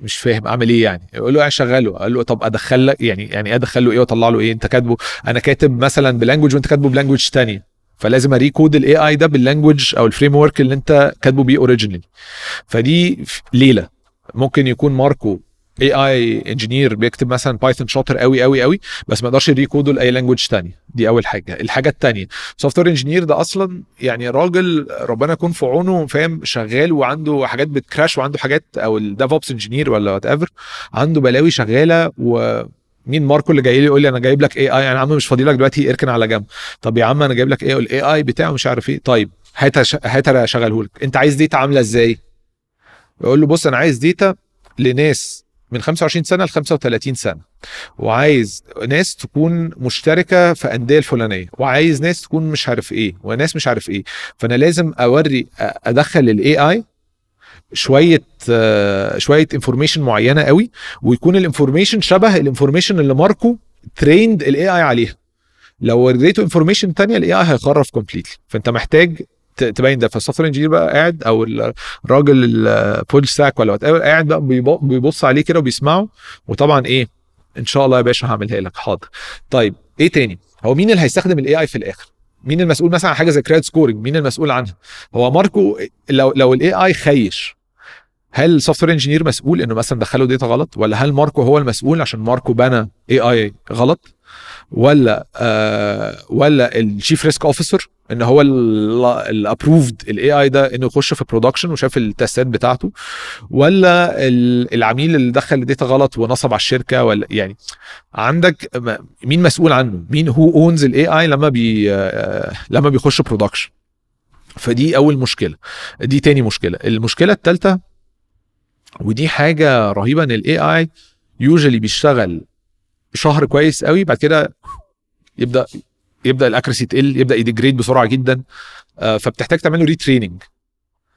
مش فاهم أعمل إيه يعني؟ يقول له يعني شغله قال له طب أدخل لك يعني يعني أدخل له إيه وأطلع له إيه؟ أنت كاتبه أنا كاتب مثلا ب language وأنت كاتبه ب language تانية. فلازم أ recode ال AI ده بال language أو ال framework اللي انت كاتبه بيه originally فدي ليلة. ممكن يكون ماركو AI engineer بيكتب مثلا Python شاطر قوي قوي قوي بس ما يقدرش ي recode ه لاي language تانية دي أول حاجة. الحاجة التانية software engineer ده أصلا يعني راجل ربنا يكون في عونه فاهم شغال وعنده حاجات بت crash وعنده حاجات أو ال DevOps engineer ولا whatever عنده بلاوي شغالة و مين ماركو اللي جاي لي يقول لي أنا جايب لك AI يا عم مش فاضي لك دلوقتي اركن على جنب. طب يا عم أنا جايب لك إيه ال AI بتاعه مش عارف إيه. طيب هات هات اشغله لك. أنت عايز data عاملة إزاي؟ يقول له بص أنا عايز data لناس من 25 سنة ل 35 سنة. وعايز ناس تكون مشتركة في أندية الفلانية. وعايز ناس تكون مش عارف إيه. وناس مش عارف إيه. فأنا لازم أوري أدخل ال AI شوية شوية information معينة قوي ويكون ال information شبه ال information اللي ماركو trained ال AI عليها. لو وريته information تانية ال AI هيخرف completely فأنت محتاج تبين ده. فال software بقى قاعد أو الراجل ال full stack ولا what قاعد بقى بيب- بيبص عليه كده وبيسمعه. وطبعا إيه إن شاء الله يا باشا هعملها لك. حاضر. طيب إيه تاني؟ هو مين اللي هيستخدم ال AI في الآخر؟ مين المسؤول مثلا عن حاجة زي credit scoring مين المسؤول عنها؟ هو ماركو لو لو ال AI خيش هل ال software engineer مسؤول إنه مثلا دخله data غلط؟ ولا هل ماركو هو المسؤول عشان ماركو بنى AI غلط؟ ولا آه ولا ال chief risk officer ان هو ال approved ال AI ده إنه يخش في production وشاف التستات بتاعته؟ ولا ال- العميل اللي دخل ال data غلط ونصب على الشركة؟ ولا يعني عندك مين مسؤول عنه؟ مين هو owns ال AI لما بي آه، لما بيخش production فدي أول مشكلة. دي تاني مشكلة. المشكلة الثالثه ودي حاجة رهيبة إن ال AI usually بيشتغل شهر كويس قوي بعد كده يبدا يبدأ ال accuracy تقل يبدأ ي degrade بسرعة جدا آه، فبتحتاج تعمل له retraining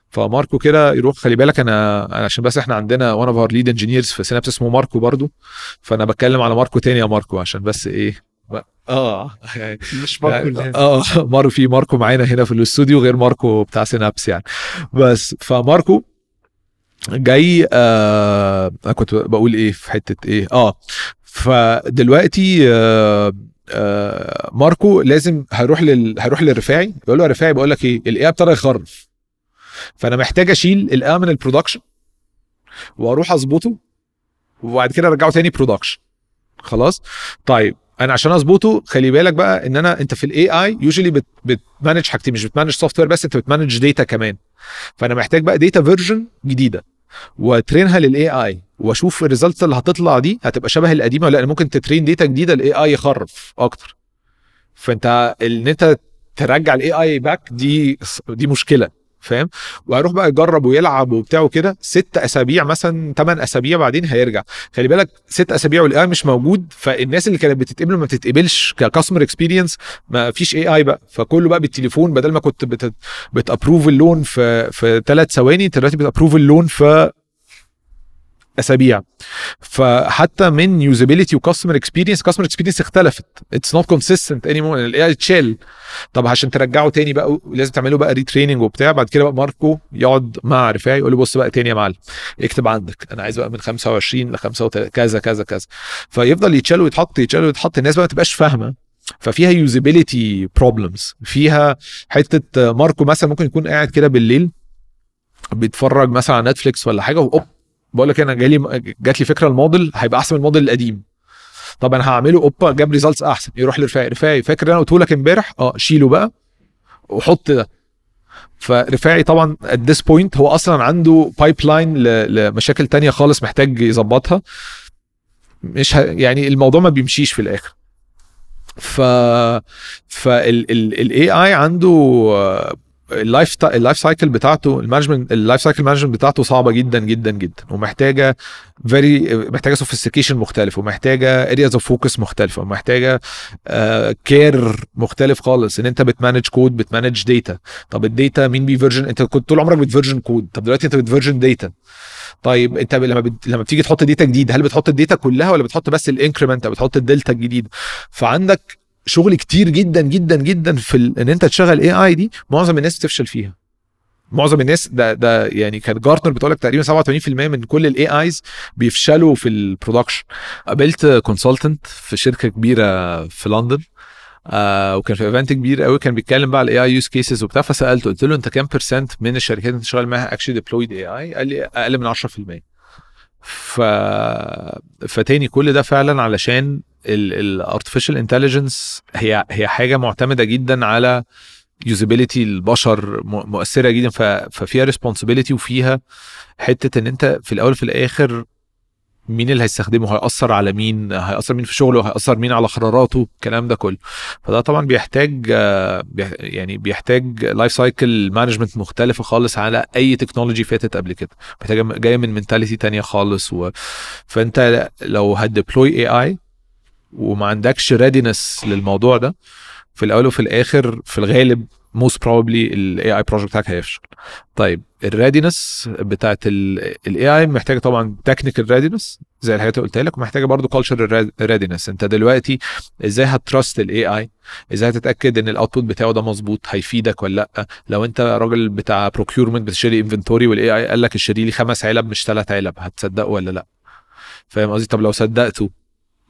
فماركو كده يروح خلي بالك أنا أنا عشان بس إحنا عندنا one of our lead engineers في سينابس اسمه ماركو برضو فأنا بتكلم على ماركو تاني يا ماركو عشان بس إيه آه. يعني
مش
آه مارو في ماركو معانا هنا في الاستوديو غير ماركو بتاع سينابس يعني. بس فماركو جاي آه كنت بقول إيه في حتة إيه آه فدلوقتي آه آه ماركو لازم هيروح لل... هيروح للرفاعي يقول له يا رفاعي بقول لك إيه ال AI ابتدى يخرف فأنا محتاج أشيل ال AI من ال production وأروح أظبطه وبعد كده أرجعه تاني production خلاص؟ طيب أنا عشان أظبطه خلي بالك بقى إن أنا أنت في ال AI usually بت بت manage حاجتين مش بت manage software بس أنت بت manage data كمان. فأنا محتاج بقى data version جديدة وت train ها لل AI وأشوف ال results اللي هتطلع دي هتبقى شبه القديمة ولا. ممكن ت train data جديدة ال AI يخرف أكتر فأنت إن أنت ترجع ال AI back دي دي مشكلة فاهم؟ وهيروح بقى يجرب ويلعب وبتاع وكده. ست أسابيع مثلا ثمان أسابيع بعدين هيرجع. خلي بالك ست أسابيع وال AI مش موجود. فالناس اللي كانت بتتقبل ما بتتقبلش ك customer experience ما فيش AI بقى. فكله بقى بالتليفون بدل ما كنت بت بت approve ال loan في في ثلاث ثواني دلوقتي بت approve ال loan في أسابيع. فحتى من usability و customer experience customer experience اختلفت. it's not consistent anymore ال AI اتشال طب عشان ترجعه تاني بقى لازم تعمله بقى retraining وبتاع. بعد كده بقى ماركو يقعد مع رفاعي يقول له بص بقى تاني يا معلم. اكتب عندك. أنا عايز بقى من 25 ل 35 كذا كذا كذا. فيفضل يتشال ويتحط يتشال ويتحط. الناس بقى ما تبقاش فاهمة. ففيها usability problems فيها حتة ماركو مثلا ممكن يكون قاعد كده بالليل بيتفرج مثلا على نتفليكس ولا حاجة وأوب بقول لك أنا جالي جات لي فكره الموديل هيبقى احسن من الموديل القديم. طب أنا هعمله اوبا جاب results احسن يروح لرفاعي رفاعي فاكر أنا قلته لك امبارح؟ آه شيله بقى وحط ده. فرفاعي طبعا at this point هو أصلا عنده pipeline لمشاكل تانية خالص محتاج يظبطها. مش ه... يعني الموضوع ما بيمشيش في الآخر. ف فال AI عنده ال life ال life cycle بتاعته ال management ال life cycle management بتاعته صعبة جدا جدا جدا. ومحتاجة very محتاجة sophistication مختلف ومحتاجة areas of focus مختلفه ومحتاجة care uh, مختلف خالص. إن أنت بت manage code بت manage data طب ال data مين بي version أنت كنت طول عمرك بت version code طب دلوقتي أنت بت version data طيب أنت لما بت... لما بتيجي تحط data جديد هل بتحط ال data كلها ولا بتحط بس ال increment أو بتحط الدلتا الجديد فعندك شغل كتير جدا جدا جدا في ال... إن أنت تشغل AI دي معظم الناس بتفشل فيها. معظم الناس ده ده يعني كانت جارتنر بتقول لك تقريبا 87% من كل ال AIs بيفشلوا في ال production قابلت consultant في شركة كبيرة في لندن آه وكان في event كبير قوي كان بيتكلم بقى على ال AI use cases وبتاع فسألته قلت له أنت كام percent من الشركات اللي انت شغال معاها actually deployed AI قال لي أقل من 10% ف فتاني كل ده فعلا علشان ال artificial intelligence هي هي حاجة معتمدة جدا على usability البشر مؤثرة جدا ففيها responsibility وفيها حتة إن أنت في الأول وفي الآخر مين اللي هيستخدمه هيأثر على مين هيأثر مين في شغله هيأثر مين على قراراته الكلام ده كله. فده طبعا بيحتاج يعني بيحتاج life cycle management مختلفة خالص على أي technology فاتت قبل كده. محتاجة جاية من mentality تانية خالص و... فأنت لو هت deploy AI وما عندكش readiness للموضوع ده في الأول وفي الآخر في الغالب most probably ال AI project بتاعك هيفشل. طيب ال readiness بتاعت ال AI محتاجة طبعا technical readiness زي الحاجات اللي قلتها لك ومحتاجة برضه culture readiness انت دلوقتي إزاي هت trust ال AI إزاي هتتأكد ان ال output بتاعه ده مظبوط؟ هيفيدك ولا لأ؟ لو انت راجل بتاع procurement بتشتري inventory وال AI قال لك اشتري لي خمس علب مش ثلاث علب هتصدقه ولا لأ؟ فاهم قصدي؟ طب لو صدقته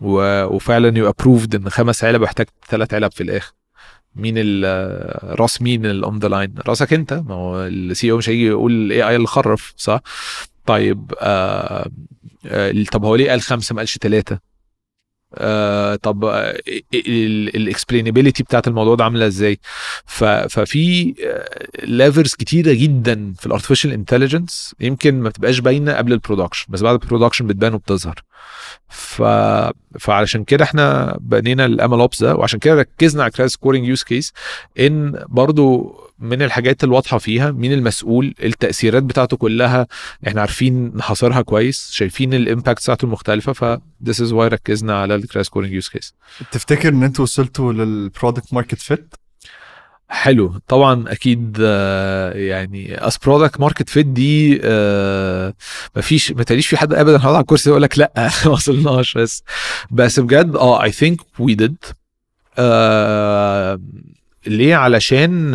و... وفعلا you approved إن خمس علب محتاج ثلاث علب في الآخر. مين راس مين ال on the line راسك أنت. ما هو ال CEO مش هيجي يقول ال AI اللي خرف صح؟ طيب آه آه طب هو ليه قال خمسة ما قالش ثلاثة آه طب ال explainability بتاعت الموضوع ده عاملة إزاي؟ ففي layers كتيرة جدا في ال artificial intelligence يمكن ما بتبقاش باينة قبل ال production بس بعد ال production بتبان وبتظهر. ف... فعلشان كده إحنا بنينا ال ML Ops ده وعشان كده ركزنا على credit scoring use case إن برضو من الحاجات الواضحة فيها مين المسؤول التأثيرات بتاعته كلها إحنا عارفين نحاصرها كويس شايفين ال impact بتاعته المختلفة ف this is why ركزنا على ال credit scoring use case
تفتكر إن أنتوا وصلتوا لل product market fit
حلو. طبعا أكيد يعني as product market fit دي مفيش ما تقاليش في حد ابدا هيقعد على الكرسي يقول لك لا ما وصلناش بس بس بجد آه I think we did ليه؟ علشان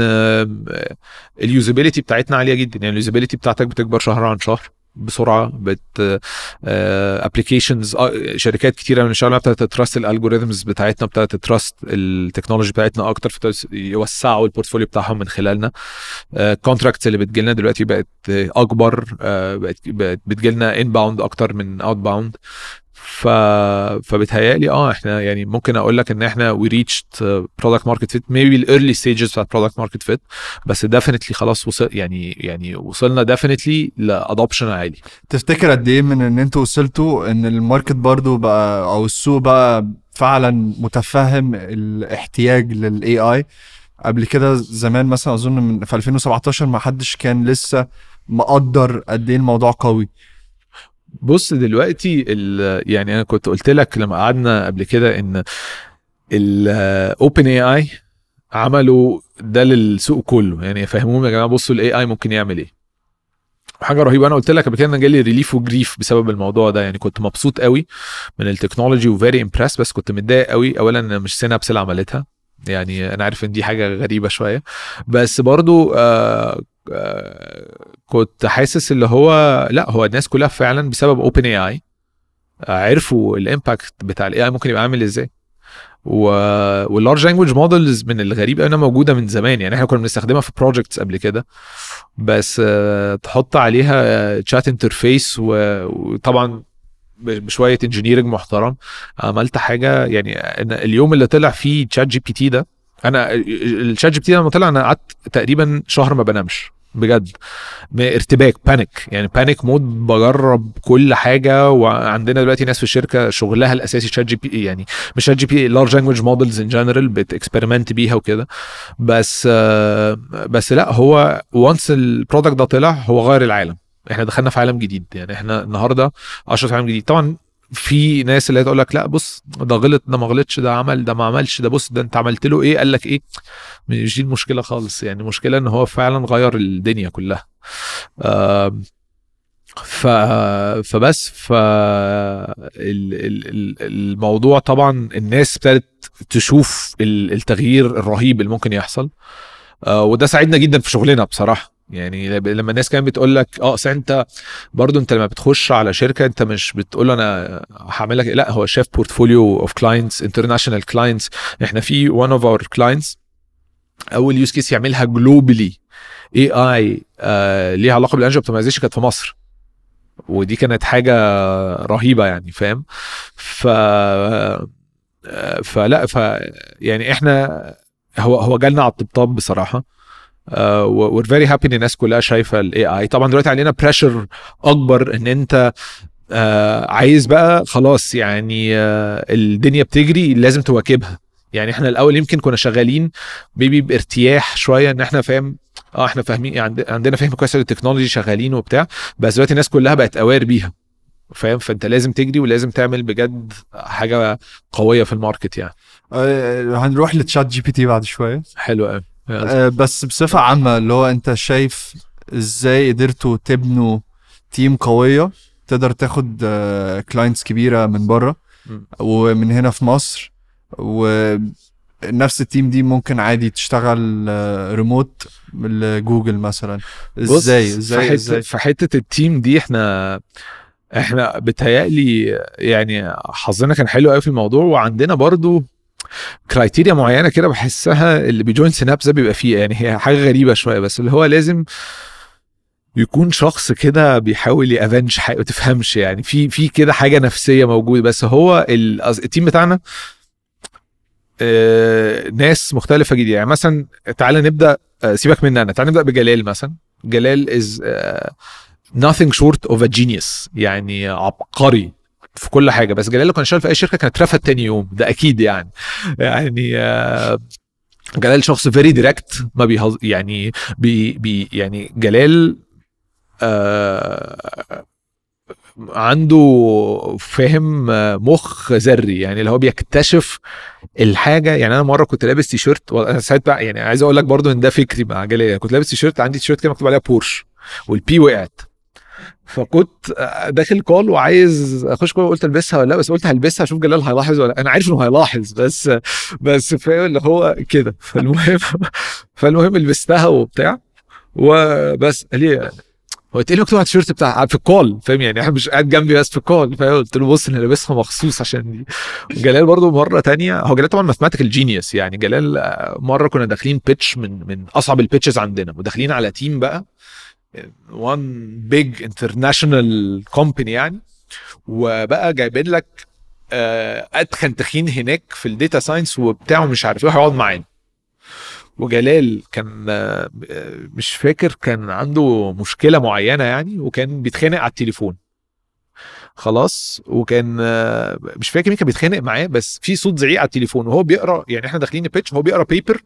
ال usability بتاعتنا عالية جدا. يعني ال usability بتاعتك بتكبر شهر عن شهر بسرعة but applications شركات كتيرة من الشغل بقت trust ال algorithms بتاعتنا بقت trust ال technology بتاعتنا أكتر يوسعوا ال portfolio بتاعهم من خلالنا. contracts اللي بتجي لنا دلوقتي بقت أكبر بقت بتجي لنا inbound أكتر من outbound ف فبتهيألي آه إحنا يعني ممكن أقول لك إن إحنا we reached product market fit maybe ال early stages بتاعت product market fit بس definitely خلاص وصل يعني يعني وصلنا definitely ل adoption عالي.
تفتكر قد إيه من إن أنتوا وصلتوا إن ال market برضو بقى أو السوق بقى فعلا متفهم الاحتياج لل AI قبل كده زمان مثلا أظن من في 2017 ما حدش كان لسه مقدر قد إيه الموضوع قوي.
بص دلوقتي يعني أنا كنت قلت لك لما قعدنا قبل كده إن ال OpenAI عملوا ده للسوق كله. يعني فهموهم يا جماعة بصوا ال AI ممكن يعمل إيه. حاجة رهيبة أنا قلت لك قبل كده أنا جالي relief و grief بسبب الموضوع ده. يعني كنت مبسوط قوي من ال technology و very impressed بس كنت متضايق قوي. اولا إن مش Synapse اللي عملتها. يعني أنا عارف إن دي حاجة غريبة شوية. بس برضو آه كنت حاسس اللي هو لا هو الناس كلها فعلا بسبب OpenAI عرفوا ال impact بتاع ال AI ممكن يبقى عامل إزاي. و... وال large language models من الغريب أنها موجودة من زمان يعني إحنا كنا بنستخدمها في projects قبل كده. بس آه، تحط عليها chat interface وطبعا ب- بشوية engineering محترم. عملت حاجة يعني اليوم اللي طلع فيه ChatGPT ده أنا ال ChatGPT لما طلع أنا قعدت تقريبا شهر ما بنامش. بجد ارتباك panic يعني panic mode بجرب كل حاجة وعندنا دلوقتي ناس في الشركة شغلها الأساسي Chat GP يعني مش Chat GP large language models in general بت experiment بيها وكده. بس آه، بس لا هو once ال product ده طلع هو غير العالم. إحنا دخلنا في عالم جديد يعني إحنا النهارده 10 في عالم جديد. طبعا في ناس اللي تقول لك لا بص ده غلط ده ما غلطش ده عمل ده ما عملش ده بص ده انت عملت له إيه؟ قال لك إيه؟ مش دي المشكلة خالص. يعني المشكلة ان هو فعلا غير الدنيا كلها. آم، ف فبس ف ال... ال... ال- الموضوع طبعا الناس ابتدت تشوف ال- التغيير الرهيب اللي ممكن يحصل. آه، وده ساعدنا جدا في شغلنا بصراحة. يعني لما الناس كانت بتقول لك آه اصل أنت برضو أنت لما بتخش على شركة أنت مش بتقول أنا هعمل لك لأ هو شاف portfolio of clients international clients إحنا في one of our clients أول use case يعملها globally AI ليها علاقة بالانجو optimization كانت في مصر. ودي كانت حاجة رهيبة يعني فاهم؟ ف آه، فلأ ف يعني إحنا هو هو جالنا على الطبطاب بصراحة. we're very happy إن الناس كلها شايفة ال AI طبعا دلوقتي علينا pressure أكبر إن أنت آه، عايز بقى خلاص يعني آه، الدنيا بتجري لازم تواكبها. يعني إحنا الأول يمكن كنا شغالين بيبي بارتياح شوية إن إحنا فاهم آه إحنا فاهمين عند- عندنا فهم كويس لل technology شغالين وبتاع بس دلوقتي الناس كلها بقت aware بيها. فاهم؟ فأنت لازم تجري ولازم تعمل بجد حاجة قوية في ال market يعني.
آه، هنروح ل ChatGPT بعد شوية.
حلو قوي
بس بصفة عامة اللي هو انت شايف إزاي قدرتوا تبنوا team قوية تقدر تاخد clients كبيرة من بره. ومن هنا في مصر ونفس ال team دي ممكن عادي تشتغل ريموت من جوجل مثلا. إزاي؟
في
إزاي؟
حتة
إزاي؟
في حتة ال team دي إحنا إحنا بتهيألي يعني حظنا كان حلو قوي في الموضوع وعندنا برضو criteria معينة كده بحسها اللي بي join Synapse ده بيبقى فيه يعني هي حاجة غريبة شوية بس اللي هو لازم يكون شخص كده بيحاول ي avenge حاجة ما تفهمش يعني في في كده حاجة نفسية موجودة بس هو ال- ال team بتاعنا آه، ناس مختلفة جدا يعني مثلا تعالى نبدأ آه، سيبك مني أنا تعالى نبدأ بجلال مثلا جلال is nothing short of a genius يعني عبقري. في كل حاجة بس جلال كان شغال في أي شركة كان اترفد تاني يوم ده أكيد يعني. يعني آه، جلال شخص very direct ما بيهز يعني بي بي يعني جلال آه عنده فهم آه، مخ ذري يعني اللي هو بيكتشف الحاجة. يعني أنا مرة كنت لابس تي شيرت وأنا ساعات يعني عايز أقول لك برضو إن ده فكري مع جلال كنت لابس تي شيرت عندي تي شيرت كده مكتوب عليها بورش وال P وقعت. فكنت آه، داخل call وعايز أخش call قلت ألبسها ولا لأ بس قلت هلبسها أشوف جلال هيلاحظ ولا. أنا عارف إنه هيلاحظ بس بس فاهم اللي هو كده. فالمهم فالمهم لبستها وبتاع وبس. قال لي هو إيه مكتوب على التيشيرت بتاع؟ في ال call فاهم يعني؟ إحنا مش قاعد جنبي بس في ال call فاهم؟ قلت له بص أنا لابسها مخصوص عشان دي. وجلال برضو مرة تانية هو جلال طبعا mathematical genius يعني. جلال آه، مرة كنا داخلين pitch من من أصعب ال pitches عندنا وداخلين على team بقى. one big international company يعني. وبقى جايبين لك آه، اتخن تخين هناك في ال data science وبتاع ومش عارف إيه هيقعد معانا. وجلال كان آه، مش فاكر كان عنده مشكلة معينة يعني وكان بيتخانق على التليفون. خلاص. وكان آه، مش فاكر مين كان بيتخانق معاه بس في صوت زعيق على التليفون. وهو بيقرأ يعني إحنا داخلين ال pitch هو بيقرأ paper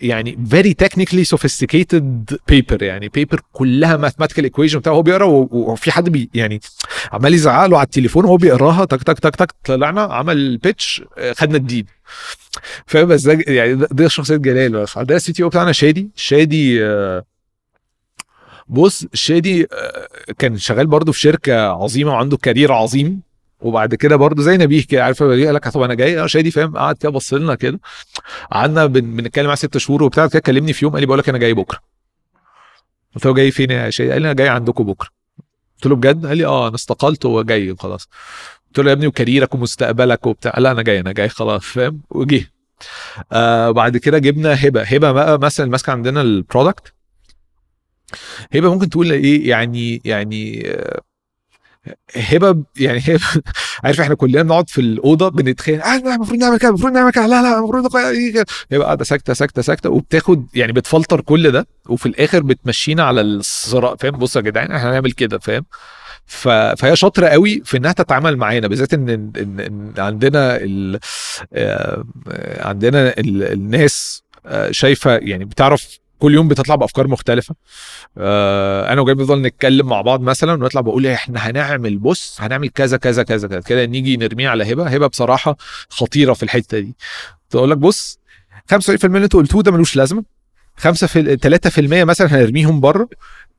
يعني very technically sophisticated paper يعني paper كلها mathematical equation بتاعه هو بيقرا وفي حد بي يعني عمال يزعق له على التليفون وهو بيقراها تك تك تك تك طلعنا عمل pitch خدنا ال deal. فاهم؟ بس ده يعني ده, ده شخصية جلال بس عندنا ال CTO بتاعنا شادي. شادي آه، بص شادي آه، كان شغال برضه في شركة عظيمة وعنده career عظيم. وبعد كده برضه زي نبيه كده عارف قال لك طب أنا جاي؟ آه شادي فاهم؟ قعد كده بص لنا كده. قعدنا بن- بنتكلم معاه ست شهور وبتاع كده كلمني في يوم قال لي بقول لك أنا جاي بكرة. قلت له جاي فين يا شادي؟ قال لي أنا جاي عندكم بكرة. قلت له بجد؟ قال لي آه أنا استقلت وجاي خلاص قلت له يا ابني وكاريرك ومستقبلك وبتاع. لا أنا جاي أنا جاي خلاص فاهم؟ وجه. آه بعد كده جبنا هبة. هبة بقى مثلا ماسكة عندنا ال product هبة ممكن تقول إيه؟ يعني يعني آه، هبة يعني هبة. عارف إحنا كلنا بنقعد في الأوضة بنتخانق. آه لا، المفروض نعمل كده المفروض نعمل كده لا لا المفروض هي قاعدة ساكتة ساكتة ساكتة وبتاخد يعني بتفلتر كل ده وفي الآخر بتمشينا على الصراط فاهم؟ بصوا يا جدعان إحنا هنعمل كده فاهم؟ ف... فهي شاطرة قوي في إنها تتعامل معانا بالذات إن إن, إن عندنا ال... آه، عندنا ال... الناس آه، شايفة يعني بتعرف كل يوم بتطلع بأفكار مختلفة. آه، أنا وجاي بنفضل نتكلم مع بعض مثلا ونطلع بقول إيه، إحنا هنعمل بص هنعمل كذا كذا كذا كذا كده نيجي نرميه على هبة. هبة بصراحة خطيرة في الحتة دي. تقول لك بص 95% اللي أنتوا قلتوه ده ملوش لازمة. 5 في 3% مثلا هنرميهم بره.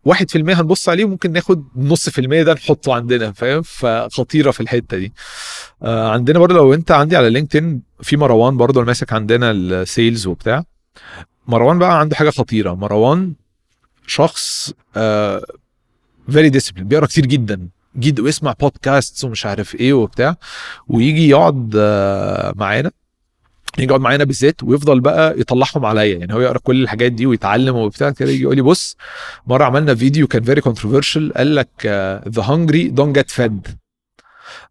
1% هنبص عليه وممكن ناخد نص في المية ده نحطه عندنا فاهم؟ فخطيرة في الحتة دي. آه عندنا برضه لو أنت عندي على LinkedIn في مروان برضه ماسك عندنا ال sales وبتاع. مروان بقى عنده حاجة خطيرة. مروان شخص very disciplined بيقرأ كتير جدا جدا ويسمع بودكاست ومش عارف إيه وبتاع ويجي يقعد آه، معانا يجي يقعد معانا بالذات ويفضل بقى يطلعهم عليا. يعني هو يقرأ كل الحاجات دي ويتعلم وبتاع كده يجي يقول لي بص مرة عملنا فيديو كان very controversial قال لك the hungry don't get fed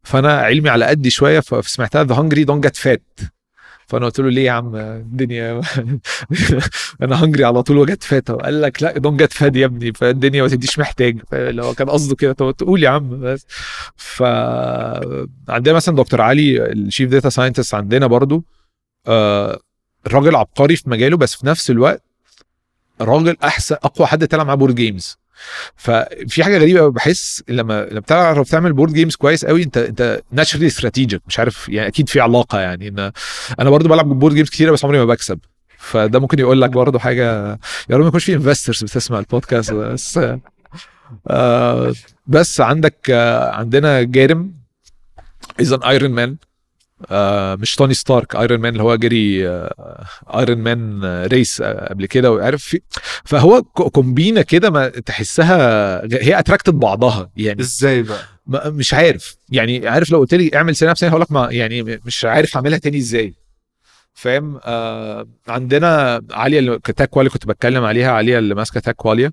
فأنا علمي على قدي شوية فسمعتها the hungry don't get fat فانا قلت له ليه يا عم الدنيا أنا hungry على طول و get fat قال لك لا don't get fed يا ابني فالدنيا ما تديش محتاج. اللي هو كان قصده كده. طب تقول يا عم بس. ف عندنا مثلا دكتور علي ال chief data scientist عندنا برضو آه، راجل عبقري في مجاله بس في نفس الوقت راجل أحسن أقوى حد تلعب معاه board games ففي حاجة غريبة بحس لما لما بتعرف تعمل board games كويس قوي أنت أنت naturally strategic مش عارف يعني أكيد في علاقة يعني. إن أنا برضو بلعب board games كتيرة بس عمري ما بكسب. فده ممكن يقول لك برضه حاجة يا رب ما يكونش في investors بتسمع البودكاست بس آه بس عندك آه عندنا جارم از ان ايرون مان آه مش توني ستارك آيرون مان اللي هو جري آه آيرون مان ريس آه قبل كده وعارف في فهو كومبينة كده ما تحسها هي اتراكتد بعضها يعني
إزاي بقى؟
مش عارف يعني عارف لو قلت لي اعمل سنه بسنه هقول لك ما يعني مش عارف اعملها تاني إزاي فاهم؟ آه عندنا عالية اللي كتاك واليا كنت بتكلم عليها عالية اللي ماسكة تاك واليا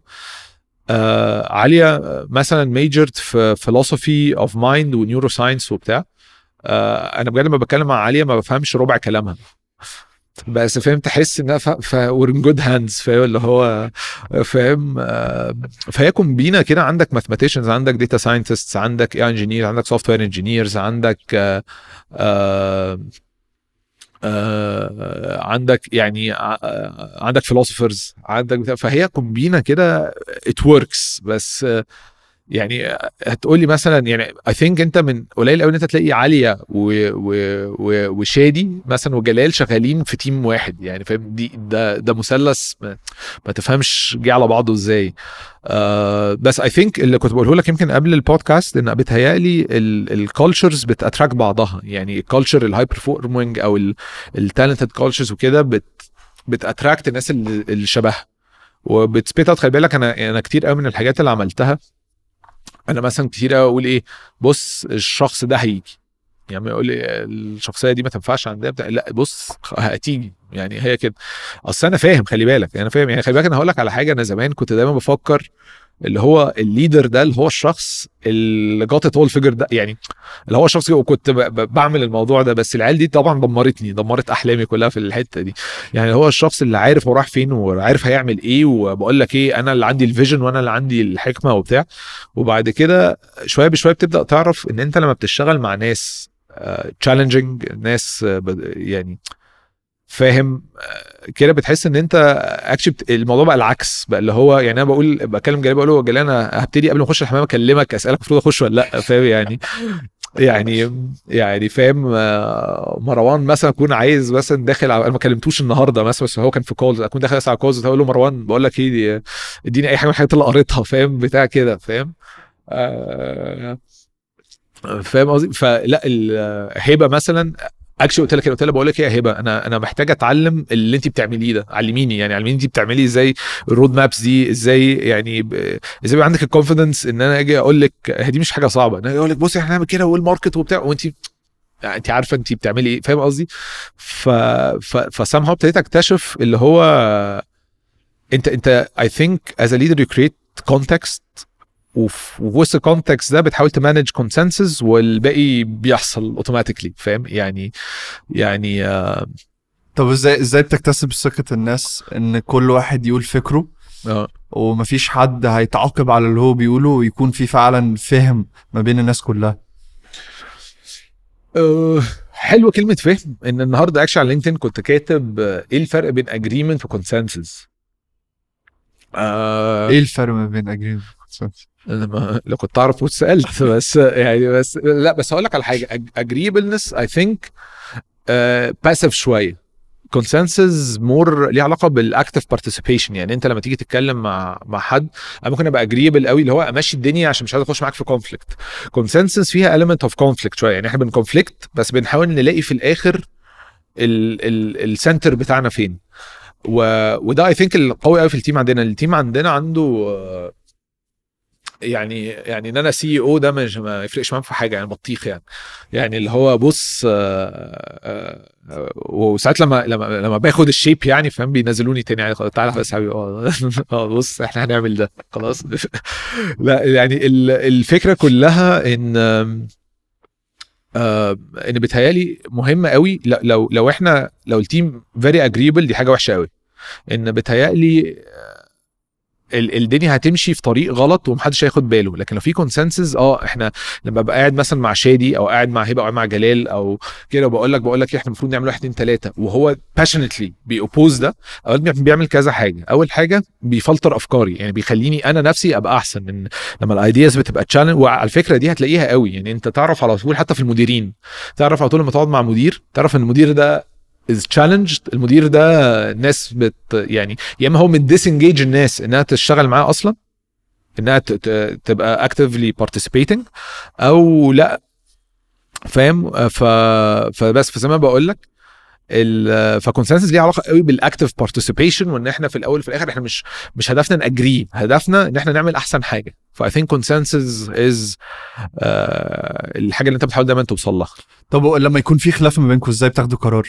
آه عالية مثلا majored في philosophy of mind و neuroscience وبتاع آه أنا بجد لما بتكلم مع عاليه ما بفهمش ربع كلامها. بس فاهم تحس انها ف... we're in good hands فاهم؟ اللي هو فاهم؟ آه، فهي كومبينه كده عندك mathematicians عندك data scientists عندك AI engineer عندك software engineers عندك آه، آه، عندك يعني عندك philosophers عندك بتاع فهي كومبينة كده it works بس آه، يعني هتقولي مثلا يعني I think أنت من قليل قوي إن أنت تلاقي عالية و و و وشادي مثلا وجلال شغالين في team واحد يعني فاهم؟ دي ده ده مثلث ما, ما تفهمش جه على بعضه إزاي. آه بس I think اللي كنت بقوله لك يمكن قبل البودكاست إن بتهيألي ال cultures بت attract بعضها. يعني ال culture ال high performing أو ال talented cultures وكده بت بت attract الناس اللي شبهها. وبت spit out خلي بالك أنا أنا كتير قوي من الحاجات اللي عملتها أنا مثلا كتير أقول إيه بص الشخص ده هيجي. يعني يقول لي الشخصية دي ما تنفعش عندنا بتاع لأ بص هتيجي. يعني هي كده. أصل أنا فاهم خلي بالك. أنا فاهم. يعني خلي بالك أنا هقول لك على حاجة. أنا زمان كنت دايما بفكر اللي هو ال leader ده اللي هو الشخص اللي got it all figured out يعني اللي هو الشخص ب- بعمل الموضوع ده بس العيال دي طبعا دمرتني دمرت أحلامي كلها في الحتة دي. يعني هو الشخص اللي عارف هو رايح فين وعارف هيعمل إيه وبقول لك إيه أنا اللي عندي ال vision وأنا اللي عندي الحكمة وبتاع. وبعد كده شوية بشوية بتبدأ تعرف إن أنت لما بتشتغل مع ناس challenging ناس آه، بد- يعني فاهم؟ كده بتحس إن أنت actually الموضوع بقى العكس بقى اللي هو يعني أنا بقول بكلم جلال بقول له جلال أنا هبتدي قبل ما أخش الحمام أكلمك أسألك المفروض أخش ولا لأ؟ فاهم يعني؟ يعني يعني فاهم آه، مروان مثلا أكون عايز مثلا داخل أنا ما كلمتوش النهارده مثلا بس هو كان في calls أكون داخل على calls أقول له مروان بقول لك إيه دي- اديني أي حاجة من الحاجات اللي قريتها فاهم؟ بتاع كده فاهم؟ آه، فاهم قصدي؟ فلا الهبه مثلا actually قلت لك قلت لها بقول لك إيه يا هبة أنا أنا محتاج أتعلم اللي انت بتعمليه ده علميني يعني علميني انت بتعملي إزاي ال roadmaps دي إزاي يعني. إزاي عندك ال confidence إن أنا أجي أقول لك هي دي مش حاجة صعبة أنا أقول لك بصي إحنا هنعمل كده وال market وبتاع وانت يعني انت عارفة انت بتعملي إيه فاهم قصدي ف ف ف somehow ابتديت أكتشف اللي هو أنت أنت I think as a leader you create context وفي وسط ال context ده بتحاول ت manage consensus والباقي بيحصل automatically فاهم؟ يعني يعني آه
طب إزاي إزاي بتكتسب ثقة الناس إن كل واحد يقول فكره؟
آه.
ومفيش حد هيتعاقب على اللي هو بيقوله ويكون في فعلا فهم ما بين الناس كلها؟
أه حلوة كلمة فهم. إن النهارده اكشن على LinkedIn كنت كاتب آه، إيه الفرق بين agreement و consensus آه
إيه الفرق ما بين agreement
أنا ما لو كنت أعرف كنت سألت بس يعني بس لا بس هقول لك على حاجة. agreeableness I think passive شوية. consensus more ليه علاقة بال active participation يعني أنت لما تيجي تتكلم مع مع حد أنا ممكن أبقى agreeable قوي اللي هو أمشي الدنيا عشان مش عايز أخش معاك في conflict consensus فيها element of conflict شوية. يعني إحنا بن conflict بس بنحاول نلاقي في الآخر ال center بتاعنا فين. و... وده I think القوي قوي في ال team عندنا. ال team عندنا عنده يعني يعني إن أنا CEO ده مش ما يفرقش معاهم في حاجة يعني بطيخ يعني. يعني اللي هو بص آه، آه، وساعات لما لما لما باخد ال shape يعني فاهم بينزلوني تاني يعني تعالى بس حبيبي آه آه، بص إحنا هنعمل ده خلاص. لا يعني ال- الفكرة كلها إن إن بيتهيألي مهم قوي لو لو إحنا لو ال team very agreeable دي حاجة وحشة قوي. إن بيتهيألي ال- الدنيا هتمشي في طريق غلط ومحدش هياخد باله. لكن لو في consensus آه إحنا لما أبقى قاعد مثلا مع شادي أو قاعد مع هبة أو مع جلال أو كده وبقول لك بقول لك إيه، إحنا المفروض نعمل واحد اتنين تلاتة وهو patiently بي oppose ده اوقات بي- بيعمل كذا حاجة. أول حاجة بيفلتر أفكاري. يعني بيخليني أنا نفسي أبقى أحسن من لما ال ideas بتبقى challenge وعلى الفكرة دي هتلاقيها قوي. يعني أنت تعرف على طول حتى في المديرين. تعرف على طول لما تقعد مع مدير تعرف إن المدير ده is challenged. المدير ده ناس بت يعني يا إما هو من disengage الناس إنها تشتغل معاه أصلا إنها تبقى actively participating أو لأ. فاهم؟ ف فبس فزي ما بقول لك ف consensus ليه علاقة قوي بال active participation وإن إحنا في الأول وفي الآخر إحنا مش مش هدفنا ن agree هدفنا إن إحنا نعمل أحسن حاجة. ف I think consensus is الحاجة اللي أنت بتحاول دايما توصل لها.
طب لما يكون في خلاف ما بينكم إزاي بتاخدوا قرار؟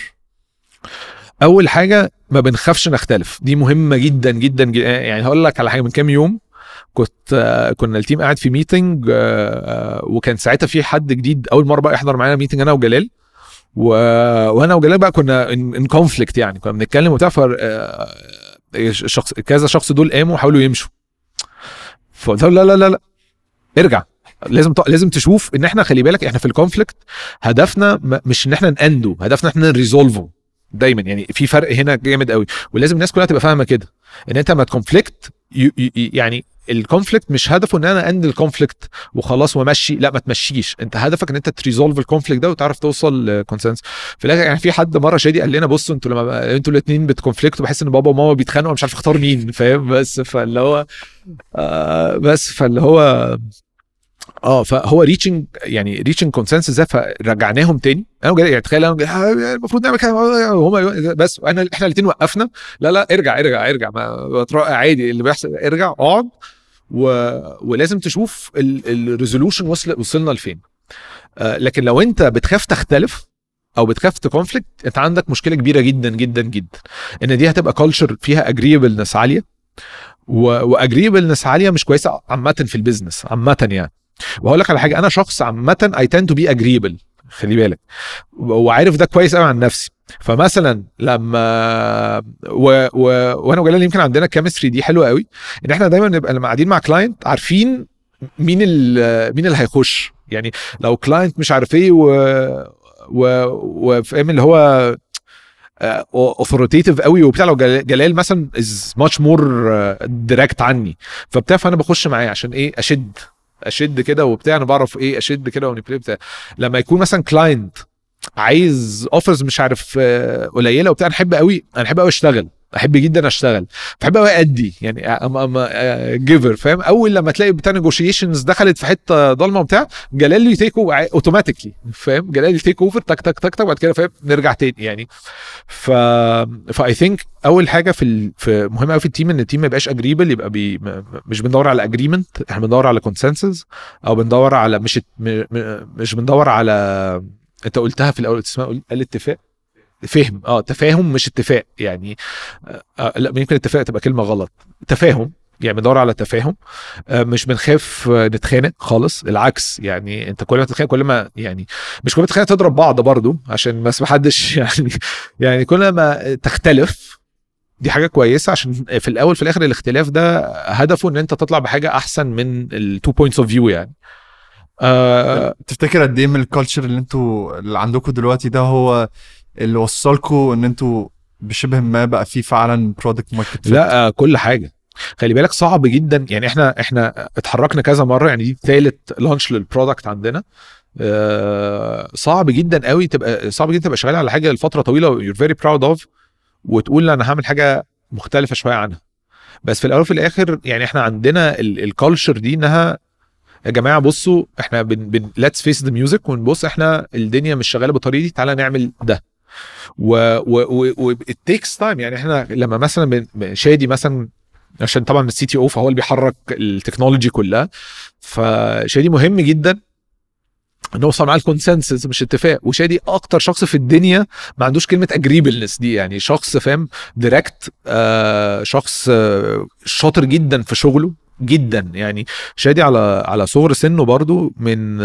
أول حاجة ما بنخافش نختلف. دي مهمة جدا جدا, جداً. يعني هقول لك على حاجة. من كام يوم كنت آه، كنا ال team قاعد في meeting وكان ساعتها في حد جديد أول مرة بقى يحضر معانا meeting أنا وجلال. و... وأنا وجلال بقى كنا in conflict يعني. كنا بنتكلم وبتاع آه، شخص كذا شخص دول قاموا وحاولوا يمشوا. فقلت له لا لا لا لا ارجع. لازم ت... لازم تشوف إن إحنا خلي بالك إحنا في ال conflict هدفنا مش إن إحنا ن end ه هدفنا إحنا ن resolve ه دايما. يعني في فرق هنا جامد قوي. ولازم الناس كلها تبقى فاهمة كده. إن أنت ما ت conflict يعني ال conflict مش هدفه إن أنا end ال conflict وخلاص وأمشي. لا ما تمشيش. أنت هدفك إن أنت ت resolve ال conflict ده وتعرف توصل ل consensus في الآخر يعني في حد مرة شادي قال لنا بصوا أنتوا لما أنتوا الاثنين بت conflict وا بحس إن بابا وماما بيتخانقوا مش عارف أختار مين. فاهم؟ بس فاللي هو آه بس فاللي هو آه فهو reaching يعني reaching consensus ده فرجعناهم تاني. أنا يعني تخيل أنا آه، المفروض نعمل كده. وهم بس انا إحنا الاثنين وقفنا. لا لا ارجع ارجع ارجع. ما عادي اللي بيحصل ارجع اقعد و... ولازم تشوف ال resolution وصل وصلنا لفين. آه لكن لو أنت بتخاف تختلف أو بتخاف ت conflict أنت عندك مشكلة كبيرة جدا جدا جدا. إن دي هتبقى culture فيها agreeableness عالية. و agreeableness عالية مش كويسة عامة في ال business عامة يعني. وهقول لك على حاجة أنا شخص عامة I tend to be agreeable خلي بالك. وعارف ده كويس قوي عن نفسي. فمثلا لما و... و... وأنا وجلال يمكن عندنا ال chemistry دي حلوة قوي إن إحنا دايما نبقى لما قاعدين مع client عارفين مين ال... مين اللي هيخش. يعني لو client مش عارف إيه و و وفاهم اللي هو authoritative قوي وبتاع لو جلال مثلا is much more direct عني. فبتاع فأنا بخش معاه عشان إيه؟ أشد. أشد كده وبتاع أنا بعرف إيه أشد كده ونبلاي بتاع. لما يكون مثلا كلاينت عايز اوفرز مش عارف آه، قليلة وبتاع أنا أحب قوي أنا أحب قوي أشتغل. أحب جدا أشتغل. بحب قوي أدي يعني ام ام جيفر فاهم؟ أول لما تلاقي بتاع نيجوشيشنز دخلت في حتة ضلمة وبتاع جلال لي تيك اوتوماتيكلي فاهم؟ جلال لي تيك اوفر تك تك تك تك بعد كده فاهم؟ نرجع تاني يعني. ف فاي ثينك أول حاجة في. في مهم قوي في التيم إن التيم ما يبقاش اجريبل يبقى بي... مش بندور على agreement إحنا بندور على consensus أو بندور على مش مش بندور على أنت قلتها في الأول اسمها الاتفاق فهم آه تفاهم مش اتفاق. يعني آه آه، لا يمكن اتفاق تبقى كلمة غلط. تفاهم يعني بندور على تفاهم. آه، مش بنخاف آه، نتخانق خالص. العكس يعني انت كل ما تتخانق كل ما يعني مش كل ما تتخانق تضرب بعض برضو عشان بس محدش يعني يعني كل ما تختلف دي حاجة كويسة. عشان في الأول في الآخر الاختلاف ده هدفه إن أنت تطلع بحاجة أحسن من ال two points of view يعني. آه
تفتكر قد إيه من ال culture اللي أنتوا اللي عندكم دلوقتي ده هو اللي وصلكم إن أنتوا بشبه ما بقى فيه فعلا product market
لا كل حاجة. خلي بالك صعب جدا. يعني إحنا إحنا اتحركنا كذا مرة يعني دي ثالث launch لل product عندنا. آه، صعب جدا قوي تبقى صعب جدا تبقى شغال على حاجة لفترة طويلة you're very proud of وتقول أنا هعمل حاجة مختلفة شوية عنها. بس في الأول وفي الآخر يعني إحنا عندنا ال culture دي إنها يا جماعة بصوا إحنا بن let's face the music ونبص إحنا الدنيا مش شغالة بالطريقة دي تعالى نعمل ده. و و و it takes time. يعني إحنا لما مثلا شادي مثلا عشان طبعا ال CTO فهو اللي بيحرك ال technology كلها. فشادي مهم جدا نوصل معاه ال consensus مش اتفاق. وشادي أكتر شخص في الدنيا ما عندوش كلمة agreeableness دي. يعني شخص فاهم؟ direct آه شخص آه شاطر جدا في شغله. جدا. يعني شادي على على صغر سنه برضو من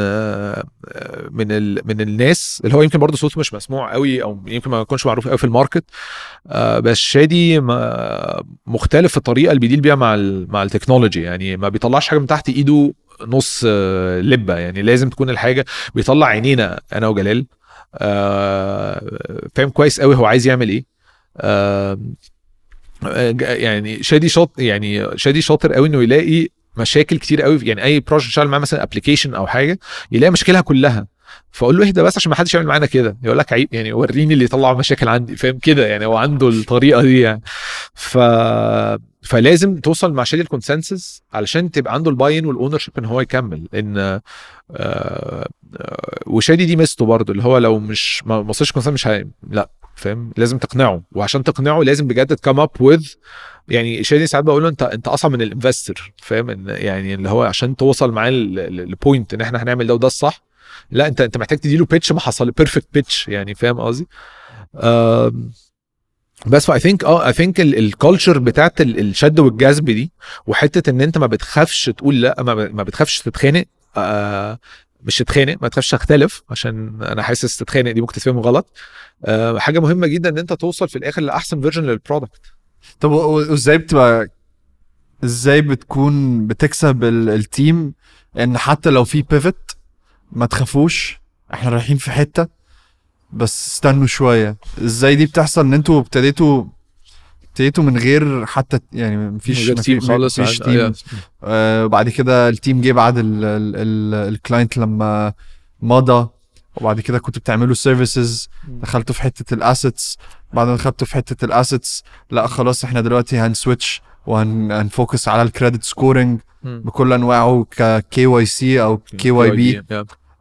من ال من الناس اللي هو يمكن برضو صوته مش مسموع قوي أو يمكن ما يكونش معروف قوي في ال market. آه، بس شادي مختلف في الطريقة اللي بي deal بيها مع مع ال technology. يعني ما بيطلعش حاجة من تحت إيده نص آه، لبة. يعني لازم تكون الحاجة بيطلع عينينا أنا وجلال. آه، فاهم كويس قوي هو عايز يعمل إيه. يعني شادي شاط يعني شادي شاطر قوي إنه يلاقي مشاكل كتير قوي يعني أي project شغال معاه مثلا application أو حاجة يلاقي مشكلها كلها. فأقول له اهدى بس عشان ما حدش يعمل معانا كده. يقول لك عيب يعني وريني اللي يطلع مشاكل عندي فاهم كده؟ يعني هو عنده الطريقة دي يعني. ف فلازم توصل مع شادي ال consensus علشان تبقى عنده ال buy-in وال ownership إن هو يكمل. ان آه، آه، وشادي دي ميزته برضه اللي هو لو مش ما وصلش consensus مش هي... لا. فاهم؟ لازم تقنعه. وعشان تقنعه لازم بجد ت come up with يعني شادي ساعات بقول له انت انت أصعب من ال investor فاهم؟ إن يعني اللي هو عشان توصل معاه لل point إن إحنا هنعمل ده وده الصح. لا أنت أنت محتاج تديله pitch ما حصل perfect pitch يعني فاهم قصدي؟ بس ف I think آه I think ال culture بتاعت ال- الشد والجذب دي وحتة إن أنت ما بتخافش تقول لأ ما بتخافش تتخانق آه مش تتخانق ما تخافش تختلف عشان أنا حاسس تتخانق دي ممكن تتفهم غلط. آه حاجة مهمة جدا إن أنت توصل في الآخر لأحسن version
لل product طب وإزاي بتبقى إزاي بتكون بتكسب ال- ال team إن حتى لو في pivot ما تخافوش إحنا رايحين في حتة بس استنوا شوية. إزاي دي بتحصل إن أنتوا ابتديتوا ابتديتوا من غير حتى يعني مفيش
غير team خالص
مفيش
عاد-
team.
آه،
آه وبعد كده ال team جه بعد ال client لما مضى. وبعد كده كنتوا بتعملوا services دخلتوا في حتة ال assets بعد ما دخلتوا في حتة ال assets لا خلاص إحنا دلوقتي هن switch وهن
focus
على ال credit scoring. بكل أنواعه ك KYC أو
KYB.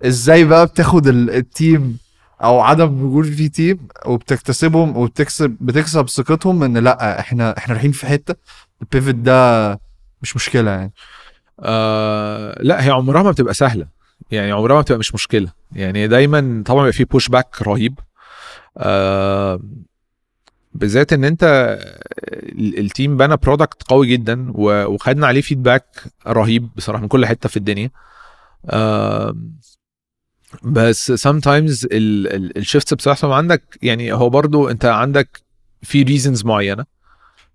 إزاي بقى بتاخد ال- ال team أو عدم وجود في team وبتكتسبهم وبتكسب بتكسب ثقتهم إن لأ إحنا إحنا رايحين في حتة. ال pivot ده مش مشكلة يعني.
آه لأ هي عمرها ما بتبقى سهلة. يعني عمرها ما بتبقى مش مشكلة. يعني دايما طبعا بيبقى في push back رهيب. آه بالذات إن أنت ال- ال team بنى product قوي جدا وخدنا عليه feedback رهيب بصراحة من كل حتة في الدنيا. آم، بس sometimes ال shifts بتحصل عندك يعني هو برضو انت عندك في reasons معينة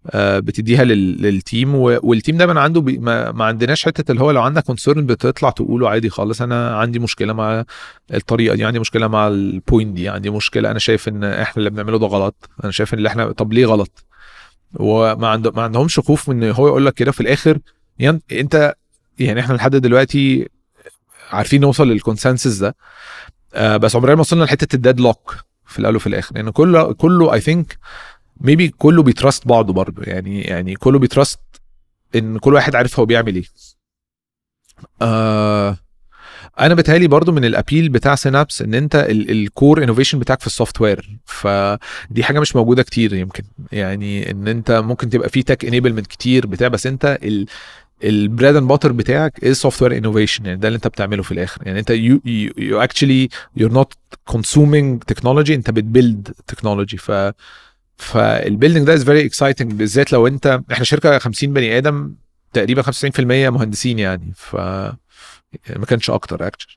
آه، بتديها لل- لل team وال team دايما عنده بي ما, ما عندناش حتة اللي هو لو عندك concern بتطلع تقوله عادي خالص. أنا عندي مشكلة مع الطريقة دي عندي مشكلة مع ال point دي عندي مشكلة أنا شايف إن إحنا اللي بنعمله ده غلط. أنا شايف إن اللي إحنا طب ليه غلط؟ وما عنده ما عندهمش خوف من هو يقول لك كده. في الآخر يعني أنت يعني إحنا لحد دلوقتي عارفين نوصل لل consensus ده. آه بس عمرنا ما وصلنا لحتة ال deadlock في الأول وفي الآخر. يعني كله كله I think maybe كله بي trust بعضه برضه. يعني يعني كله بي trust إن كل واحد عارف هو بيعمل إيه. آه أنا بتهيألي برضو من ال appeal بتاع Synapse إن أنت ال core innovation بتاعك في ال software فدي حاجة مش موجودة كتير يمكن. يعني إن أنت ممكن تبقى في tech enablement كتير بتاع بس أنت ال bread and butter بتاعك is software innovation يعني ده اللي انت بتعمله في الآخر. يعني انت you you actually you're not consuming technology انت بت build technology ف فال building ده is very exciting بالذات لو انت إحنا شركة 50 بني آدم تقريبا 95% مهندسين يعني. ف ما كانش أكتر اكشن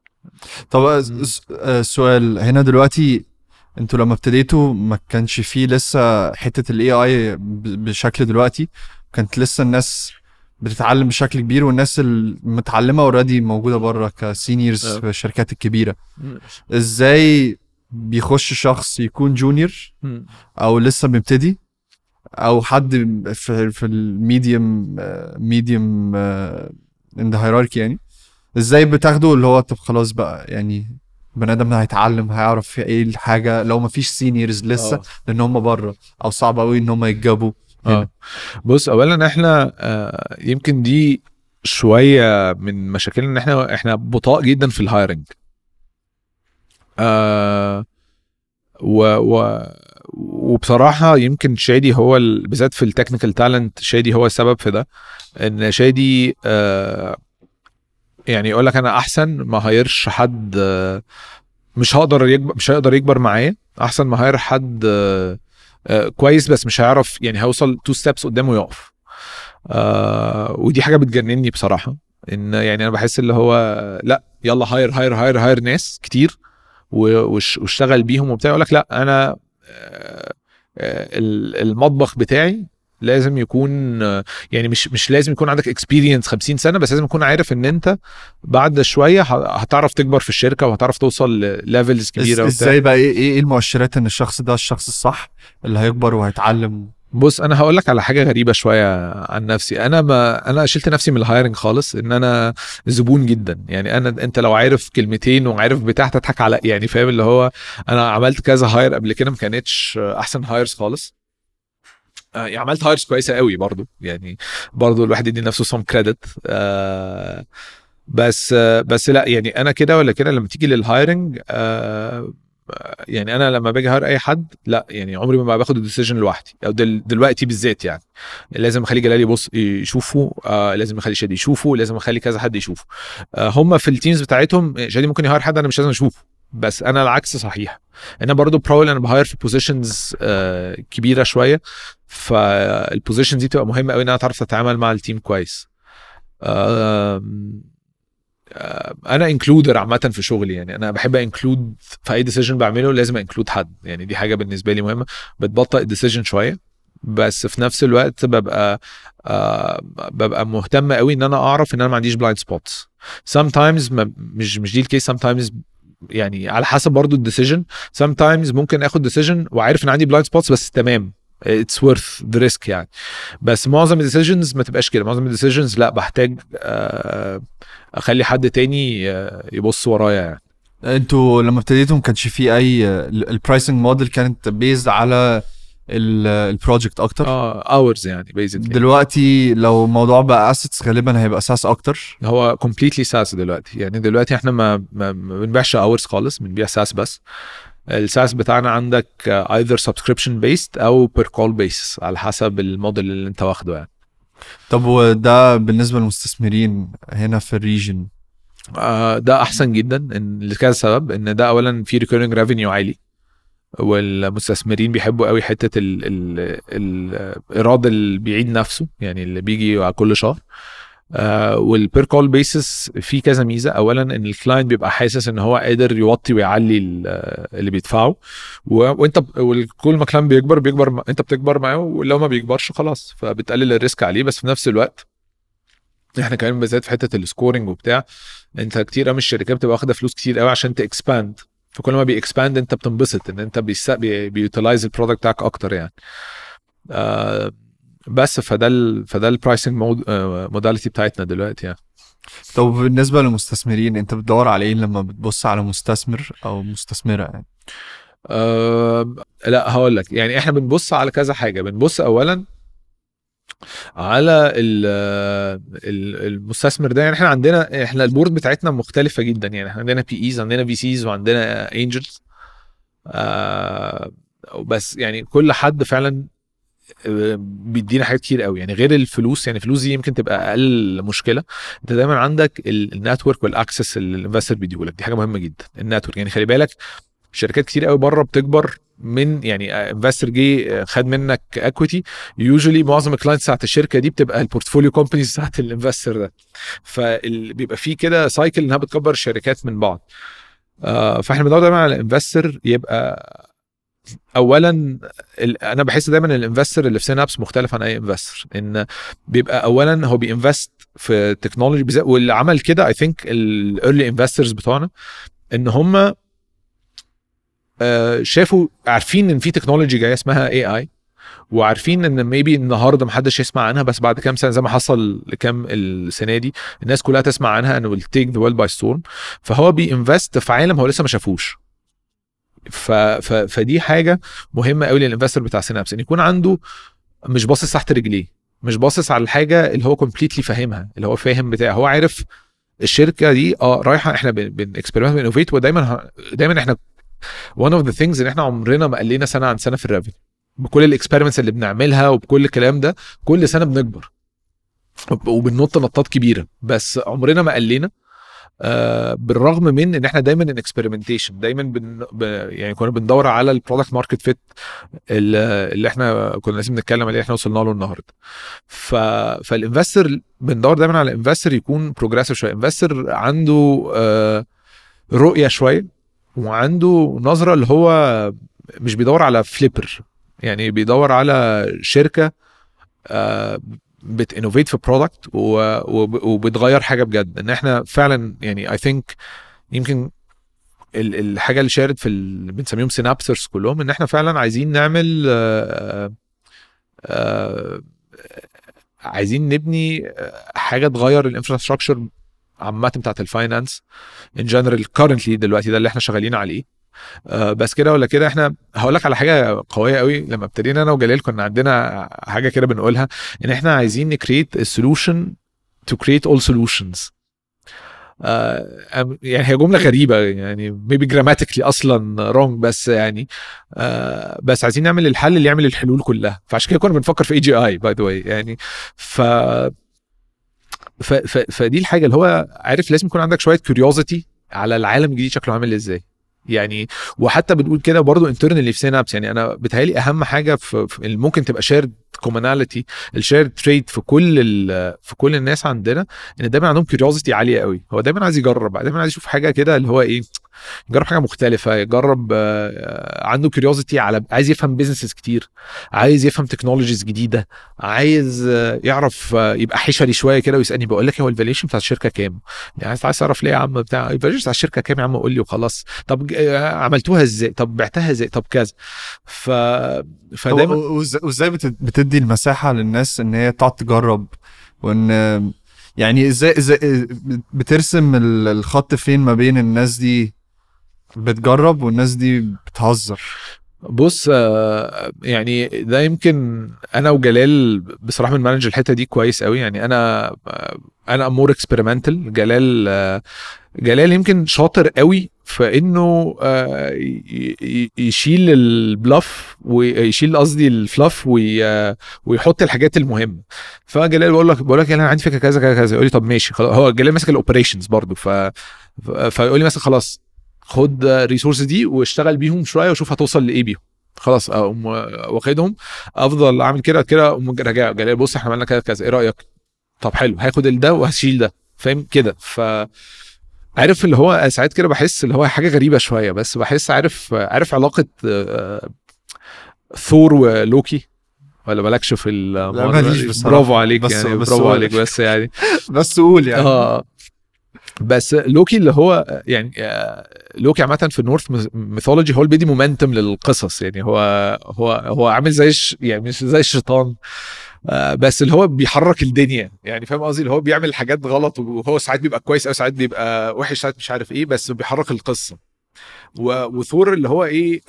طب س- آه، سؤال هنا دلوقتي أنتوا لما ابتديتوا ما كانش فيه لسه حتة ال AI بشكل دلوقتي كانت لسه الناس بتتعلم بشكل كبير والناس المتعلمة already موجودة بره ك
seniors آه.
في الشركات الكبيرة إزاي بيخش شخص يكون junior أو لسه بيبتدي أو حد في في ال medium medium in the hierarchy يعني إزاي بتاخده اللي هو طب خلاص بقى يعني بني آدم هيتعلم هيعرف إيه الحاجة لو ما فيش seniors لسه
آه.
لأن هم بره أو صعب قوي إن هم يتجابوا.
آه. بص اولا إحنا آه يمكن دي شوية من مشاكلنا إن إحنا إحنا بطاء جدا في ال hiring آه و, و وبصراحة يمكن شادي هو ال- بالذات في ال technical talent شادي هو السبب في ده إن شادي آه يعني يقول لك أنا أحسن ما hireش حد مش هقدر يكبر مش هيقدر يكبر معايا أحسن ما hire حد آه كويس بس مش هيعرف يعني هيوصل two steps قدامه يقف. آه ودي حاجة بتجنني بصراحة إن يعني أنا بحس اللي هو لأ يلا hire hire hire hire ناس كتير واشتغل بيهم وبتاع يقول لك لأ أنا آه، آه، ال- المطبخ بتاعي لازم يكون يعني مش مش لازم يكون عندك experience 50 سنة بس لازم يكون عارف إن أنت بعد شوية هتعرف تكبر في الشركة وهتعرف توصل لل
levels
كبيرة
إزاي بقى إيه إيه إيه المؤشرات إن الشخص ده الشخص الصح اللي هيكبر وهيتعلم؟
بص أنا هقول لك على حاجة غريبة شوية عن نفسي. أنا ما أنا شلت نفسي من ال hiring خالص إن أنا زبون جدا. يعني أنا أنت لو عارف كلمتين وعارف بتاع تضحك على يعني فاهم اللي هو أنا عملت كذا hire قبل كده ما كانتش أحسن hires خالص. عملت hires كويسة قوي برضو. يعني برضو الواحد يدي نفسه some credit آه بس آه بس لا يعني أنا كده ولا كده لما تيجي لل hiring آه يعني أنا لما باجي hire أي حد لا يعني عمري ما باخد ال decision لوحدي. أو دل دلوقتي بالذات يعني. لازم أخلي جلال يبص يشوفه آه لازم أخلي شادي يشوفه لازم أخلي كذا حد يشوفه. آه هم في ال teams بتاعتهم شادي ممكن ي hire حد أنا مش لازم أشوفه. بس أنا العكس صحيح. أنا برضو براول أنا ب hire في positions آه كبيرة شوية. فال positions دي بتبقى مهمة قوي إن أنا تعرف تتعامل مع ال team كويس. أنا includer عامة في شغلي يعني. أنا بحب include في أي decision بعمله لازم include حد يعني. دي حاجة بالنسبة لي مهمة. بتبطئ ال decision شوية. بس في نفس الوقت ببقى آه ببقى مهتم قوي إن أنا أعرف إن أنا ما عنديش blind spots sometimes ما مش مش دي ال case sometimes يعني على حسب برضو ال decision sometimes ممكن آخد decision وعارف إن عندي blind spots بس تمام. it's worth the risk يعني. بس معظم ال decisions ما تبقاش كده. معظم ال decisions لا بحتاج آه أخلي حد تاني آه يبص ورايا يعني.
أنتوا لما ابتديتوا ما كانش فيه أي ال pricing model كانت based على ال project
أكتر. آه hours يعني basically
دلوقتي لو الموضوع بقى اسيتس غالبا هيبقى SaaS أكتر.
هو completely SaaS دلوقتي. يعني دلوقتي إحنا ما بنبيعش hours خالص بنبيع SaaS بس. ال SaaS بتاعنا عندك either subscription based أو per call base على حسب الموديل اللي أنت واخده يعني.
طب وده بالنسبة للمستثمرين هنا في ال region؟
آه، ده أحسن جدا إن لكذا سبب إن ده اولا في recurring revenue عالي. والمستثمرين بيحبوا قوي حتة ال ال الإيراد اللي بيعيد نفسه يعني اللي بيجي على كل شهر. وال per call basis في كذا ميزة. اولا إن ال client بيبقى حاسس إن هو قادر يوطي ويعلي ال- اللي بيدفعه. وأنت وكل ما ال client بيكبر بيكبر أنت بتكبر معاه ولو ما بيكبرش خلاص فبتقلل ال risk عليه. بس في نفس الوقت إحنا كمان بالذات في حتة ال scoring وبتاع أنت كتير قوي الشركات بتبقى واخدة فلوس كتير قوي عشان ت expand فكل ما بي expand انت بتنبسط ان انت بي utilize ال product بتاعك أكتر يعني. آه بس فده ال فده ال pricing modality بتاعتنا دلوقتي يعني.
طب بالنسبة للمستثمرين انت بتدور على إيه لما بتبص على مستثمر أو مستثمرة يعني؟
أه لا هقول لك. يعني إحنا بنبص على كذا حاجة. بنبص اولا على ال- ال- المستثمر ده. يعني إحنا عندنا إحنا ال board بتاعتنا مختلفة جدا. يعني إحنا عندنا PEs عندنا VCs وعندنا angels آه بس يعني كل حد فعلا آه، بيدينا حاجات كتير قوي. يعني غير الفلوس يعني الفلوس دي يمكن تبقى أقل مشكلة. أنت دايما عندك ال network وال access اللي ال investor بيديهولك. دي حاجة مهمة جدا. ال network. يعني خلي بالك شركات كتير قوي بره بتكبر من يعني investor جه خد منك equity usually معظم ال clients بتاعت الشركة دي بتبقى ال portfolio companies بتاعت ال investor ده. فبيبقى في كده cycle إنها بتكبر الشركات من بعض. آه، فإحنا بندور دايما على ال investor يبقى اولا أنا بحس دايما ال investor اللي في سينابس مختلف عن أي investor إن بيبقى اولا هو بي invest في technology واللي عمل كده I think ال early investors بتوعنا إن هم آه، شافوا عارفين إن في technology جاية اسمها AI وعارفين إن maybe النهارده محدش يسمع عنها بس بعد كام سنة زي ما حصل لكام السنة دي الناس كلها تسمع عنها and will take the by storm فهو بي invest في عالم هو لسه ما شافوش. ف... ف... فدي حاجة مهمة قوي لل investor بتاع سينابس إن يكون عنده مش باصص تحت رجليه مش باصص على الحاجة اللي هو completely فاهمها اللي هو فاهم بتاع هو عارف الشركة دي آه رايحة إحنا بن experiment بن innovate ودايما دايما إحنا one of the things إن إحنا عمرنا ما قلنا سنة عن سنة في ال revenue بكل ال experiments اللي بنعملها وبكل الكلام ده كل سنة بنكبر. وب- وبننط نطات كبيرة. بس عمرنا ما قلنا آه بالرغم من إن إحنا دايما in experimentation دايما بن يعني كنا بندور على ال product market fit اللي إحنا كنا لازم نتكلم عليه إحنا وصلنا له النهارده. ف فال investor بندور دايما على investor يكون progressive شوية. investor عنده آه رؤية شوية. وعنده نظرة اللي هو مش بيدور على flipper يعني بيدور على شركة آه بت innovate في product وبتغير حاجة بجد. إن إحنا فعلا يعني I think يمكن ال- الحاجة اللي shared في ال... بنسميهم Synapsers كلهم إن إحنا فعلا عايزين نعمل آه آه عايزين نبني حاجة تغير ال infrastructure عامة بتاعت ال finance in general currently دلوقتي ده اللي إحنا شغالين عليه. آه، بس كده ولا كده إحنا هقول لك على حاجة قوية قوي. لما ابتدينا أنا وجلال كنا عندنا حاجة كده بنقولها إن إحنا عايزين ن create ال solution to create all solutions يعني هي جملة غريبة يعني maybe grammatically أصلا wrong بس يعني آه بس عايزين نعمل الحل اللي يعمل الحلول كلها. فعشان كده كنا بنفكر في AGI by the way يعني. ف ف ف فدي الحاجة اللي هو عارف لازم يكون عندك شوية curiosity على العالم الجديد شكله عامل إزاي. يعني وحتى بنقول كده برضو internally في Synapse يعني أنا بتهيألي أهم حاجة في, في ممكن تبقى shared commonality ال shared trait في كل في كل الناس عندنا إن دايما عندهم curiosity عالية قوي. هو دايما عايز يجرب دايما عايز يشوف حاجة كده اللي هو إيه يجرب حاجة مختلفة يجرب آه، عنده curiosity على عايز يفهم businesses كتير عايز يفهم technologies جديدة عايز آه، يعرف آه، يبقى حشري شوية كده ويسألني بقول لك هو ال valuation بتاع الشركة كام؟ يعني عايز تعرف ليه يا عم بتاع ال valuation بتاع الشركة كام يا عم؟ قول لي وخلاص. طب آه، عملتوها إزاي؟ طب بعتها إزاي؟ طب كذا. ف فدايما
وإزاي بت- بتدي المساحة للناس إن هي تقعد تجرب؟ وإن يعني إزاي إزاي بترسم ال- الخط فين ما بين الناس دي؟ بتجرب والناس دي بتهزر.
بص آه، يعني ده يمكن أنا وجلال بصراحة بن manage الحتة دي كويس قوي. يعني أنا آه، أنا more experimental جلال آه، جلال يمكن شاطر قوي في إنه يشيل ال bluff ويشيل قصدي ال fluff وي- ويحط الحاجات المهمة. فجلال بقول لك بقول لك أنا عندي فكرة كذا كذا كذا. يقول لي طب ماشي خلاص. هو جلال ماسك ال operations برضو ف ف- فيقول لي مثلا خلاص خد الريسورس دي واشتغل بيهم شوية وشوف هتوصل لإيه بيهم. خلاص أقوم واخدهم. أفضل أعمل كده كده أقوم راجع جاي بص إحنا عملنا كده كذا إيه رأيك؟ طب حلو هاخد ده وهشيل ده فاهم كده؟ ف عارف اللي هو ساعات كده بحس اللي هو حاجة غريبة شوية بس بحس عارف عارف علاقة آه، ثور ولوكي؟ ولا مالكش في الموضوع
ماليش.
برافو عليك
بس-
يعني
بس
برافو عليك بس يعني.
بس قول يعني.
آه. بس لوكي اللي هو يعني آه، لوكي عامة في ال Norse mythology هو اللي بيدي momentum للقصص. يعني هو هو هو عامل زي يعني مش زي الشيطان آه، بس اللي هو بيحرك الدنيا. يعني فاهم قصدي؟ اللي هو بيعمل حاجات غلط وهو ساعات بيبقى كويس أو ساعات بيبقى وحش ساعات مش عارف إيه بس بيحرك القصة. وثور اللي هو إيه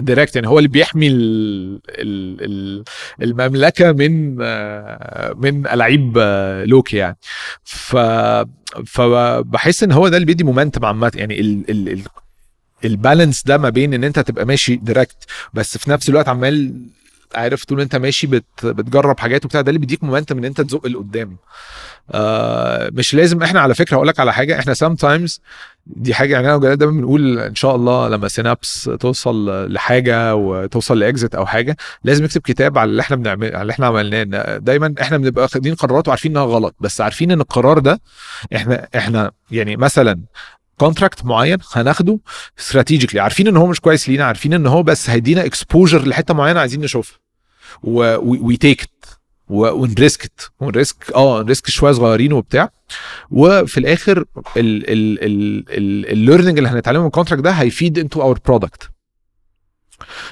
direct يعني هو اللي بيحمي ال ال ال المملكة من آه، من الاعيب آه، لوكي يعني. ف فبحس إن هو ده اللي بيدي momentum عامة. يعني ال ال ال ال balance ده ما بين إن أنت تبقى ماشي direct بس في نفس الوقت عمال عارف طول انت ماشي بت بتجرب حاجات وبتاع ده اللي بيديك momentum إن أنت تزق لقدام. آه مش لازم إحنا على فكرة أقول لك على حاجة إحنا sometimes دي حاجة يعني أنا وجلال دايما بنقول إن شاء الله لما Synapse توصل لحاجة وتوصل ل exit أو حاجة لازم نكتب كتاب على اللي إحنا بنعمل على اللي إحنا عملناه. دايما إحنا بنبقى واخدين قرارات وعارفين إنها غلط بس عارفين إن القرار ده إحنا إحنا يعني مثلا contract معين هناخده strategically عارفين إن هو مش كويس لينا عارفين إن هو بس هيدينا exposure لحتة معينة عايزين نشوفها. ويتيك ات ونريسكت ونريسك آه ن risk شوية صغيرين وبتاع. وفي الآخر ال learning اللي هنتعلمه من ال contract ده هيفيد into our product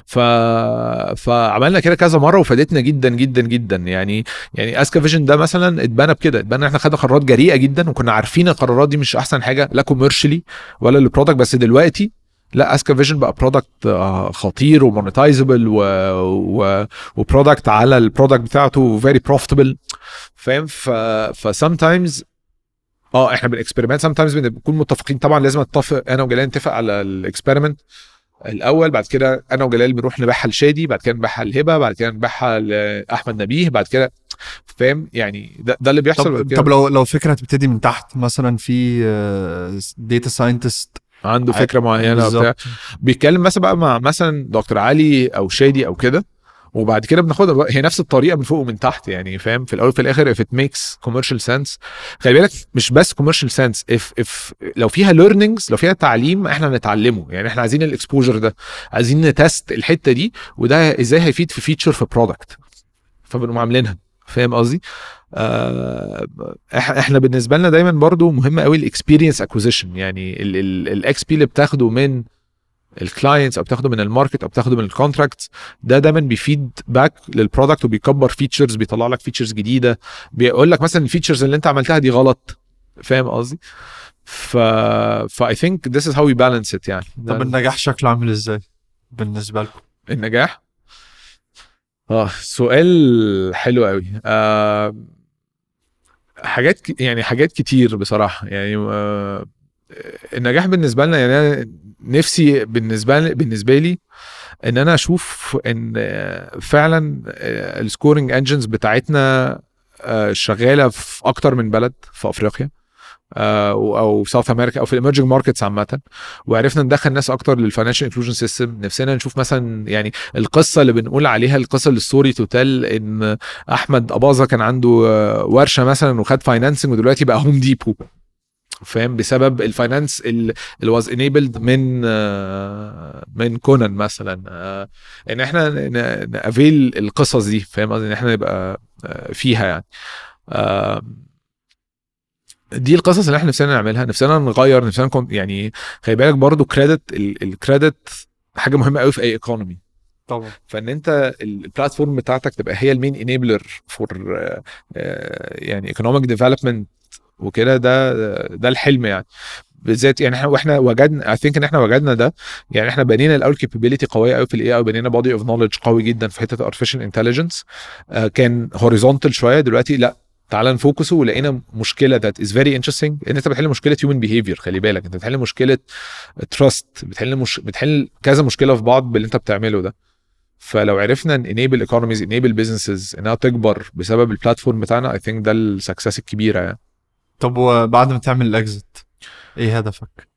ف... فعملنا كده كذا مرة وفادتنا جدا جدا جدا. يعني يعني Azka Vision ده مثلا اتبنى بكده. اتبنى إحنا خدنا قرارات جريئة جدا وكنا عارفين القرارات دي مش أحسن حاجة لا commercially ولا لل product بس دلوقتي لا Azka Vision بقى product خطير و monetizable و... و... و product على ال product بتاعته very profitable فاهم؟ ف ف sometimes آه إحنا بال experiment sometimes بنكون متفقين. طبعا لازم أتفق أنا وجلال نتفق على ال experiment الأول بعد كده أنا وجلال بنروح نبيعها لشادي بعد كده نبيعها لهبة بعد كده نبيعها لأحمد نبيه بعد كده فاهم؟ يعني ده, ده اللي بيحصل
طب, طب لو لو فكرة هتبتدي من تحت مثلا في data scientist
عنده فكرة معينة وبتاع. بيتكلم مثلا بقى مع مثلا دكتور علي أو شادي أو كده. وبعد كده بناخدها بقى هي نفس الطريقة من فوق ومن تحت يعني فاهم؟ في الأول وفي الآخر if it makes commercial sense. خلي بالك مش بس commercial sense if if لو فيها learnings لو فيها تعليم إحنا هنتعلمه. يعني إحنا عايزين ال exposure ده عايزين ن test الحتة دي وده إزاي هيفيد في feature في product فبنقوم عاملينها. فاهم قصدي؟ آه إحنا بالنسبة لنا دايما برضو مهم قوي ال experience acquisition يعني ال XP اللي بتاخده من ال clients أو بتاخده من ال market أو بتاخده من ال contracts ده دايما بي feed back لل product وبيكبر features بيطلع لك features جديدة بيقول لك مثلا ال features اللي أنت عملتها دي غلط فاهم قصدي؟ ف I think this is how we balance it يعني
طب النجاح شكله عامل إزاي بالنسبة لكم؟
النجاح آه سؤال حلو قوي آه حاجات. يعني حاجات كتير بصراحة يعني آه النجاح بالنسبة لنا يعني أنا نفسي بالنسبة لي بالنسبة لي إن أنا أشوف إن فعلا ال scoring engines بتاعتنا شغالة في أكتر من بلد في أفريقيا أو South America أو في ال emerging markets عامة. وعرفنا ندخل ناس أكتر لل financial inclusion system نفسنا نشوف مثلا يعني القصة اللي بنقول عليها القصة ال story to tell إن أحمد أباظة كان عنده ورشة مثلا وخد financing ودلوقتي بقى Home Depot فاهم؟ بسبب ال finance اللي was enabled من من Konan مثلا. إن إحنا ن enable القصص دي فاهم إن إحنا نبقى فيها يعني. دي القصص اللي إحنا نفسنا نعملها نفسنا نغير نفسنا نكون يعني خلي بالك برضو credit ال credit حاجة مهمة قوي في أي economy
طبعا.
فإن أنت ال platform بتاعتك تبقى هي ال main enabler for يعني economic development وكده ده ده الحلم يعني. بالذات يعني إحنا وإحنا وجدنا I think إن إحنا وجدنا ده يعني إحنا بنينا الأول capability قوية قوي في ال AI وبنينا body of knowledge قوي جدا في حتة ال artificial intelligence كان horizontal شوية دلوقتي لأ تعال ن focus ه ولقينا مشكلة that is very interesting إن أنت بتحل مشكلة human behavior خلي بالك. أنت بتحل مشكلة trust بتحل مش بتحل كذا مشكلة في بعض باللي أنت بتعمله ده. فلو عرفنا enable economies enable businesses إنها تكبر بسبب ال platform بتاعنا I think ده ال success الكبيرة يعني.
طب وبعد ما تعمل ال exit إيه هدفك؟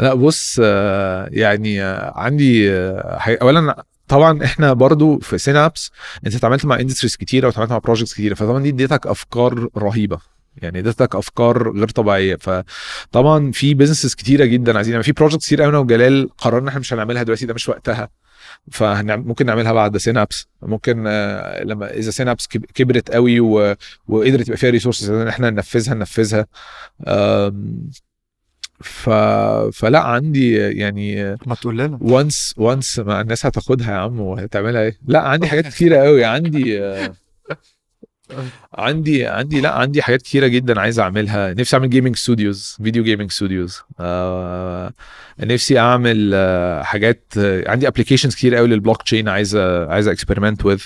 لا بص آه، يعني آه، عندي آه، اولا طبعا إحنا برضو في Synapse أنت اتعاملت مع industries كتيرة واتعاملت مع projects كتيرة فطبعا دي اديتك أفكار رهيبة. يعني اديتك أفكار غير طبيعية. فطبعا في businesses كتيرة جدا عايزين يعني في projects كتير قوي أنا وجلال قررنا إحنا مش هنعملها دلوقتي ده مش وقتها. فممكن نعملها بعد Synapse ممكن آه، لما إذا Synapse كب- كبرت قوي. وقدرت يبقى فيها resources ان إحنا ننفذها ننفذها. ف... فلا عندي يعني
ما تقول لنا.
once once ما الناس هتاخدها يا عم وهتعملها إيه؟ لا عندي حاجات كتيرة قوي. عندي آه، عندي عندي لا عندي حاجات كتيرة جدا عايز أعملها. نفسي أعمل gaming studios video gaming studios نفسي أعمل آه، حاجات آه، عندي applications كتير قوي للبلوك تشين عايز آه، عايز experiment with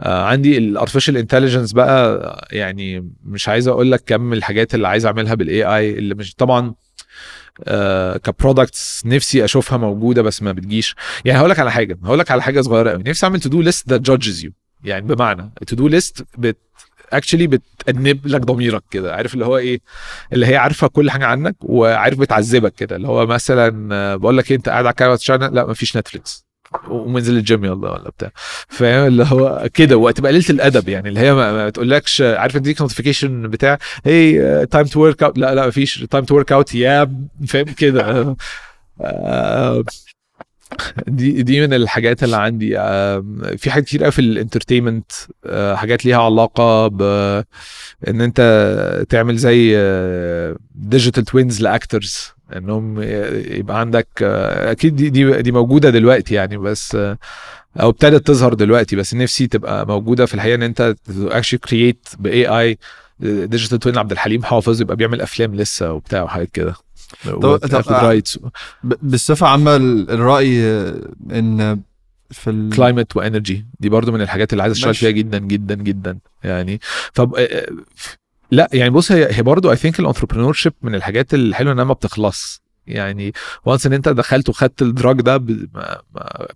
عندي ال artificial intelligence بقى آه، يعني مش عايز أقول لك كم الحاجات اللي عايز أعملها بال AI اللي مش طبعا آه ك products نفسي أشوفها موجودة بس ما بتجيش. يعني هقول لك على حاجة هقول لك على حاجة صغيرة قوي. نفسي أعمل to-do list that judges you يعني بمعنى to-do list but actually بتأنب لك ضميرك كده عارف اللي هو إيه؟ اللي هي عارفة كل حاجة عنك وعارف بتعذبك كده اللي هو مثلا بقول لك إيه، أنت قاعد على channel لا مفيش Netflix ومنزل الجيم يلا ولا بتاع. فاهم؟ اللي هو كده وتبقى قليلة الأدب يعني اللي هي ما, تقولكش عارف تديك notification بتاع hey time to work out لا لا مفيش time to work out يا فاهم؟ كده. آه، دي دي من الحاجات اللي عندي. في حاجات كتير قوي في ال entertainment حاجات ليها علاقة ب إن أنت تعمل زي digital twins ل actors إنهم يبقى عندك آه، أكيد دي دي دي موجودة دلوقتي يعني بس آه، أو ابتدت تظهر دلوقتي بس نفسي تبقى موجودة في الحقيقة إن أنت actually create by AI digital twin عبد الحليم حافظ يبقى بيعمل أفلام لسه وبتاع وحاجات كده.
آه،
rights
ب- بصفه عامة ال- الرأي آه، إن في ال...
climate و energy دي برضو من الحاجات اللي عايز
أشتغل.
فيها جدا جدا جدا يعني. طب آه، آه، لا يعني بص هي هي برضو I think ال entrepreneurship من الحاجات الحلوة إنها ما بتخلص. يعني once إن أنت دخلت وخدت ال drug ده ب... ما...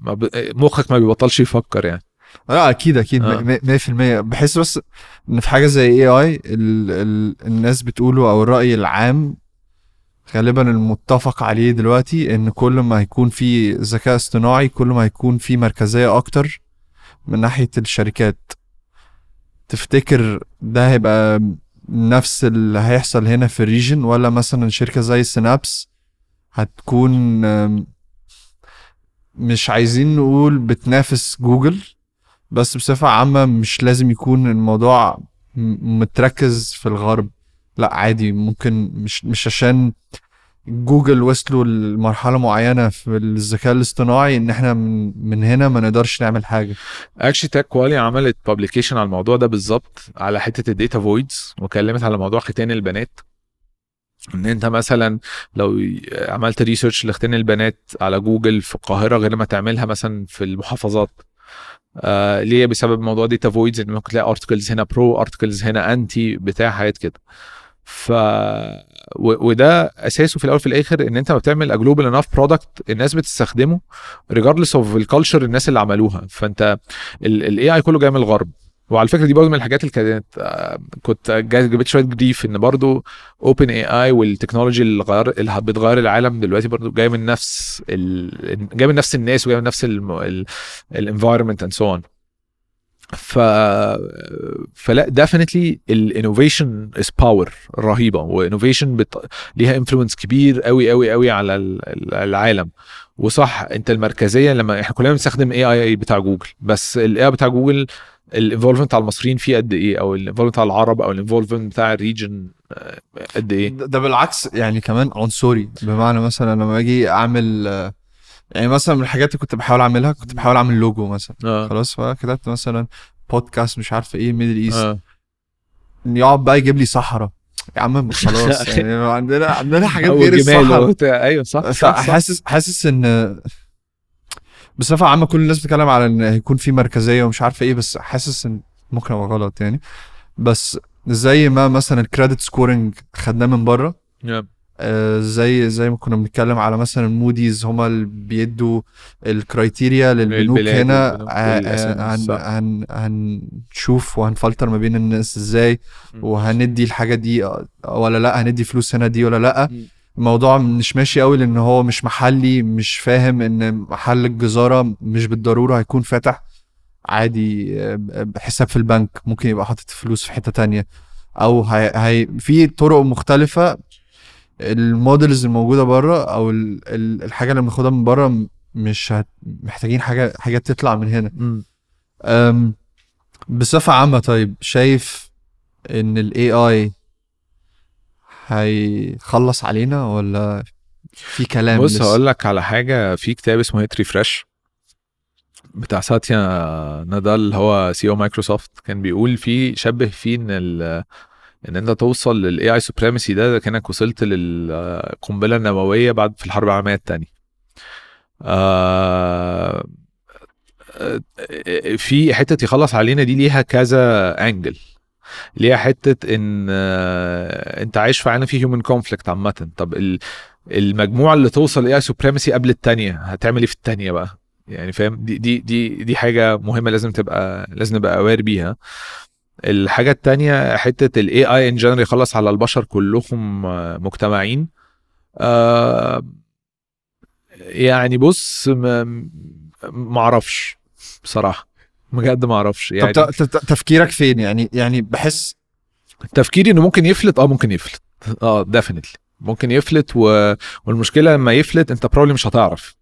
ما... مخك ما بيبطلش يفكر يعني.
لا أكيد أكيد
آه.
م- م- 100% بحس بس إن في حاجة زي AI ال... ال... الناس بتقوله أو الرأي العام غالبا المتفق عليه دلوقتي إن كل ما هيكون في ذكاء اصطناعي كل ما هيكون في مركزية أكتر من ناحية الشركات. تفتكر ده هيبقى نفس اللي هيحصل هنا في ال region؟ ولا مثلا شركة زي Synapse هتكون مش عايزين نقول بتنافس جوجل بس بصفة عامة مش لازم يكون الموضوع متركز في الغرب؟ لا عادي ممكن مش مش عشان جوجل وصلوا لمرحلة معينة في الذكاء الاصطناعي إن إحنا من, من هنا ما نقدرش نعمل حاجة.
actually تاك كوالي عملت publication على الموضوع ده بالظبط على حتة ال data voids وكلمت على موضوع ختان البنات. إن أنت مثلا لو عملت research لختان البنات على جوجل في القاهرة غير ما تعملها مثلا في المحافظات. آه ليه؟ بسبب موضوع data voids إن ممكن تلاقي articles هنا pro articles هنا anti بتاع حاجات كده. ف. وده أساسه في الأول في الآخر إن أنت ما بتعمل global enough product الناس بتستخدمه regardless of ال culture الناس اللي عملوها فأنت ال AI كله جاي من الغرب وعلى فكرة دي برضه من الحاجات اللي كانت آه، كنت جبت شوية grief إن برضه OpenAI وال technology اللي غير اللي بتغير العالم دلوقتي برضه جاي من نفس ال... جاي من نفس الناس وجاي من نفس ال environment and so on ف فلا definitely ال innovation از باور رهيبة و innovation بت... ليها influence كبير قوي قوي قوي على ال- ال- العالم. وصح أنت المركزية لما إحنا كلنا بنستخدم AI بتاع جوجل بس ال AI بتاع Google ال involvement على المصريين فيه قد إيه؟ أو ال involvement على العرب أو ال involvement بتاع ال region قد إيه؟
ده بالعكس يعني كمان عنصري. بمعنى مثلا لما أجي أعمل آه، يعني مثلا من الحاجات اللي كنت بحاول أعملها كنت بحاول أعمل لوجو مثلا.
آه.
خلاص فكتبت مثلا بودكاست مش عارف إيه Middle East
آه.
يقعد بقى يجيب لي صحراء. يا عم خلاص يعني عندنا عندنا حاجات غير الصحراء.
أيوه صح صح, صح.
حاسس حاسس إن بصفة عامة كل الناس بتتكلم على إن هيكون في مركزية ومش عارف إيه بس حاسس إن ممكن أبقى غلط يعني. بس زي ما مثلا ال credit scoring خدناه من بره
Yeah.
آه، زي زي ما كنا بنتكلم على مثلا موديز هما اللي بيدوا ال criteria
للبنوك
هنا آه، آه، هن. هن هنشوف وهنفلتر ما بين الناس
إزاي.
وهندي الحاجة دي ولا لأ هندي فلوس هنا دي ولا
لأ.
الموضوع مش ماشي قوي لأن هو مش محلي مش فاهم إن محل الجزارة مش بالضرورة هيكون فاتح عادي بحساب في البنك ممكن يبقى حاطط فلوس في حتة تانية أو هي, هي في طرق مختلفة ال models الموجودة بره أو ال- ال- الحاجة اللي بناخدها من بره مش هت... محتاجين حاجة حاجات تطلع من هنا. أم بصفة عامة طيب شايف إن ال AI هيخلص علينا ولا في كلام
بص؟ هقول لك على حاجة في كتاب اسمه Hit Refresh بتاع ساتيا نادالا اللي هو CEO Microsoft كان بيقول فيه شبه فيه إن ال إن أنت توصل لل AI supremacy ده, كأنك وصلت للقنبله النوويه بعد في الحرب العالمية الثانية آه في حتة يخلص علينا دي ليها كذا angle ليها حتة إن آه، أنت عايش في عالم فيه human conflict عامة. طب ال- المجموعة اللي توصل ل AI supremacy قبل الثانية هتعمل إيه في الثانية بقى؟ يعني فاهم؟ دي دي دي دي حاجة مهمة لازم تبقى لازم نبقى aware بيها. الحاجة الثانية حتة ال AI in general يخلص على البشر كلهم مجتمعين. آه يعني بص ما أعرفش بصراحة. بجد ما أعرفش. يعني
طب تفكيرك فين؟ يعني يعني بحس
تفكيري إنه ممكن يفلت؟ آه ممكن يفلت. آه definitely ممكن يفلت و... والمشكلة لما يفلت أنت probably مش هتعرف.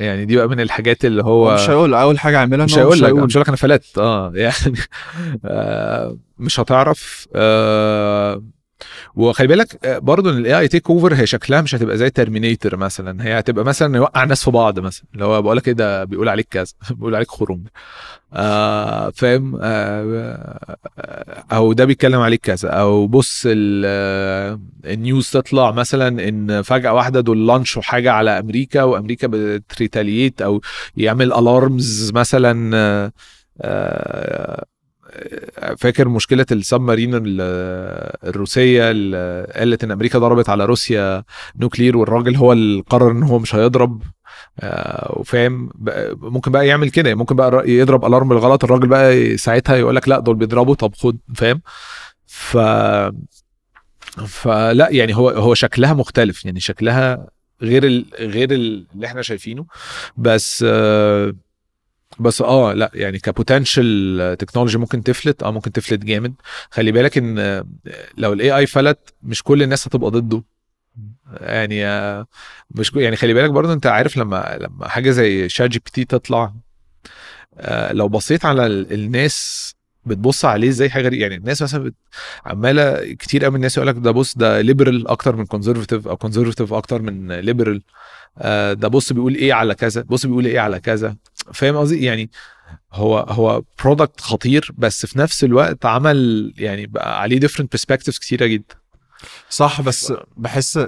يعني دي بقى من الحاجات اللي هو
مش هيقول أول حاجة اعملها
مش هيقول لك مش هيقول لك أنا فلت. آه يعني. آه مش هتعرف آه وخلي بالك آه، برضه إن ال AI takeover هي شكلها مش هتبقى زي Terminator مثلا. هي هتبقى مثلا يوقع ناس في بعض مثلا. اللي هو بقول لك إيه ده بيقول عليك كذا بيقول عليك خروج. آه فاهم؟ آه آه، أو ده بيتكلم عليك كذا. أو بص آه، ال news تطلع مثلا إن فجأة واحدة دول launch وا حاجة على أمريكا وأمريكا بت retaliate أو يعمل alarms مثلا آه، فاكر مشكلة ال submarine الروسية اللي قالت إن أمريكا ضربت على روسيا nuclear والراجل هو اللي قرر إن هو مش هيضرب. آه، وفاهم؟ ممكن بقى يعمل كده ممكن بقى يضرب alarm بالغلط الراجل بقى ساعتها يقول لك لا دول بيضربوا طب خد فاهم؟ ف فلا يعني هو هو شكلها مختلف يعني شكلها غير ال... غير ال- اللي إحنا شايفينه. بس آه، بس آه لا يعني ك potential technology ممكن تفلت آه ممكن تفلت جامد خلي بالك إن آه، لو ال AI فلت مش كل الناس هتبقى ضده يعني آه، مش يعني خلي بالك برضه أنت عارف لما لما حاجة زي ChatGPT تطلع آه، لو بصيت على ال- الناس بتبص عليه إزاي حاجة. يعني الناس مثلا. عمالة كتير قوي الناس يقول لك ده بص ده liberal أكتر من conservative أو conservative أكتر من liberal ده بص بيقول إيه على كذا بص بيقول إيه على كذا فاهم قصدي؟ يعني هو هو product خطير بس في نفس الوقت عمل يعني بقى عليه different perspectives كتيرة جدا.
صح بس بحس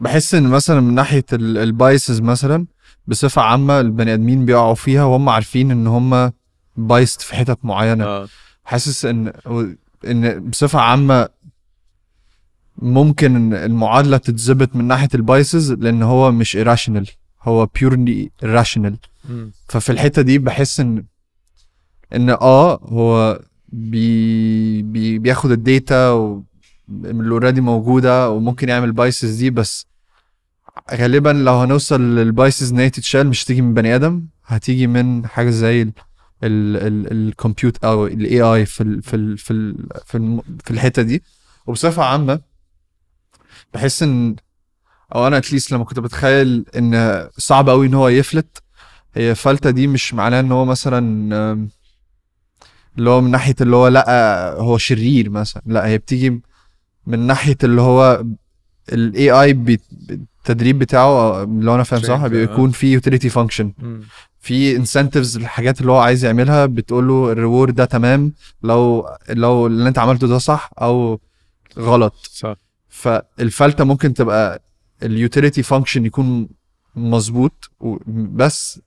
بحس إن مثلا من ناحية ال biases مثلا بصفة عامة البني آدمين بيقعوا فيها وهم عارفين إن هم biased في حتت معينة.
آه.
حاسس إن إن بصفة عامة ممكن إن المعادلة تتظبط من ناحية ال biases لأن هو مش irrational هو purely
rational.
ففي الحتة دي بحس ان إن آه هو بي بي بياخد ال data اللي already موجودة وممكن يعمل biases دي بس غالبا لو هنوصل لل biases إن هي تتشال مش هتيجي من بني آدم هتيجي من حاجة زي ال ال compute أو ال AI في ال في ال في ال في, الم- في الحتة دي. وبصفة عامة بحس ان أو أنا at least لما كنت بتخيل إن صعب قوي إن هو يفلت هي فلتة دي مش معناه إن هو مثلا اللي هو من ناحية اللي هو لأ هو شرير مثلا لأ هي بتيجي من ناحية اللي هو ال AI التدريب بتاعه لو أنا فاهم صح
آه.
بيكون في utility
function.
في incentives الحاجات اللي هو عايز يعملها بتقول له ال reward ده تمام لو لو اللي أنت عملته ده صح أو غلط
صح
فالفلتة ممكن تبقى ال utility function يكون مظبوط بس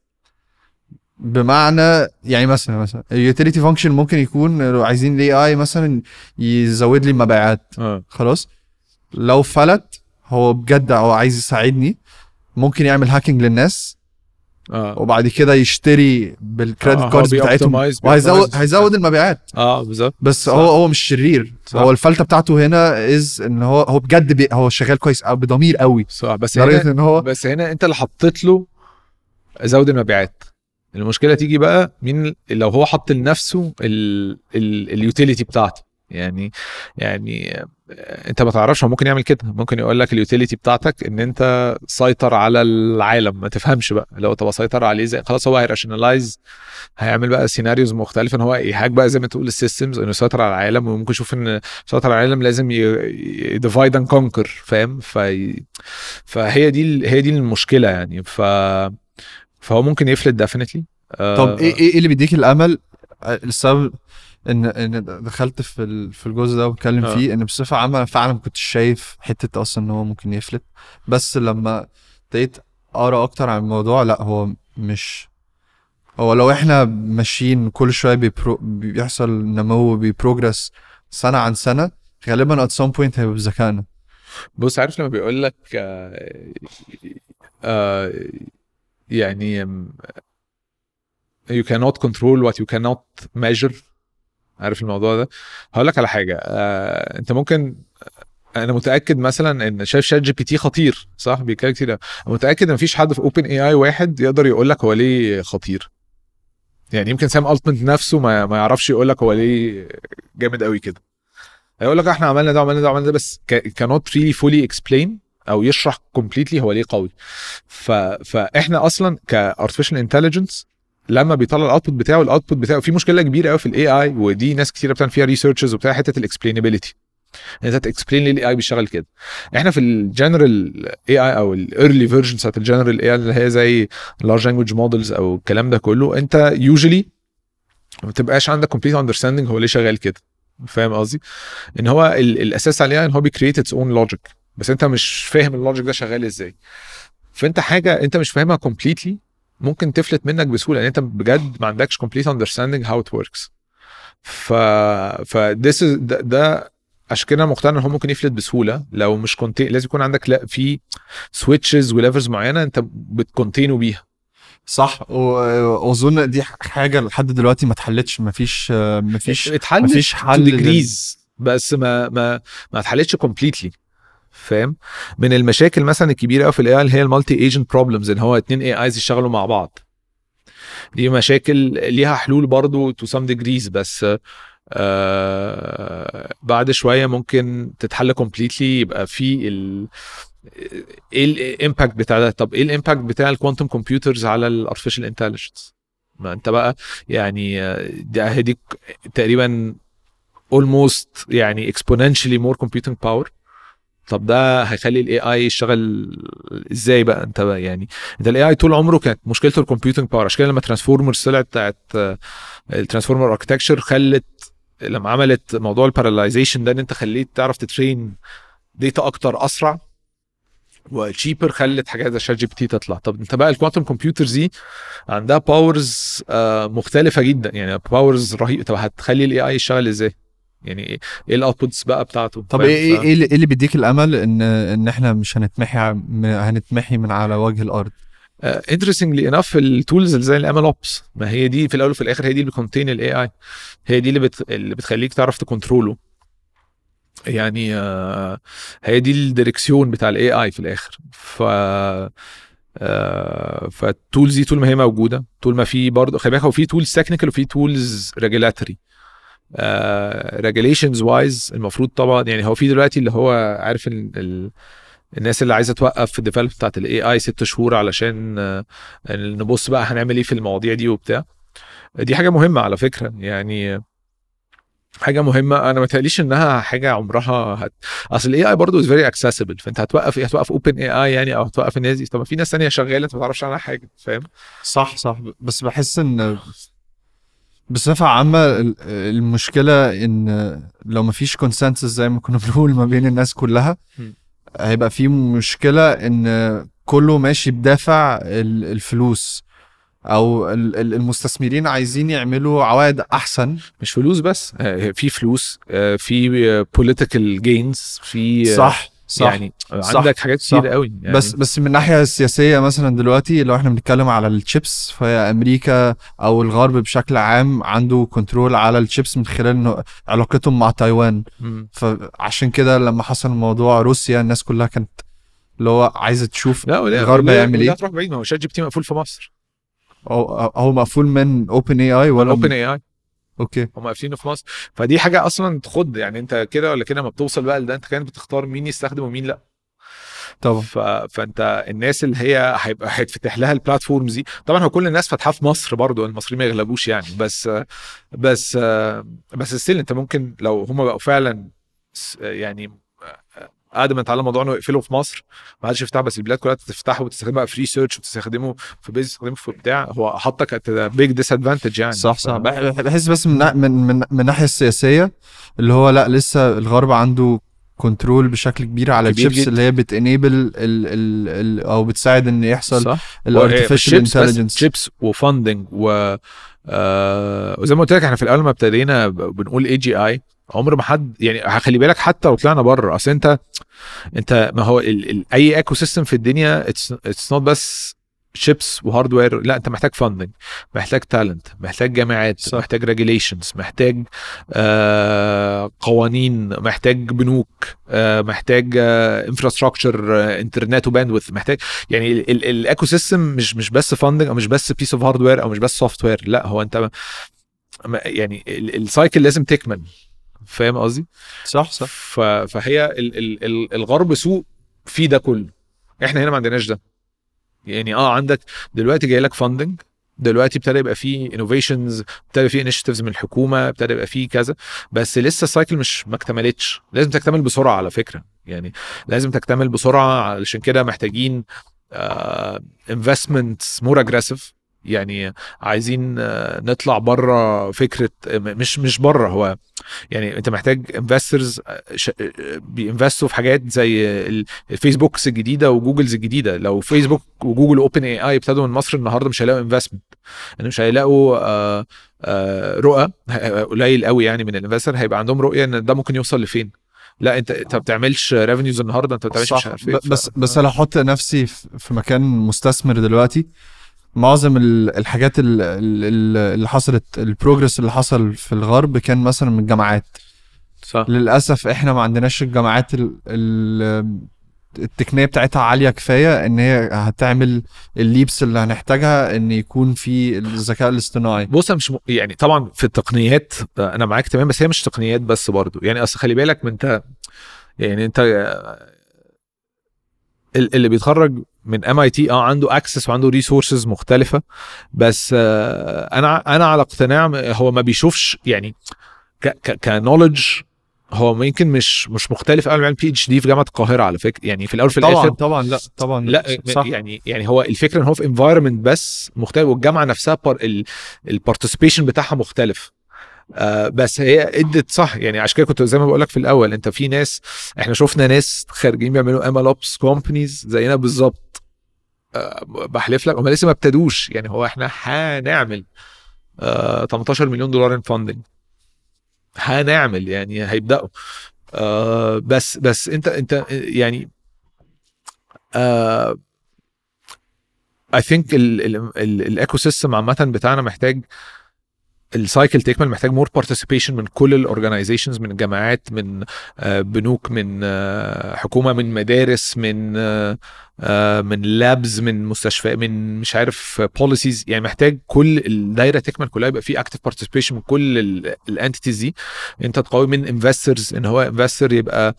بمعنى يعني مثلا مثلا ال utility function ممكن يكون لو عايزين ال AI مثلا يزود لي مبيعات
آه.
خلاص؟ لو فلت هو بجد هو عايز يساعدني ممكن يعمل hacking للناس.
آه.
وبعد كده يشتري بال
credit آه،
cards بتاعتهم. وهيزود. هيزود المبيعات.
آه بالظبط.
بس
صح.
هو هو مش شرير.
صح.
هو الفلتة بتاعته هنا is إن هو هو بجد بي هو شغال كويس قوي بضمير قوي.
صح. بس هنا
إن هو
بس هنا أنت اللي حطيت له زود المبيعات. المشكلة تيجي بقى مين لو هو حط لنفسه ال utility بتاعته. يعني يعني آه، انت ما تعرفش هو ممكن يعمل كده. ممكن يقول لك ال utility بتاعتك ان انت سيطر على العالم. ما تفهمش بقى. لو تبقى سيطر عليه زي خلاص هو ه rationalize هيعمل بقى scenarios مختلفة ان هو ي hack بقى زي ما تقول ال systems انه يسيطر على العالم وممكن يشوف ان يسيطر على العالم لازم divide and conquer فاهم؟ فهي دي هي دي المشكلة يعني. ف فهو ممكن يفلت definitely
طب إيه إيه إيه اللي بيديك الأمل؟ آه، السبب ان إن دخلت في ال- في الجزء ده واتكلم
آه.
فيه إن بصفة عامة أنا فعلا ما كنتش شايف حتة أصلا إن هو ممكن يفلت. بس لما ابتديت أقرأ أكتر عن الموضوع لأ هو مش هو لو إحنا ماشيين كل شوية بي pro بيحصل نمو بي progress سنة عن سنة غالبا at some point هيبقى بذكائنا.
بص عارف لما بيقول لك آه آه يعني um, you cannot control what you cannot measure. عارف الموضوع ده؟ هقول لك على حاجة. آه انت ممكن أنا متأكد مثلا إن شايف ChatGPT خطير صح؟ بيتكلم كتير متأكد إن مفيش حد في OpenAI واحد يقدر يقول لك هو ليه خطير. يعني يمكن Sam Altman نفسه ما, ما يعرفش يقول لك هو ليه جامد قوي كده. هيقول لك إحنا عملنا ده وعملنا ده وعملنا ده بس كانوت ريلي فولي اكسبلين أو يشرح completely هو ليه قوي. ف... فإحنا أصلا ك artificial intelligence لما بيطلع ال output بتاعه ال output بتاعه في مشكلة كبيرة قوي في ال AI ودي ناس كتيرة بتعمل فيها researches وبتاع حتة ال explainability أنت ت explain ليه ال AI بيشتغل كده. إحنا في ال general AI أو ال early versions بتاعت ال general AI اللي هي زي ال large language models أو الكلام ده كله أنت usually ما بتبقاش عندك complete understanding هو ليه شغال كده. فاهم قصدي؟ إن هو ال- الأساس عليها إن هو بي create its own logic بس انت مش فاهم ال logic ده شغال إزاي. فانت حاجة انت مش فاهمها completely ممكن تفلت منك بسهولة لأن انت بجد ما عندكش complete understanding how it works ف ف this is ده, ده عشان كده أنا مقتنع إن هو ممكن يفلت بسهولة. لو مش contain لازم يكون عندك لا في switches و levers معينة انت بت contain ه بيها.
صح. واظن دي حاجة لحد دلوقتي ما اتحلتش. مفيش مفيش
اتحل
مفيش حل لل-
degrees بس ما ما ما اتحلتش completely فاهم؟ من المشاكل مثلا الكبيرة قوي في ال AI اللي هي ال multi agent problems إن هو اتنين AIs يشتغلوا مع بعض. دي مشاكل ليها حلول برضو to some degrees بس آه بعد شوية ممكن تتحل completely يبقى في ال إيه ال impact بتاع ده؟ طب إيه ال impact بتاع ال quantum computers على ال artificial intelligence ما أنت بقى يعني ده هديك تقريبا almost يعني exponentially more computing power. طب ده هيخلي ال AI يشتغل إزاي بقى؟ انت بقى يعني انت ال AI طول عمره كانت مشكلته ال computing power عشان كده لما transformers طلعت بتاعت ال transformer architecture خلت لما عملت موضوع ال parallelization ده ان انت خليت تعرف ت train data أكتر أسرع و cheaper خلت حاجات زي ChatGPT تطلع. طب انت بقى ال quantum computers دي عندها powers مختلفة جدا. يعني powers رهيبه طب هتخلي ال AI يشتغل إزاي؟ يعني إيه إيه ال outputs بقى بتاعته؟
طب؟ إيه إيه
ف-
إيه اللي, إيه بيديك الأمل ان إن إحنا مش هنتمحي هنتمحي من على وجه الأرض؟
interestingly enough ال tools اللي زي ال ML Ops ما هي دي في الأول وفي الآخر هي دي اللي بت contain ال AI هي دي اللي بت... اللي بتخليك تعرف ت control ه يعني آه، هي دي ال direction بتاع ال AI في الآخر. ف آه، فال tools دي طول ما هي موجودة. طول ما في برضه خلي بالك هو في tools technical وفي tools regulatory regulations wise المفروض طبعا يعني هو في دلوقتي اللي هو عارف ال... ال... الناس اللي عايزة توقف في ال develop بتاعت ال AI ست شهور علشان آه، نبص بقى هنعمل إيه في المواضيع دي وبتاع. دي حاجة مهمة على فكرة يعني حاجة مهمة. أنا ما تقليش إنها حاجة عمرها هت... أصل ال AI برضه is very accessible فأنت هتوقف إيه هتوقف OpenAI يعني أو هتوقف الناس دي. طب في ناس ثانية شغالة أنت ما تعرفش عنها حاجة فاهم؟
صح صح. بس بحس إن بصفة عامة ال- المشكلة إن لو مفيش consensus زي ما كنا بنقول ما بين الناس كلها. هيبقى في مشكلة إن كله ماشي بدافع ال- الفلوس أو ال- ال- المستثمرين عايزين يعملوا عوائد أحسن
مش فلوس بس آه، في فلوس آه، في political gains في
صح صح
يعني
صح،
عندك حاجات
صح.
كتير قوي يعني
بس بس من الناحيه السياسيه مثلا دلوقتي لو إحنا بنتكلم على الشيبس فهي أمريكا أو الغرب بشكل عام عنده control على الشيبس من خلال علاقتهم مع تايوان
مم.
فعشان كده لما حصل موضوع روسيا الناس كلها كانت اللي هو عايزة تشوف
لا ولا
الغرب هيعمل إيه
هتروح بعيد ما هو ChatGPT مقفول في مصر
هو هو مقفول من OpenAI ولا
OpenAI
okay.
هم قافلينه في مصر. فدي حاجة أصلا تخض يعني أنت كده ولا كده ما بتوصل بقى لده أنت كانت بتختار مين يستخدم ومين لأ.
طبعا.
ف... فأنت الناس اللي هي هيبقى هيتفتح لها ال platforms دي طبعا هو كل الناس فاتحاه في مصر برضو المصريين ما يغلبوش يعني. بس بس بس still أنت ممكن لو هم بقوا فعلا يعني ادمنت على موضوع انه يقفلوا في مصر ما حدش يفتح بس البلاد كلها تفتحه وتستخدمه بقى في research وتستخدمه في business تستخدمه في بتاع هو حطك at big disadvantage يعني.
صح صح. بحس بس من من من من الناحيه السياسية اللي هو لا لسه الغرب عنده control بشكل كبير على الشيبس. اللي هي بت enable ال ال ال أو بتساعد إن يحصل
ال
artificial intelligence
chips و funding و آه وزي ما قلت لك إحنا في الأول ما ابتدينا بنقول AGI عمر ما حد يعني خلي بالك حتى لو طلعنا بره أصل انت أنت ما هو ال ال أي ecosystem في الدنيا it's not بس chips و hardware لا انت محتاج funding محتاج talent محتاج جامعات
صح.
محتاج regulations محتاج آه قوانين محتاج بنوك آه محتاج infrastructure إنترنت و bandwidth محتاج يعني ال ecosystem مش مش بس funding أو مش بس piece of hardware أو مش بس software لا هو انت يعني ال cycle لازم تكمل فاهم قصدي؟
صح صح
فهي ال ال ال الغرب سوق فيه ده كله إحنا هنا ما عندناش ده يعني آه عندك دلوقتي جاي لك funding دلوقتي ابتدى يبقى فيه innovations ابتدى فيه initiatives من الحكومة ابتدى يبقى فيه كذا بس لسه ال cycle مش ما اكتملتش. لازم تكتمل بسرعة على فكرة. يعني لازم تكتمل بسرعة علشان كده محتاجين investments more aggressive يعني عايزين نطلع بره فكرة مش مش بره هو يعني انت محتاج investors بي invest وا في حاجات زي ال- الFacebooks الجديدة و Googles الجديدة. لو Facebook و Google OpenAI ابتدوا من مصر النهارده مش هيلاقوا investment مش هيلاقوا آه، آه، رؤى قليل قوي يعني من ال investor هيبقى عندهم رؤية إن ده ممكن يوصل لفين. لا انت انت ما بتعملش revenues النهارده انت ما بتعملش مش عارف
إيه.
ف-
بس بس أنا أحط نفسي في مكان مستثمر دلوقتي. معظم ال- الحاجات ال- ال- ال- اللي حصلت البروجرس اللي حصل في الغرب كان مثلا من الجامعات.
صح.
للأسف إحنا ما عندناش الجامعات ال ال التقنية بتاعتها عالية كفاية إن هي هتعمل الليبس اللي هنحتاجها إن يكون في الذكاء الاصطناعي.
بص مش م... يعني طبعا في التقنيات أنا معاك تمام بس هي مش تقنيات بس برضو. يعني أصل خلي بالك من أنت يعني أنت ال- اللي بيتخرج من MIT آه عنده access وعنده resources مختلفة. بس آه، أنا أنا على اقتناع هو ما بيشوفش يعني knowledge هو يمكن مش مش مختلف قوي عن PhD في جامعة القاهرة على فكرة. يعني في الأول في
طبعا
الآخر
طبعا لا طبعا
لا
صح.
يعني يعني هو الفكرة إن هو في environment بس مختلف والجامعة نفسها ال participation بتاعها مختلف. آه بس هي ادت صح. يعني عشان كده كنت زي ما بقول لك في الأول انت في ناس إحنا شفنا ناس خارجين بيعملوا MLOps companies زينا بالظبط. آه بحلف لك هم لسه ما ابتدوش. يعني هو إحنا هنعمل آه 18 مليون دولار in funding هنعمل يعني هيبدأوا. آه بس بس انت انت يعني آه I think ال ecosystem عامة بتاعنا محتاج ال cycle تكمل محتاج more participation من كل ال organizations من جامعات من آه، بنوك من آه، حكومة من مدارس من آه، من labs من مستشفى من مش عارف policies يعني محتاج كل الدايره تكمل كلها يبقى في active participation من كل ال entities دي. انت تقوي من investors ان هو investor يبقى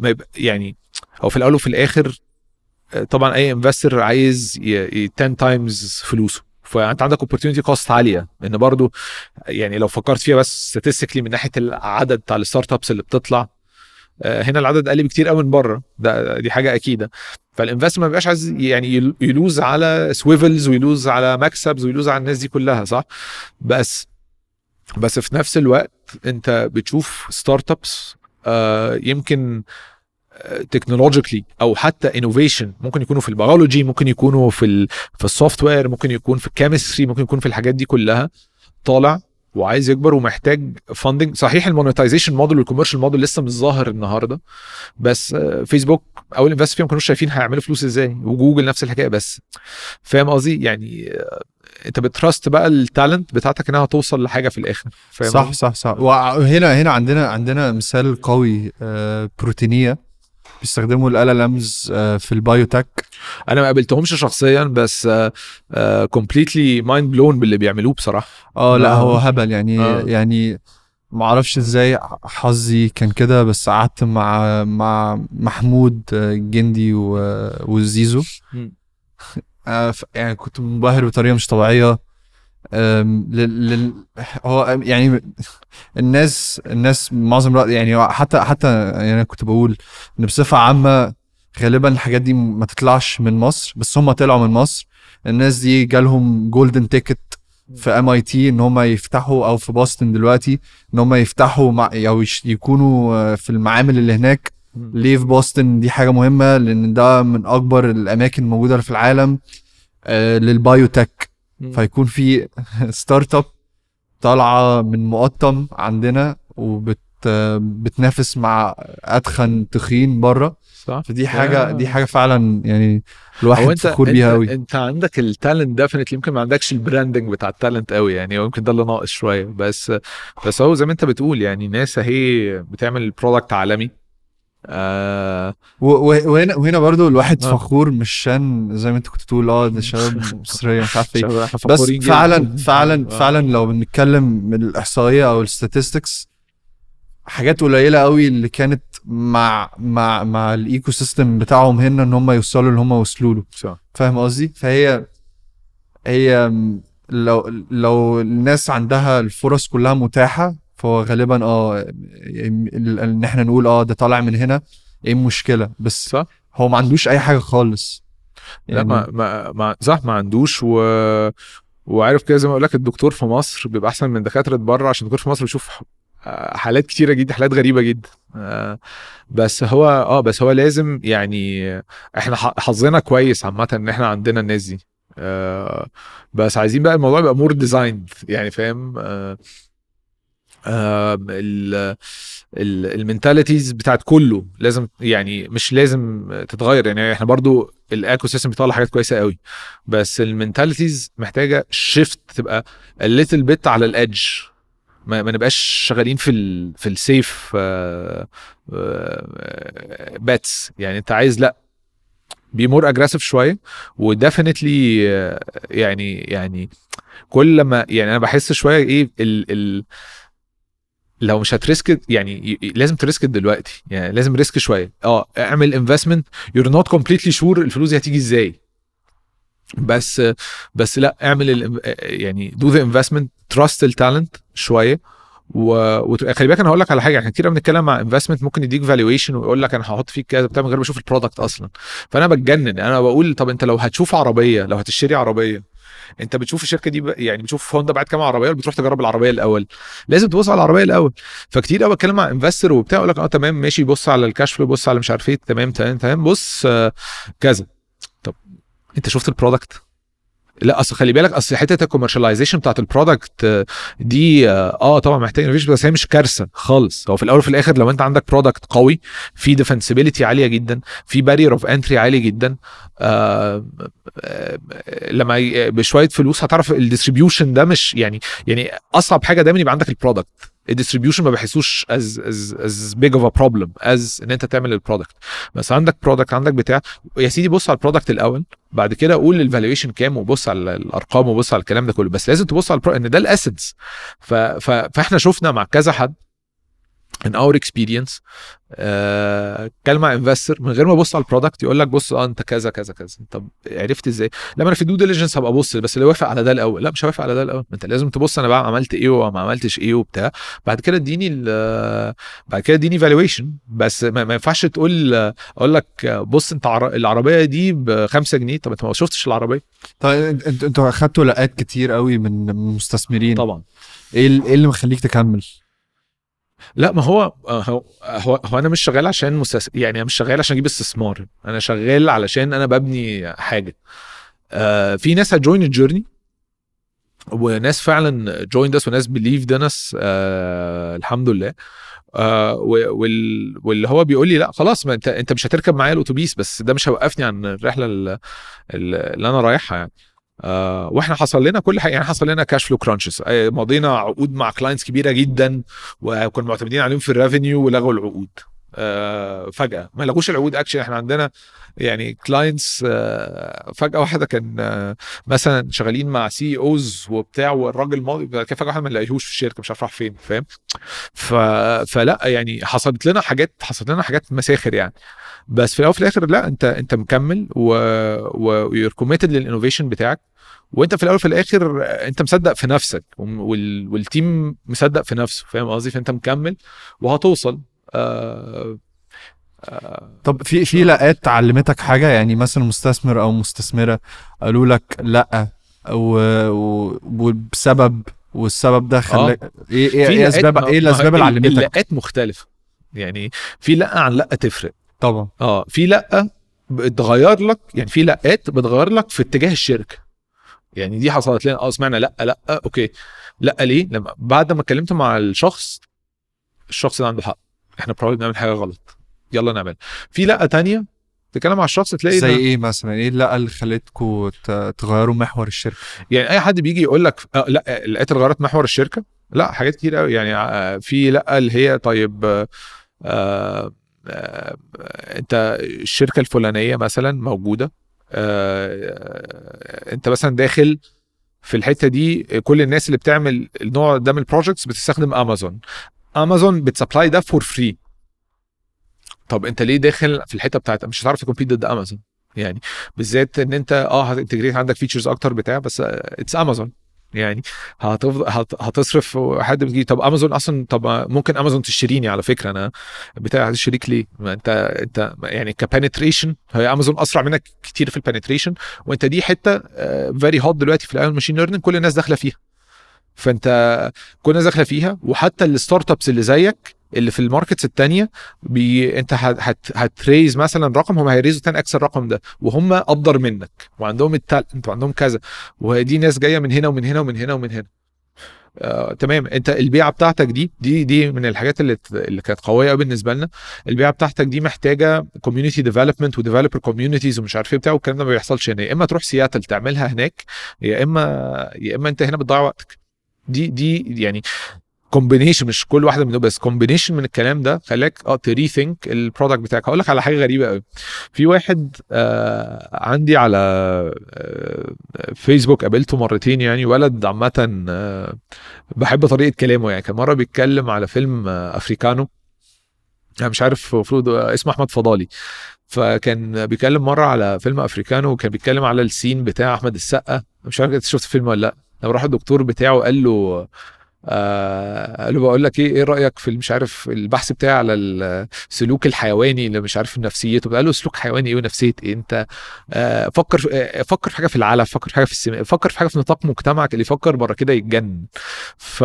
ما يبقى يعني هو في الأول وفي الآخر طبعا أي investor عايز ي- ي- 10 times فلوسه. فأنت عندك opportunity cost عالية. ان برضو يعني لو فكرت فيها بس statistically من ناحية العدد بتاع ال startups اللي بتطلع آه، هنا العدد أقل بكتير قوي من بره. ده دي حاجة أكيدة. فال investor ما بيبقاش عايز يعني يل- ي lose على Swvls وي lose على مكسبز وي lose على الناس دي كلها صح؟ بس بس في نفس الوقت أنت بتشوف startups يمكن technologically أو حتى innovation ممكن يكونوا في البيولوجي ممكن يكونوا في ال في ال software ممكن يكون في ال chemistry ممكن يكون في الحاجات دي كلها. طالع وعايز يكبر ومحتاج funding صحيح ال monetization model وال commercial model لسه مش ظاهر النهارده. بس فيسبوك اول invest فيهم كانوا شايفين هيعملوا فلوس إزاي. وجوجل نفس الحكاية بس. فاهم قصدي؟ يعني أنت بت trust بقى ال talent بتاعتك إنها توصل لحاجة في الآخر. فاهم
صح؟ صح صح. وهنا هنا عندنا عندنا مثال قوي آه، Proteinea. بيستخدموا ال LLMs آه، في ال
biotech أنا ما قابلتهمش شخصيا بس completely mind blown باللي بيعملوه بصراحة
آه لا. هو هبل يعني
آه.
يعني ما أعرفش إزاي حظي كان كده بس قعدت مع مع محمود آه، جندي وزيزو. آه، ف- يعني كنت منبهر بطريقة مش طبيعية لل... هو يعني الناس الناس معظم الوقت يعني حتى حتى يعني أنا كنت بقول إن بصفة عامة غالبا الحاجات دي ما تطلعش من مصر بس هم طلعوا من مصر. الناس دي جالهم golden ticket في MIT إن هم يفتحوا أو في Boston دلوقتي إن هم يفتحوا مع أو يكونوا في المعامل اللي هناك. ليه في بوسطن دي حاجة مهمة؟ لأن ده من أكبر الأماكن الموجودة في العالم آه، لل
biotech.
فيكون في startup طالعة من مقطم عندنا وبت بتنافس مع أتخن تخين بره
صح؟
فدي حاجة
آه.
دي حاجة فعلا يعني الواحد فخور بيها قوي
أنت عندك ال talent definitely يمكن ما عندكش ال branding بتاع ال talent قوي يعني. هو يمكن ده اللي ناقص شوية. بس بس هو زي ما أنت بتقول يعني ناس اهي بتعمل product عالمي. آه
وهنا وهنا برضو الواحد
آه.
فخور مش عشان زي ما انت كنت تقول آه ده شباب مصرية مش عارف
إيه
بس. فعلا فعلا
آه.
فعلا لو بنتكلم من الإحصائية أو ال statistics حاجات قليلة قوي اللي كانت مع مع مع ال ecosystem بتاعهم هنا إن هم يوصلوا اللي هم وصلوا له. فاهم قصدي فهي هي لو لو الناس عندها الفرص كلها متاحة فهو غالبا آه إن إحنا نقول آه ده طالع من هنا إيه المشكلة؟ بس
صح.
هو ما عندوش أي حاجة خالص.
لا ما ما ما صح ما عندوش و وعارف كده زي ما أقول لك الدكتور في مصر بيبقى أحسن من دكاترة بره عشان الدكتور في مصر بيشوف آه، حالات كتيرة جدا حالات غريبة جدا. آه، بس هو آه بس هو لازم يعني إحنا حظنا كويس عامة إن إحنا عندنا الناس دي. آه، بس عايزين بقى الموضوع يبقى more designed يعني فاهم؟ آه، آه، ال mentalities بتاعت كله لازم يعني مش لازم تتغير. يعني إحنا برضو ال ecosystem بيطلع حاجات كويسة قوي بس ال mentalities محتاجة shift تبقى a little bit على ال edge ما, ما نبقاش شغالين في ال في ال safe bets يعني انت عايز لأ be more aggressive شوية و definitely يعني يعني كل لما يعني أنا بحس شوية إيه ال ال لو مش هت risk يعني لازم ت risk دلوقتي يعني لازم risk شوية. آه اعمل investment you're not completely sure الفلوس دي هتيجي إزاي. بس بس لا اعمل ال يعني do the investment trust ال talent شوية. وخلي بالك أنا هقول لك على حاجة. إحنا كتير بنتكلم مع investment ممكن يديك valuation ويقول لك أنا هحط فيك كذا بتاع من غير ما أشوف ال product أصلا. فأنا بتجنن. أنا بقول طب أنت لو هتشوف عربية لو هتشتري عربية انت بتشوف الشركة دي يعني بتشوف هوندا بعد كام عربية بتروح تجرب العربية الأول. لازم تبص على العربية الأول. فكتير قوي بتكلم مع investor وبتاع يقول لك آه تمام ماشي بص على ال cash flow بص على مش عارف إيه تمام تمام تمام بص آه، كذا. طب أنت شفت ال product لا أصل خلي بالك أصل حتة ال commercialization بتاعت ال product آه، دي آه آه، طبعا محتاج innovation بس هي مش كارثة خالص. هو في الأول وفي الآخر لو أنت عندك product قوي في defensibility عالية جدا في barrier of entry عالي جدا آه آه لما بشوية فلوس هتعرف ال distribution ده مش يعني يعني أصعب حاجة دايما يبقى عندك ال product ال distribution ما بحسوش as as as big of a problem as ان انت تعمل ال product بس عندك product عندك بتاع يا سيدي بص على ال product الأول بعد كده قول ال valuation كام وبص على الأرقام وبص على الكلام ده كله بس لازم تبص على. إن ده. ف... فإحنا شفنا مع كذا حد in our experience آه، اتكلم مع investor من غير ما ابص على ال product يقول لك بص آه انت كذا كذا كذا. طب عرفت إزاي؟ لما أنا في ال due diligence هبقى ابص بس اللي وافق على ده الأول. لا مش هوافق على ده الأول. انت لازم تبص أنا بقى عملت إيه وما عملتش إيه وبتاع. بعد كده اديني بعد كده اديني valuation بس ما, ما ينفعش تقول أقول لك بص انت عر- العربية دي ب 5 جنيه. طب انت ما شفتش العربية؟
طيب انت- انت- أنتوا اخدتوا لاءات كتير قوي من مستثمرين.
طبعا.
إيه إيه اللي مخليك تكمل؟
لا ما هو هو هو, هو أنا مش شغال عشان مستس... يعني أنا مش شغال عشان أجيب استثمار أنا شغال علشان أنا ببني حاجة. آه في ناس هت join ال journey وناس فعلا joined us وناس believed us آه الحمد لله. آه وال- واللي هو بيقول لي لا خلاص ما أنت أنت مش هتركب معايا الأتوبيس بس ده مش هيوقفني عن الرحلة ال- ال- اللي أنا رايحها يعني. آه وإحنا حصل لنا كل حاجة يعني حصل لنا cash flow crunches مضينا عقود مع clients كبيرة جدا وكنا معتمدين عليهم في ال revenue ولغوا العقود. آه فجأة. ما لغوش العقود اكشن إحنا عندنا يعني clients آه فجأة واحدة كان مثلا شغالين مع CEOs وبتاع والراجل ماضي كده فجأة واحد ما نلاقيهوش في الشركة مش عارف راح فين فاهم. فلا يعني حصلت لنا حاجات حصلت لنا حاجات مساخر يعني. بس في الأول وفي الآخر لا أنت أنت مكمل و و you're committed لل innovation بتاعك. وأنت في الأول وفي الآخر أنت مصدق في نفسك وال... وال team مصدق في نفسه فاهم قصدي؟ فأنت مكمل وهتوصل. آه... آه...
طب في في لاءات علمتك حاجة؟ يعني مثلا مستثمر أو مستثمرة قالوا لك لا و- و- وبسبب والسبب ده خلاك إيه إيه,
في
إيه
لاءات-
أسباب
إيه
الأسباب اللي علمتك؟
اللاءات مختلفة. يعني في لأه عن لأه تفرق.
طبعا.
آه في لأه بتغير لك يعني في لأات بتغير لك في اتجاه الشركة. يعني دي حصلت لنا آه سمعنا لأ لأ okay. لأ ليه؟ لما بعد ما اتكلمت مع الشخص الشخص ده عنده حق. إحنا probably بنعمل حاجة غلط. يلا نعمل في لأه تانية؟ تتكلم مع الشخص تلاقي
زي إيه مثلا؟ إيه اللأه اللي خلتكم تغيروا محور الشركة؟
يعني أي حد بيجي يقول لك آه لأ لقيت غيرت محور الشركة؟ لأ حاجات كتير قوي يعني آه في لأ اللي هي طيب آه آه آه انت الشركة الفلانية مثلا موجودة آه انت مثلا داخل في الحتة دي كل الناس اللي بتعمل النوع ده من ال projects بتستخدم Amazon Amazon بت supply ده for free طب انت ليه داخل في الحتة بتاعت مش هتعرف ت compete ضد امازون يعني بالذات ان انت آه هت integrate عندك features أكتر بتاع بس it's Amazon يعني هتفضل هت- هتصرف حد بيجي طب امازون أصلا طب ممكن امازون تشتريني على فكرة أنا. بتاع هتشتريك ليه؟ ما أنت أنت يعني ك penetration هي امازون أسرع منك كتير في ال penetration وأنت دي حتة very hot دلوقتي في ال AI و machine learning كل الناس داخلة فيها. فأنت كل الناس داخلة فيها وحتى ال startups اللي زيك اللي في ال markets التانية بي انت هت هت هت raise مثلا رقم هم هي raise وا 10 X الرقم ده وهم ابدر منك وعندهم ال talent وعندهم كذا ودي ناس جاية من هنا ومن هنا ومن هنا ومن هنا. آه، تمام. انت البيعة بتاعتك دي دي دي من الحاجات اللي اللي كانت قوية قوي بالنسبة لنا. البيعة بتاعتك دي محتاجة community development و developer communities ومش عارف إيه بتاع والكلام ده ما بيحصلش هنا. يا إما تروح سياتل تعملها هناك يا إما يا إما انت هنا بتضيع وقتك. دي دي يعني combination مش كل واحدة منهم بس combination من الكلام ده خلاك آه ت rethink ال product بتاعك. هقول لك على حاجة غريبة قوي. في واحد آه عندي على آه فيسبوك قابلته مرتين يعني ولد عامة آه بحب طريقة كلامه يعني. كان مرة بيتكلم على فيلم آه أفريكانو. أنا مش عارف المفروض اسمه أحمد فضالي. فكان بيتكلم مرة على فيلم أفريكانو وكان بيتكلم على ال scene بتاع أحمد السقا. مش عارف أنت شفت الفيلم ولا لأ. لما راح الدكتور بتاعه قال له آه بقول لك إيه إيه رأيك في مش عارف البحث بتاعي على السلوك الحيواني اللي مش عارف نفسيته قال له سلوك حيواني إيه ونفسية إيه؟ أنت آه فكر آه فكر في حاجة في العلف فكر في حاجة في السماء فكر في حاجة في نطاق مجتمعك اللي يفكر بره كده يتجنن. ف...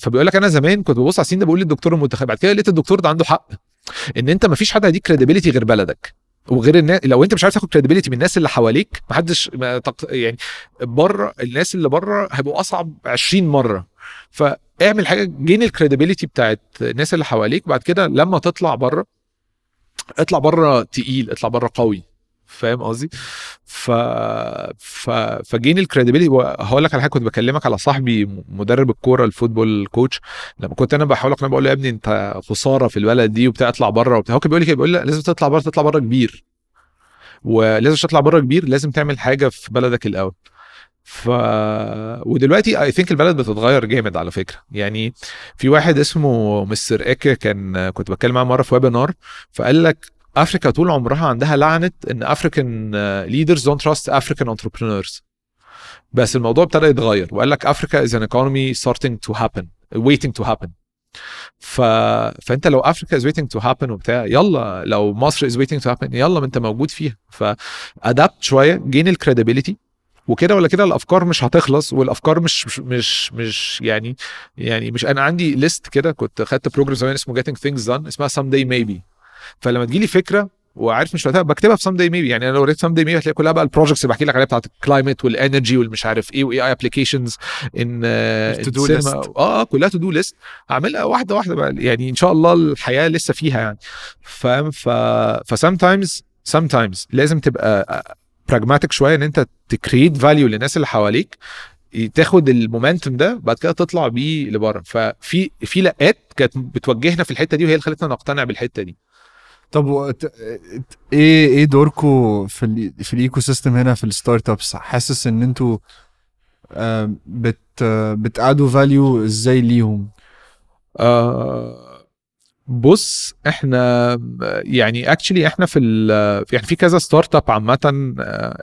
فبيقول لك أنا زمان كنت ببص على ال scene ده بقول للدكتور المنتخب بعد كده لقيت الدكتور ده عنده حق إن أنت ما فيش حد هيديك credibility غير بلدك. وغير الناس لو أنت مش عارف تاخد credibility من الناس اللي حواليك ما حدش ما تق... يعني بره الناس اللي بره هيبقوا أصعب 20 مرة. فاعمل حاجة gain ال credibility بتاعت الناس اللي حواليك بعد كده لما تطلع بره اطلع بره تقيل اطلع بره قوي. فاهم قصدي؟ ف... ف... ف gain ال credibility وهقول لك على حاجة كنت بكلمك على صاحبي مدرب الكورة ال football coach لما كنت أنا بحاول أقنعه بقول له يا ابني أنت خسارة في البلد دي وبتاع اطلع بره وبتاع. هو كان بيقول لي كده بيقول لي لا، لازم تطلع بره تطلع بره كبير. ولازم تطلع بره كبير لازم تعمل حاجة في بلدك الأول. ف ودلوقتي I think البلد بتتغير جامد على فكرة. يعني في واحد اسمه Mr. اكا كان كنت بتكلم معاه مرة في webinar فقال لك أفريكا طول عمرها عندها لعنة إن African leaders don't trust African entrepreneurs بس الموضوع ابتدى يتغير وقال لك Africa is an economy starting to happen waiting to happen. ف... فأنت لو Africa is waiting to happen وبتاع يلا لو مصر is waiting to happen يلا ما أنت موجود فيها. ف adapt شوية gain ال credibility وكده ولا كده الأفكار مش هتخلص والأفكار مش مش مش, يعني يعني مش أنا عندي list كده كنت خدت program زمان اسمه getting things done اسمها someday maybe. فلما تجيلي فكرة وعارف مش وقتها بكتبها في someday maybe يعني أنا لو قريت someday maybe هتلاقي كلها بقى ال projects اللي بحكي لك عليها بتاعت ال climate وال energy والمش عارف إيه و AI applications
in list.
آه آه كلها to-do list أعملها واحدة واحدة بقى. يعني إن شاء الله الحياة لسه فيها يعني. فاهم؟ ف ف sometimes sometimes لازم تبقى pragmatic شوية إن أنت ت create value للناس اللي حواليك تاخد ال momentum ده بعد كده تطلع بيه لبره. ففي في لأات كانت بتوجهنا في الحتة دي وهي اللي خلتنا نقتنع بالحتة دي.
طب و... ت- ت- إيه إيه دوركم في ال... في ال ecosystem هنا في ال startups حاسس إن أنتوا آه، بت بتأدوا value إزاي ليهم؟
آه بص إحنا يعني actually إحنا في يعني في كذا startup عامه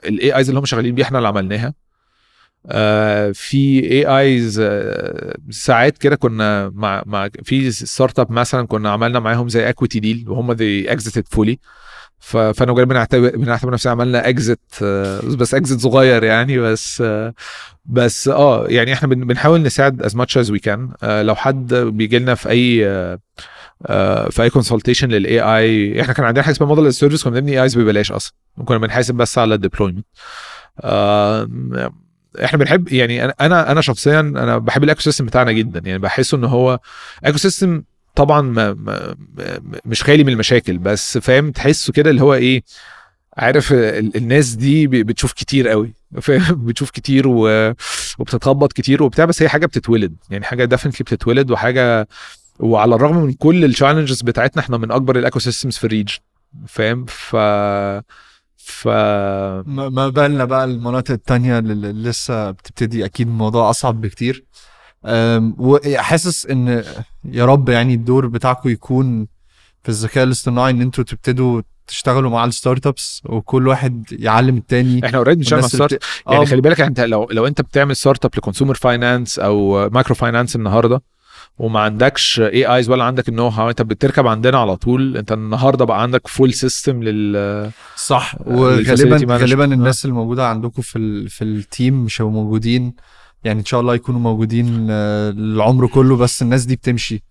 ال AIs اللي هم شغالين بيه إحنا اللي عملناها. آه في AIs ساعات كده كنا مع مع في startup مثلا كنا عملنا معاهم زي equity deal وهم they exited fully فأنا وجاي بنعتبر بنعتبر نفسنا عملنا exit بس exit صغير يعني بس آه، بس آه يعني إحنا بن- بنحاول نساعد as much as we can لو حد بيجي لنا في أي آه، آه، في أي consultation لل AI إحنا كان عندنا حاجة اسمها model service كنا بنبني AIs ببلاش أصلا. وكنا بنحاسب بس على ال deployment إحنا بنحب يعني أنا أنا شخصيا أنا بحب ال ecosystem بتاعنا جدا. يعني بحسه إن هو ecosystem طبعا ما ما مش خالي من المشاكل بس فاهم تحسه كده اللي هو إيه عارف ال- الناس دي بتشوف كتير قوي. بتشوف كتير. وبتتخبط كتير وبتاع بس هي حاجة بتتولد. يعني حاجة definitely بتتولد وحاجة وعلى الرغم من كل ال challenges بتاعتنا إحنا من أكبر ال ecosystems في ال region فاهم؟ ف ف
ما بالنا بقى المناطق التانية اللي لسه بتبتدي. أكيد الموضوع أصعب بكتير. وحاسس إن يا رب يعني الدور بتاعكم يكون في الذكاء الاصطناعي إن أنتوا تبتدوا تشتغلوا مع ال startups وكل واحد يعلم التاني
إحنا already بنشتغل مع
والناس اللي
start
بت-
يعني
آه،
خلي بالك انت لو لو أنت بتعمل startup ل consumer finance أو microfinance النهارده وما عندكش AIs ولا عندك ال know-how انت بتركب عندنا على طول. انت النهارده بقى عندك full system لل
صح.
لل
facility
وغالبا.
غالبا
آه.
الناس اللي موجوده عندكم في ال في ال team مش هيبقوا موجودين. يعني ان شاء الله يكونوا موجودين آه، العمر كله بس الناس دي بتمشي.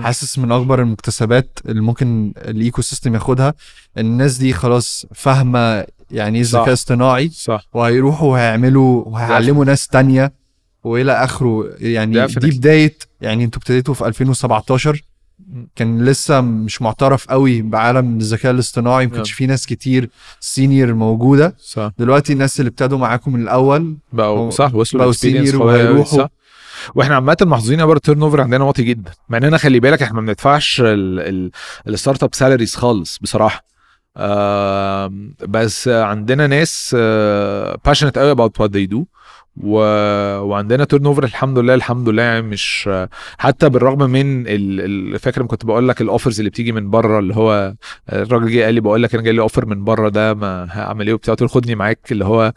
حاسس من أكبر المكتسبات اللي ممكن ال ecosystem ياخدها الناس دي خلاص فاهمة يعني
إيه.
ذكاء اصطناعي
صح.
وهيروحوا وهيعملوا وهيعلموا ناس تانية. والى اخره. يعني. دي بداية يعني أنتوا ابتديتوا في 2017 كان لسه مش معترف قوي بعالم الذكاء الاصطناعي ما كانش. في ناس كتير senior موجودة.
صح.
دلوقتي الناس اللي ابتدوا معاكم من الأول
بقوا صح وصلوا
بقوا
أوي،
وهيروحوا.
وإحنا عامة محظوظين قوي ال turnover عندنا واطي جدا. مع إننا خلي بالك إحنا ما بندفعش ال- ال- ال startup salaries خالص بصراحة. آم، بس عندنا ناس passionate قوي about what they do. و... وعندنا turnover الحمد لله الحمد لله يعني مش حتى بالرغم من ال... لما كنت بقول لك ال offers اللي بتيجي من بره اللي هو الراجل جه قال لي بقول لك أنا جاي لي offer من بره ده ما هعمل إيه وبتاع؟ قلت له خدني معاك اللي هو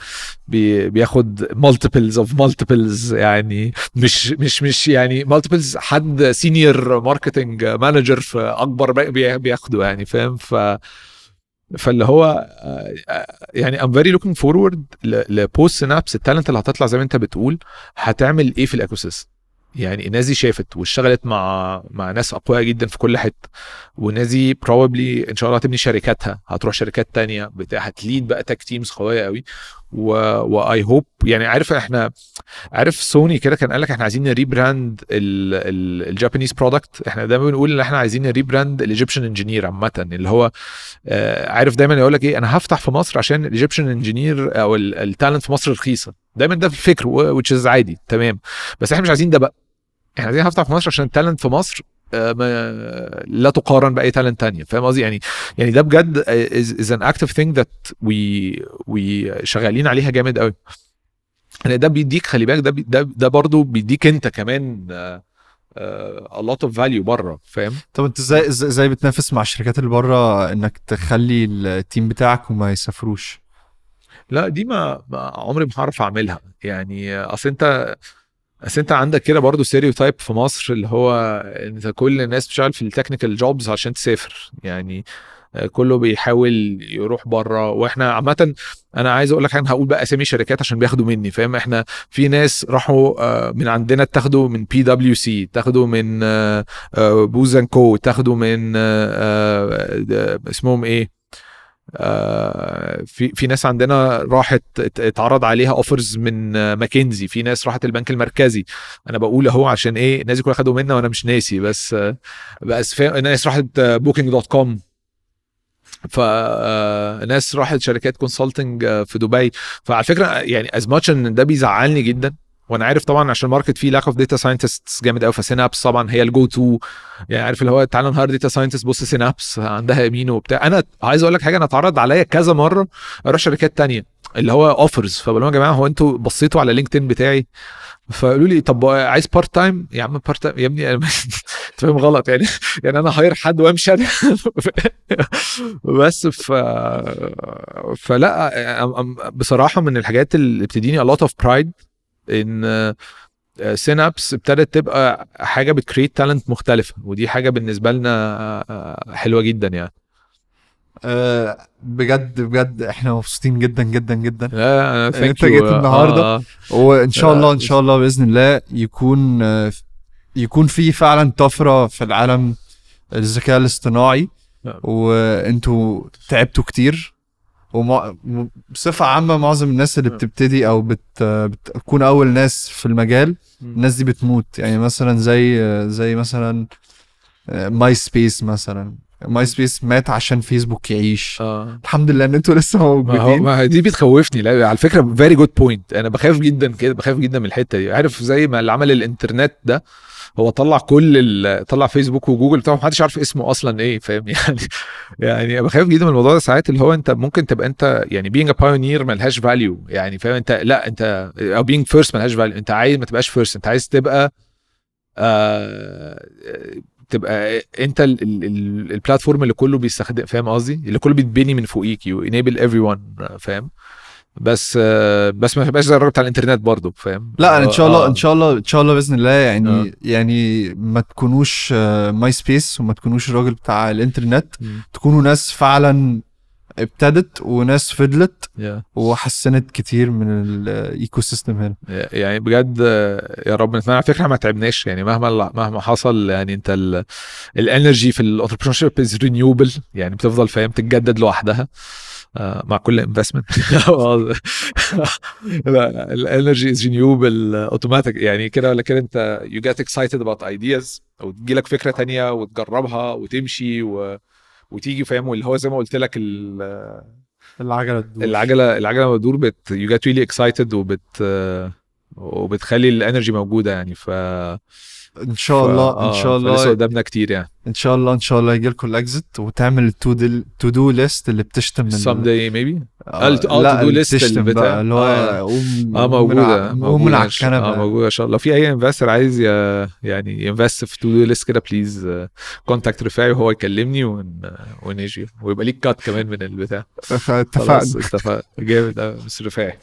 بي بياخد multiples of multiples يعني مش مش مش يعني multiples حد senior marketing manager في أكبر بي- بي- بياخده يعني فاهم؟ ف فاللي هو آه، آه، يعني I'm very looking forward ل post Synapse ال talent اللي هتطلع زي ما انت بتقول هتعمل إيه في ال eco يعني الناس دي شافت واشتغلت مع مع ناس أقوياء جدا في كل حتة والناس دي probably إن شاء الله هتبني شركاتها هتروح شركات تانية بتاع هت lead بقى tech teams قوية قوي. و I hope يعني عارف إحنا عارف سوني كده كان قال لك إحنا عايزين ن rebrand ال Japanese product إحنا دايما بنقول ان إحنا عايزين ن rebrand ال Egyptian engineer عامه اللي هو آه، عارف دايما يقول لك إيه أنا هفتح في مصر عشان ال Egyptian engineer أو ال talent في مصر رخيصة. دايما ده الفكر is عادي تمام. بس إحنا مش عايزين ده بقى. إحنا عايزين هفتح في مصر عشان ال talent في مصر لا تقارن بأي talent تانية. فاهم قصدي؟ يعني يعني ده بجد is an active thing that we we شغالين عليها جامد قوي. يعني ده بيديك خلي بالك ده ده ده برضه بيديك انت كمان آه، آه، a lot of value بره. فاهم؟
طب انت إزاي إزاي إزاي بتنافس مع الشركات اللي بره انك تخلي ال team بتاعك وما يسافروش؟
لا دي ما, ما عمري ما هعرف أعملها. يعني أصل انت اصل انت عندك كده برضه ستيريو في مصر اللي هو انت كل الناس بتشتغل في ال technical jobs عشان تسافر. يعني آه، كله بيحاول يروح بره. وإحنا عامة أنا عايز أقول لك أنا هقول بقى أسامي شركات عشان بياخدوا مني فاهم؟ إحنا في ناس راحوا آه، من عندنا اتاخدوا من بي دبليو سي اتاخدوا من Booz & Co اتاخدوا من آه، آه، آه، اسمهم إيه؟ آه، في في ناس عندنا راحت ات- اتعرض عليها offers من آه، ماكنزي في ناس راحت البنك المركزي. أنا بقول أهو عشان إيه الناس كلها خدوا منا وأنا مش ناسي بس آه، بس في ناس راحت Booking.com فناس راحت شركات consulting في دبي. فعلى فكرة يعني as much إن ده بيزعلني جدا. وأنا عارف طبعا عشان ال market فيه lack of data scientists جامد قوي ف Synapse طبعا هي ال go-to يعني عارف اللي هو تعالى ن hire data scientist بص Synapse عندها يمين وبتاع. أنا عايز أقول لك حاجة أنا اتعرض عليا كذا مرة أروح شركات تانية اللي هو offers فبقول لهم يا جماعة هو أنتوا بصيتوا على LinkedIn بتاعي؟ فقالوا لي طب عايز part-time يا عم part-time يا ابني أنت فاهم غلط يعني. يعني أنا hire حد وأمشي. بس ف فلا بصراحة من الحاجات اللي بتديني a lot of pride إن Synapse ابتدت تبقى حاجة بت create talent مختلفة ودي حاجة بالنسبة لنا آه، حلوة جدا يعني
آه، بجد بجد إحنا مبسوطين جدا جدا جدا
لا you.
جيت النهاردة.
آه، آه.
وإن شاء الله إن شاء الله بإذن الله يكون آه، يكون في فعلا طفرة في العالم الذكاء الاصطناعي
نعم.
وإنتوا تعبتوا كتير وبصفة عامة معظم الناس اللي. بتبتدي أو بت بتكون أول ناس في المجال الناس دي بتموت. يعني مثلا زي زي مثلا MySpace مثلا. MySpace مات عشان فيسبوك يعيش.
آه.
الحمد لله إن أنتوا لسه
ما هو
موجودين
ما دي بتخوفني. لا على فكرة very good point أنا بخاف جدا كده بخاف جدا من الحتة دي. عارف زي ما اللي عمل الإنترنت ده هو طلع كل ال... طلع فيسبوك وجوجل بتاعه محدش عارف اسمه أصلا إيه فاهم؟ يعني يعني بخاف جدا من الموضوع ده ساعات اللي هو أنت ممكن تبقى أنت يعني a pioneer ملهاش value يعني فاهم؟ أنت لا أنت أو being first ملهاش value أنت عايز ما تبقاش first أنت عايز تبقى آه تبقى أنت ال- ال- ال- ال platform اللي كله بيستخدم فاهم قصدي؟ اللي كله بيتبني من فوقيك you enable everyone فاهم؟ بس آه، بس ما تبقاش زي الراجل بتاع الإنترنت برضه فاهم
لا إن شاء الله
آه.
إن شاء الله إن شاء الله بإذن الله يعني
آه.
يعني ما تكونوش MySpace وما تكونوش الراجل بتاع الإنترنت
مم.
تكونوا ناس فعلا ابتدت وناس فضلت
يا-
وحسنت كتير من ال ecosystem هنا
يعني بجد آه، يا رب نتمنى على فكرة ما تعبناش يعني مهما مهما حصل يعني انت ال energy في ال entrepreneurship is renewable يعني بتفضل فاهم تتجدد لوحدها آه، مع كل investment لا ال energy is renewable automatic يعني كده ولا كده انت you get excited about ideas أو تجي لك فكرة تانية وتجربها وتمشي و... وتيجي فاهم؟ واللي هو زي ما قلت لك ال-
العجلة
العجلة العجلة لما بتدور but you get really excited وبت وبتخلي ال energy موجودة يعني. ف
إن شاء الله
آه،
إن شاء الله
قدامنا كتير يعني.
إن شاء الله إن شاء الله يجي لكم ال exit وتعمل ال to to do list اللي بتشتم من
some day maybe
آه،
آه،
لا
to do
اللي. بقى اللي هو
آه.
قوم آه
موجودة.
ع- قوم من على الكنبه
آه موجودة إن شاء الله. في أي investor عايز. يعني ي invest في to do list كده please contact رفاعي وهو يكلمني ون... ونجي. ويبقى ليك cut كمان من البتاع.
اتفقنا.
خلاص اتفق جامد قوي مس رفاعي.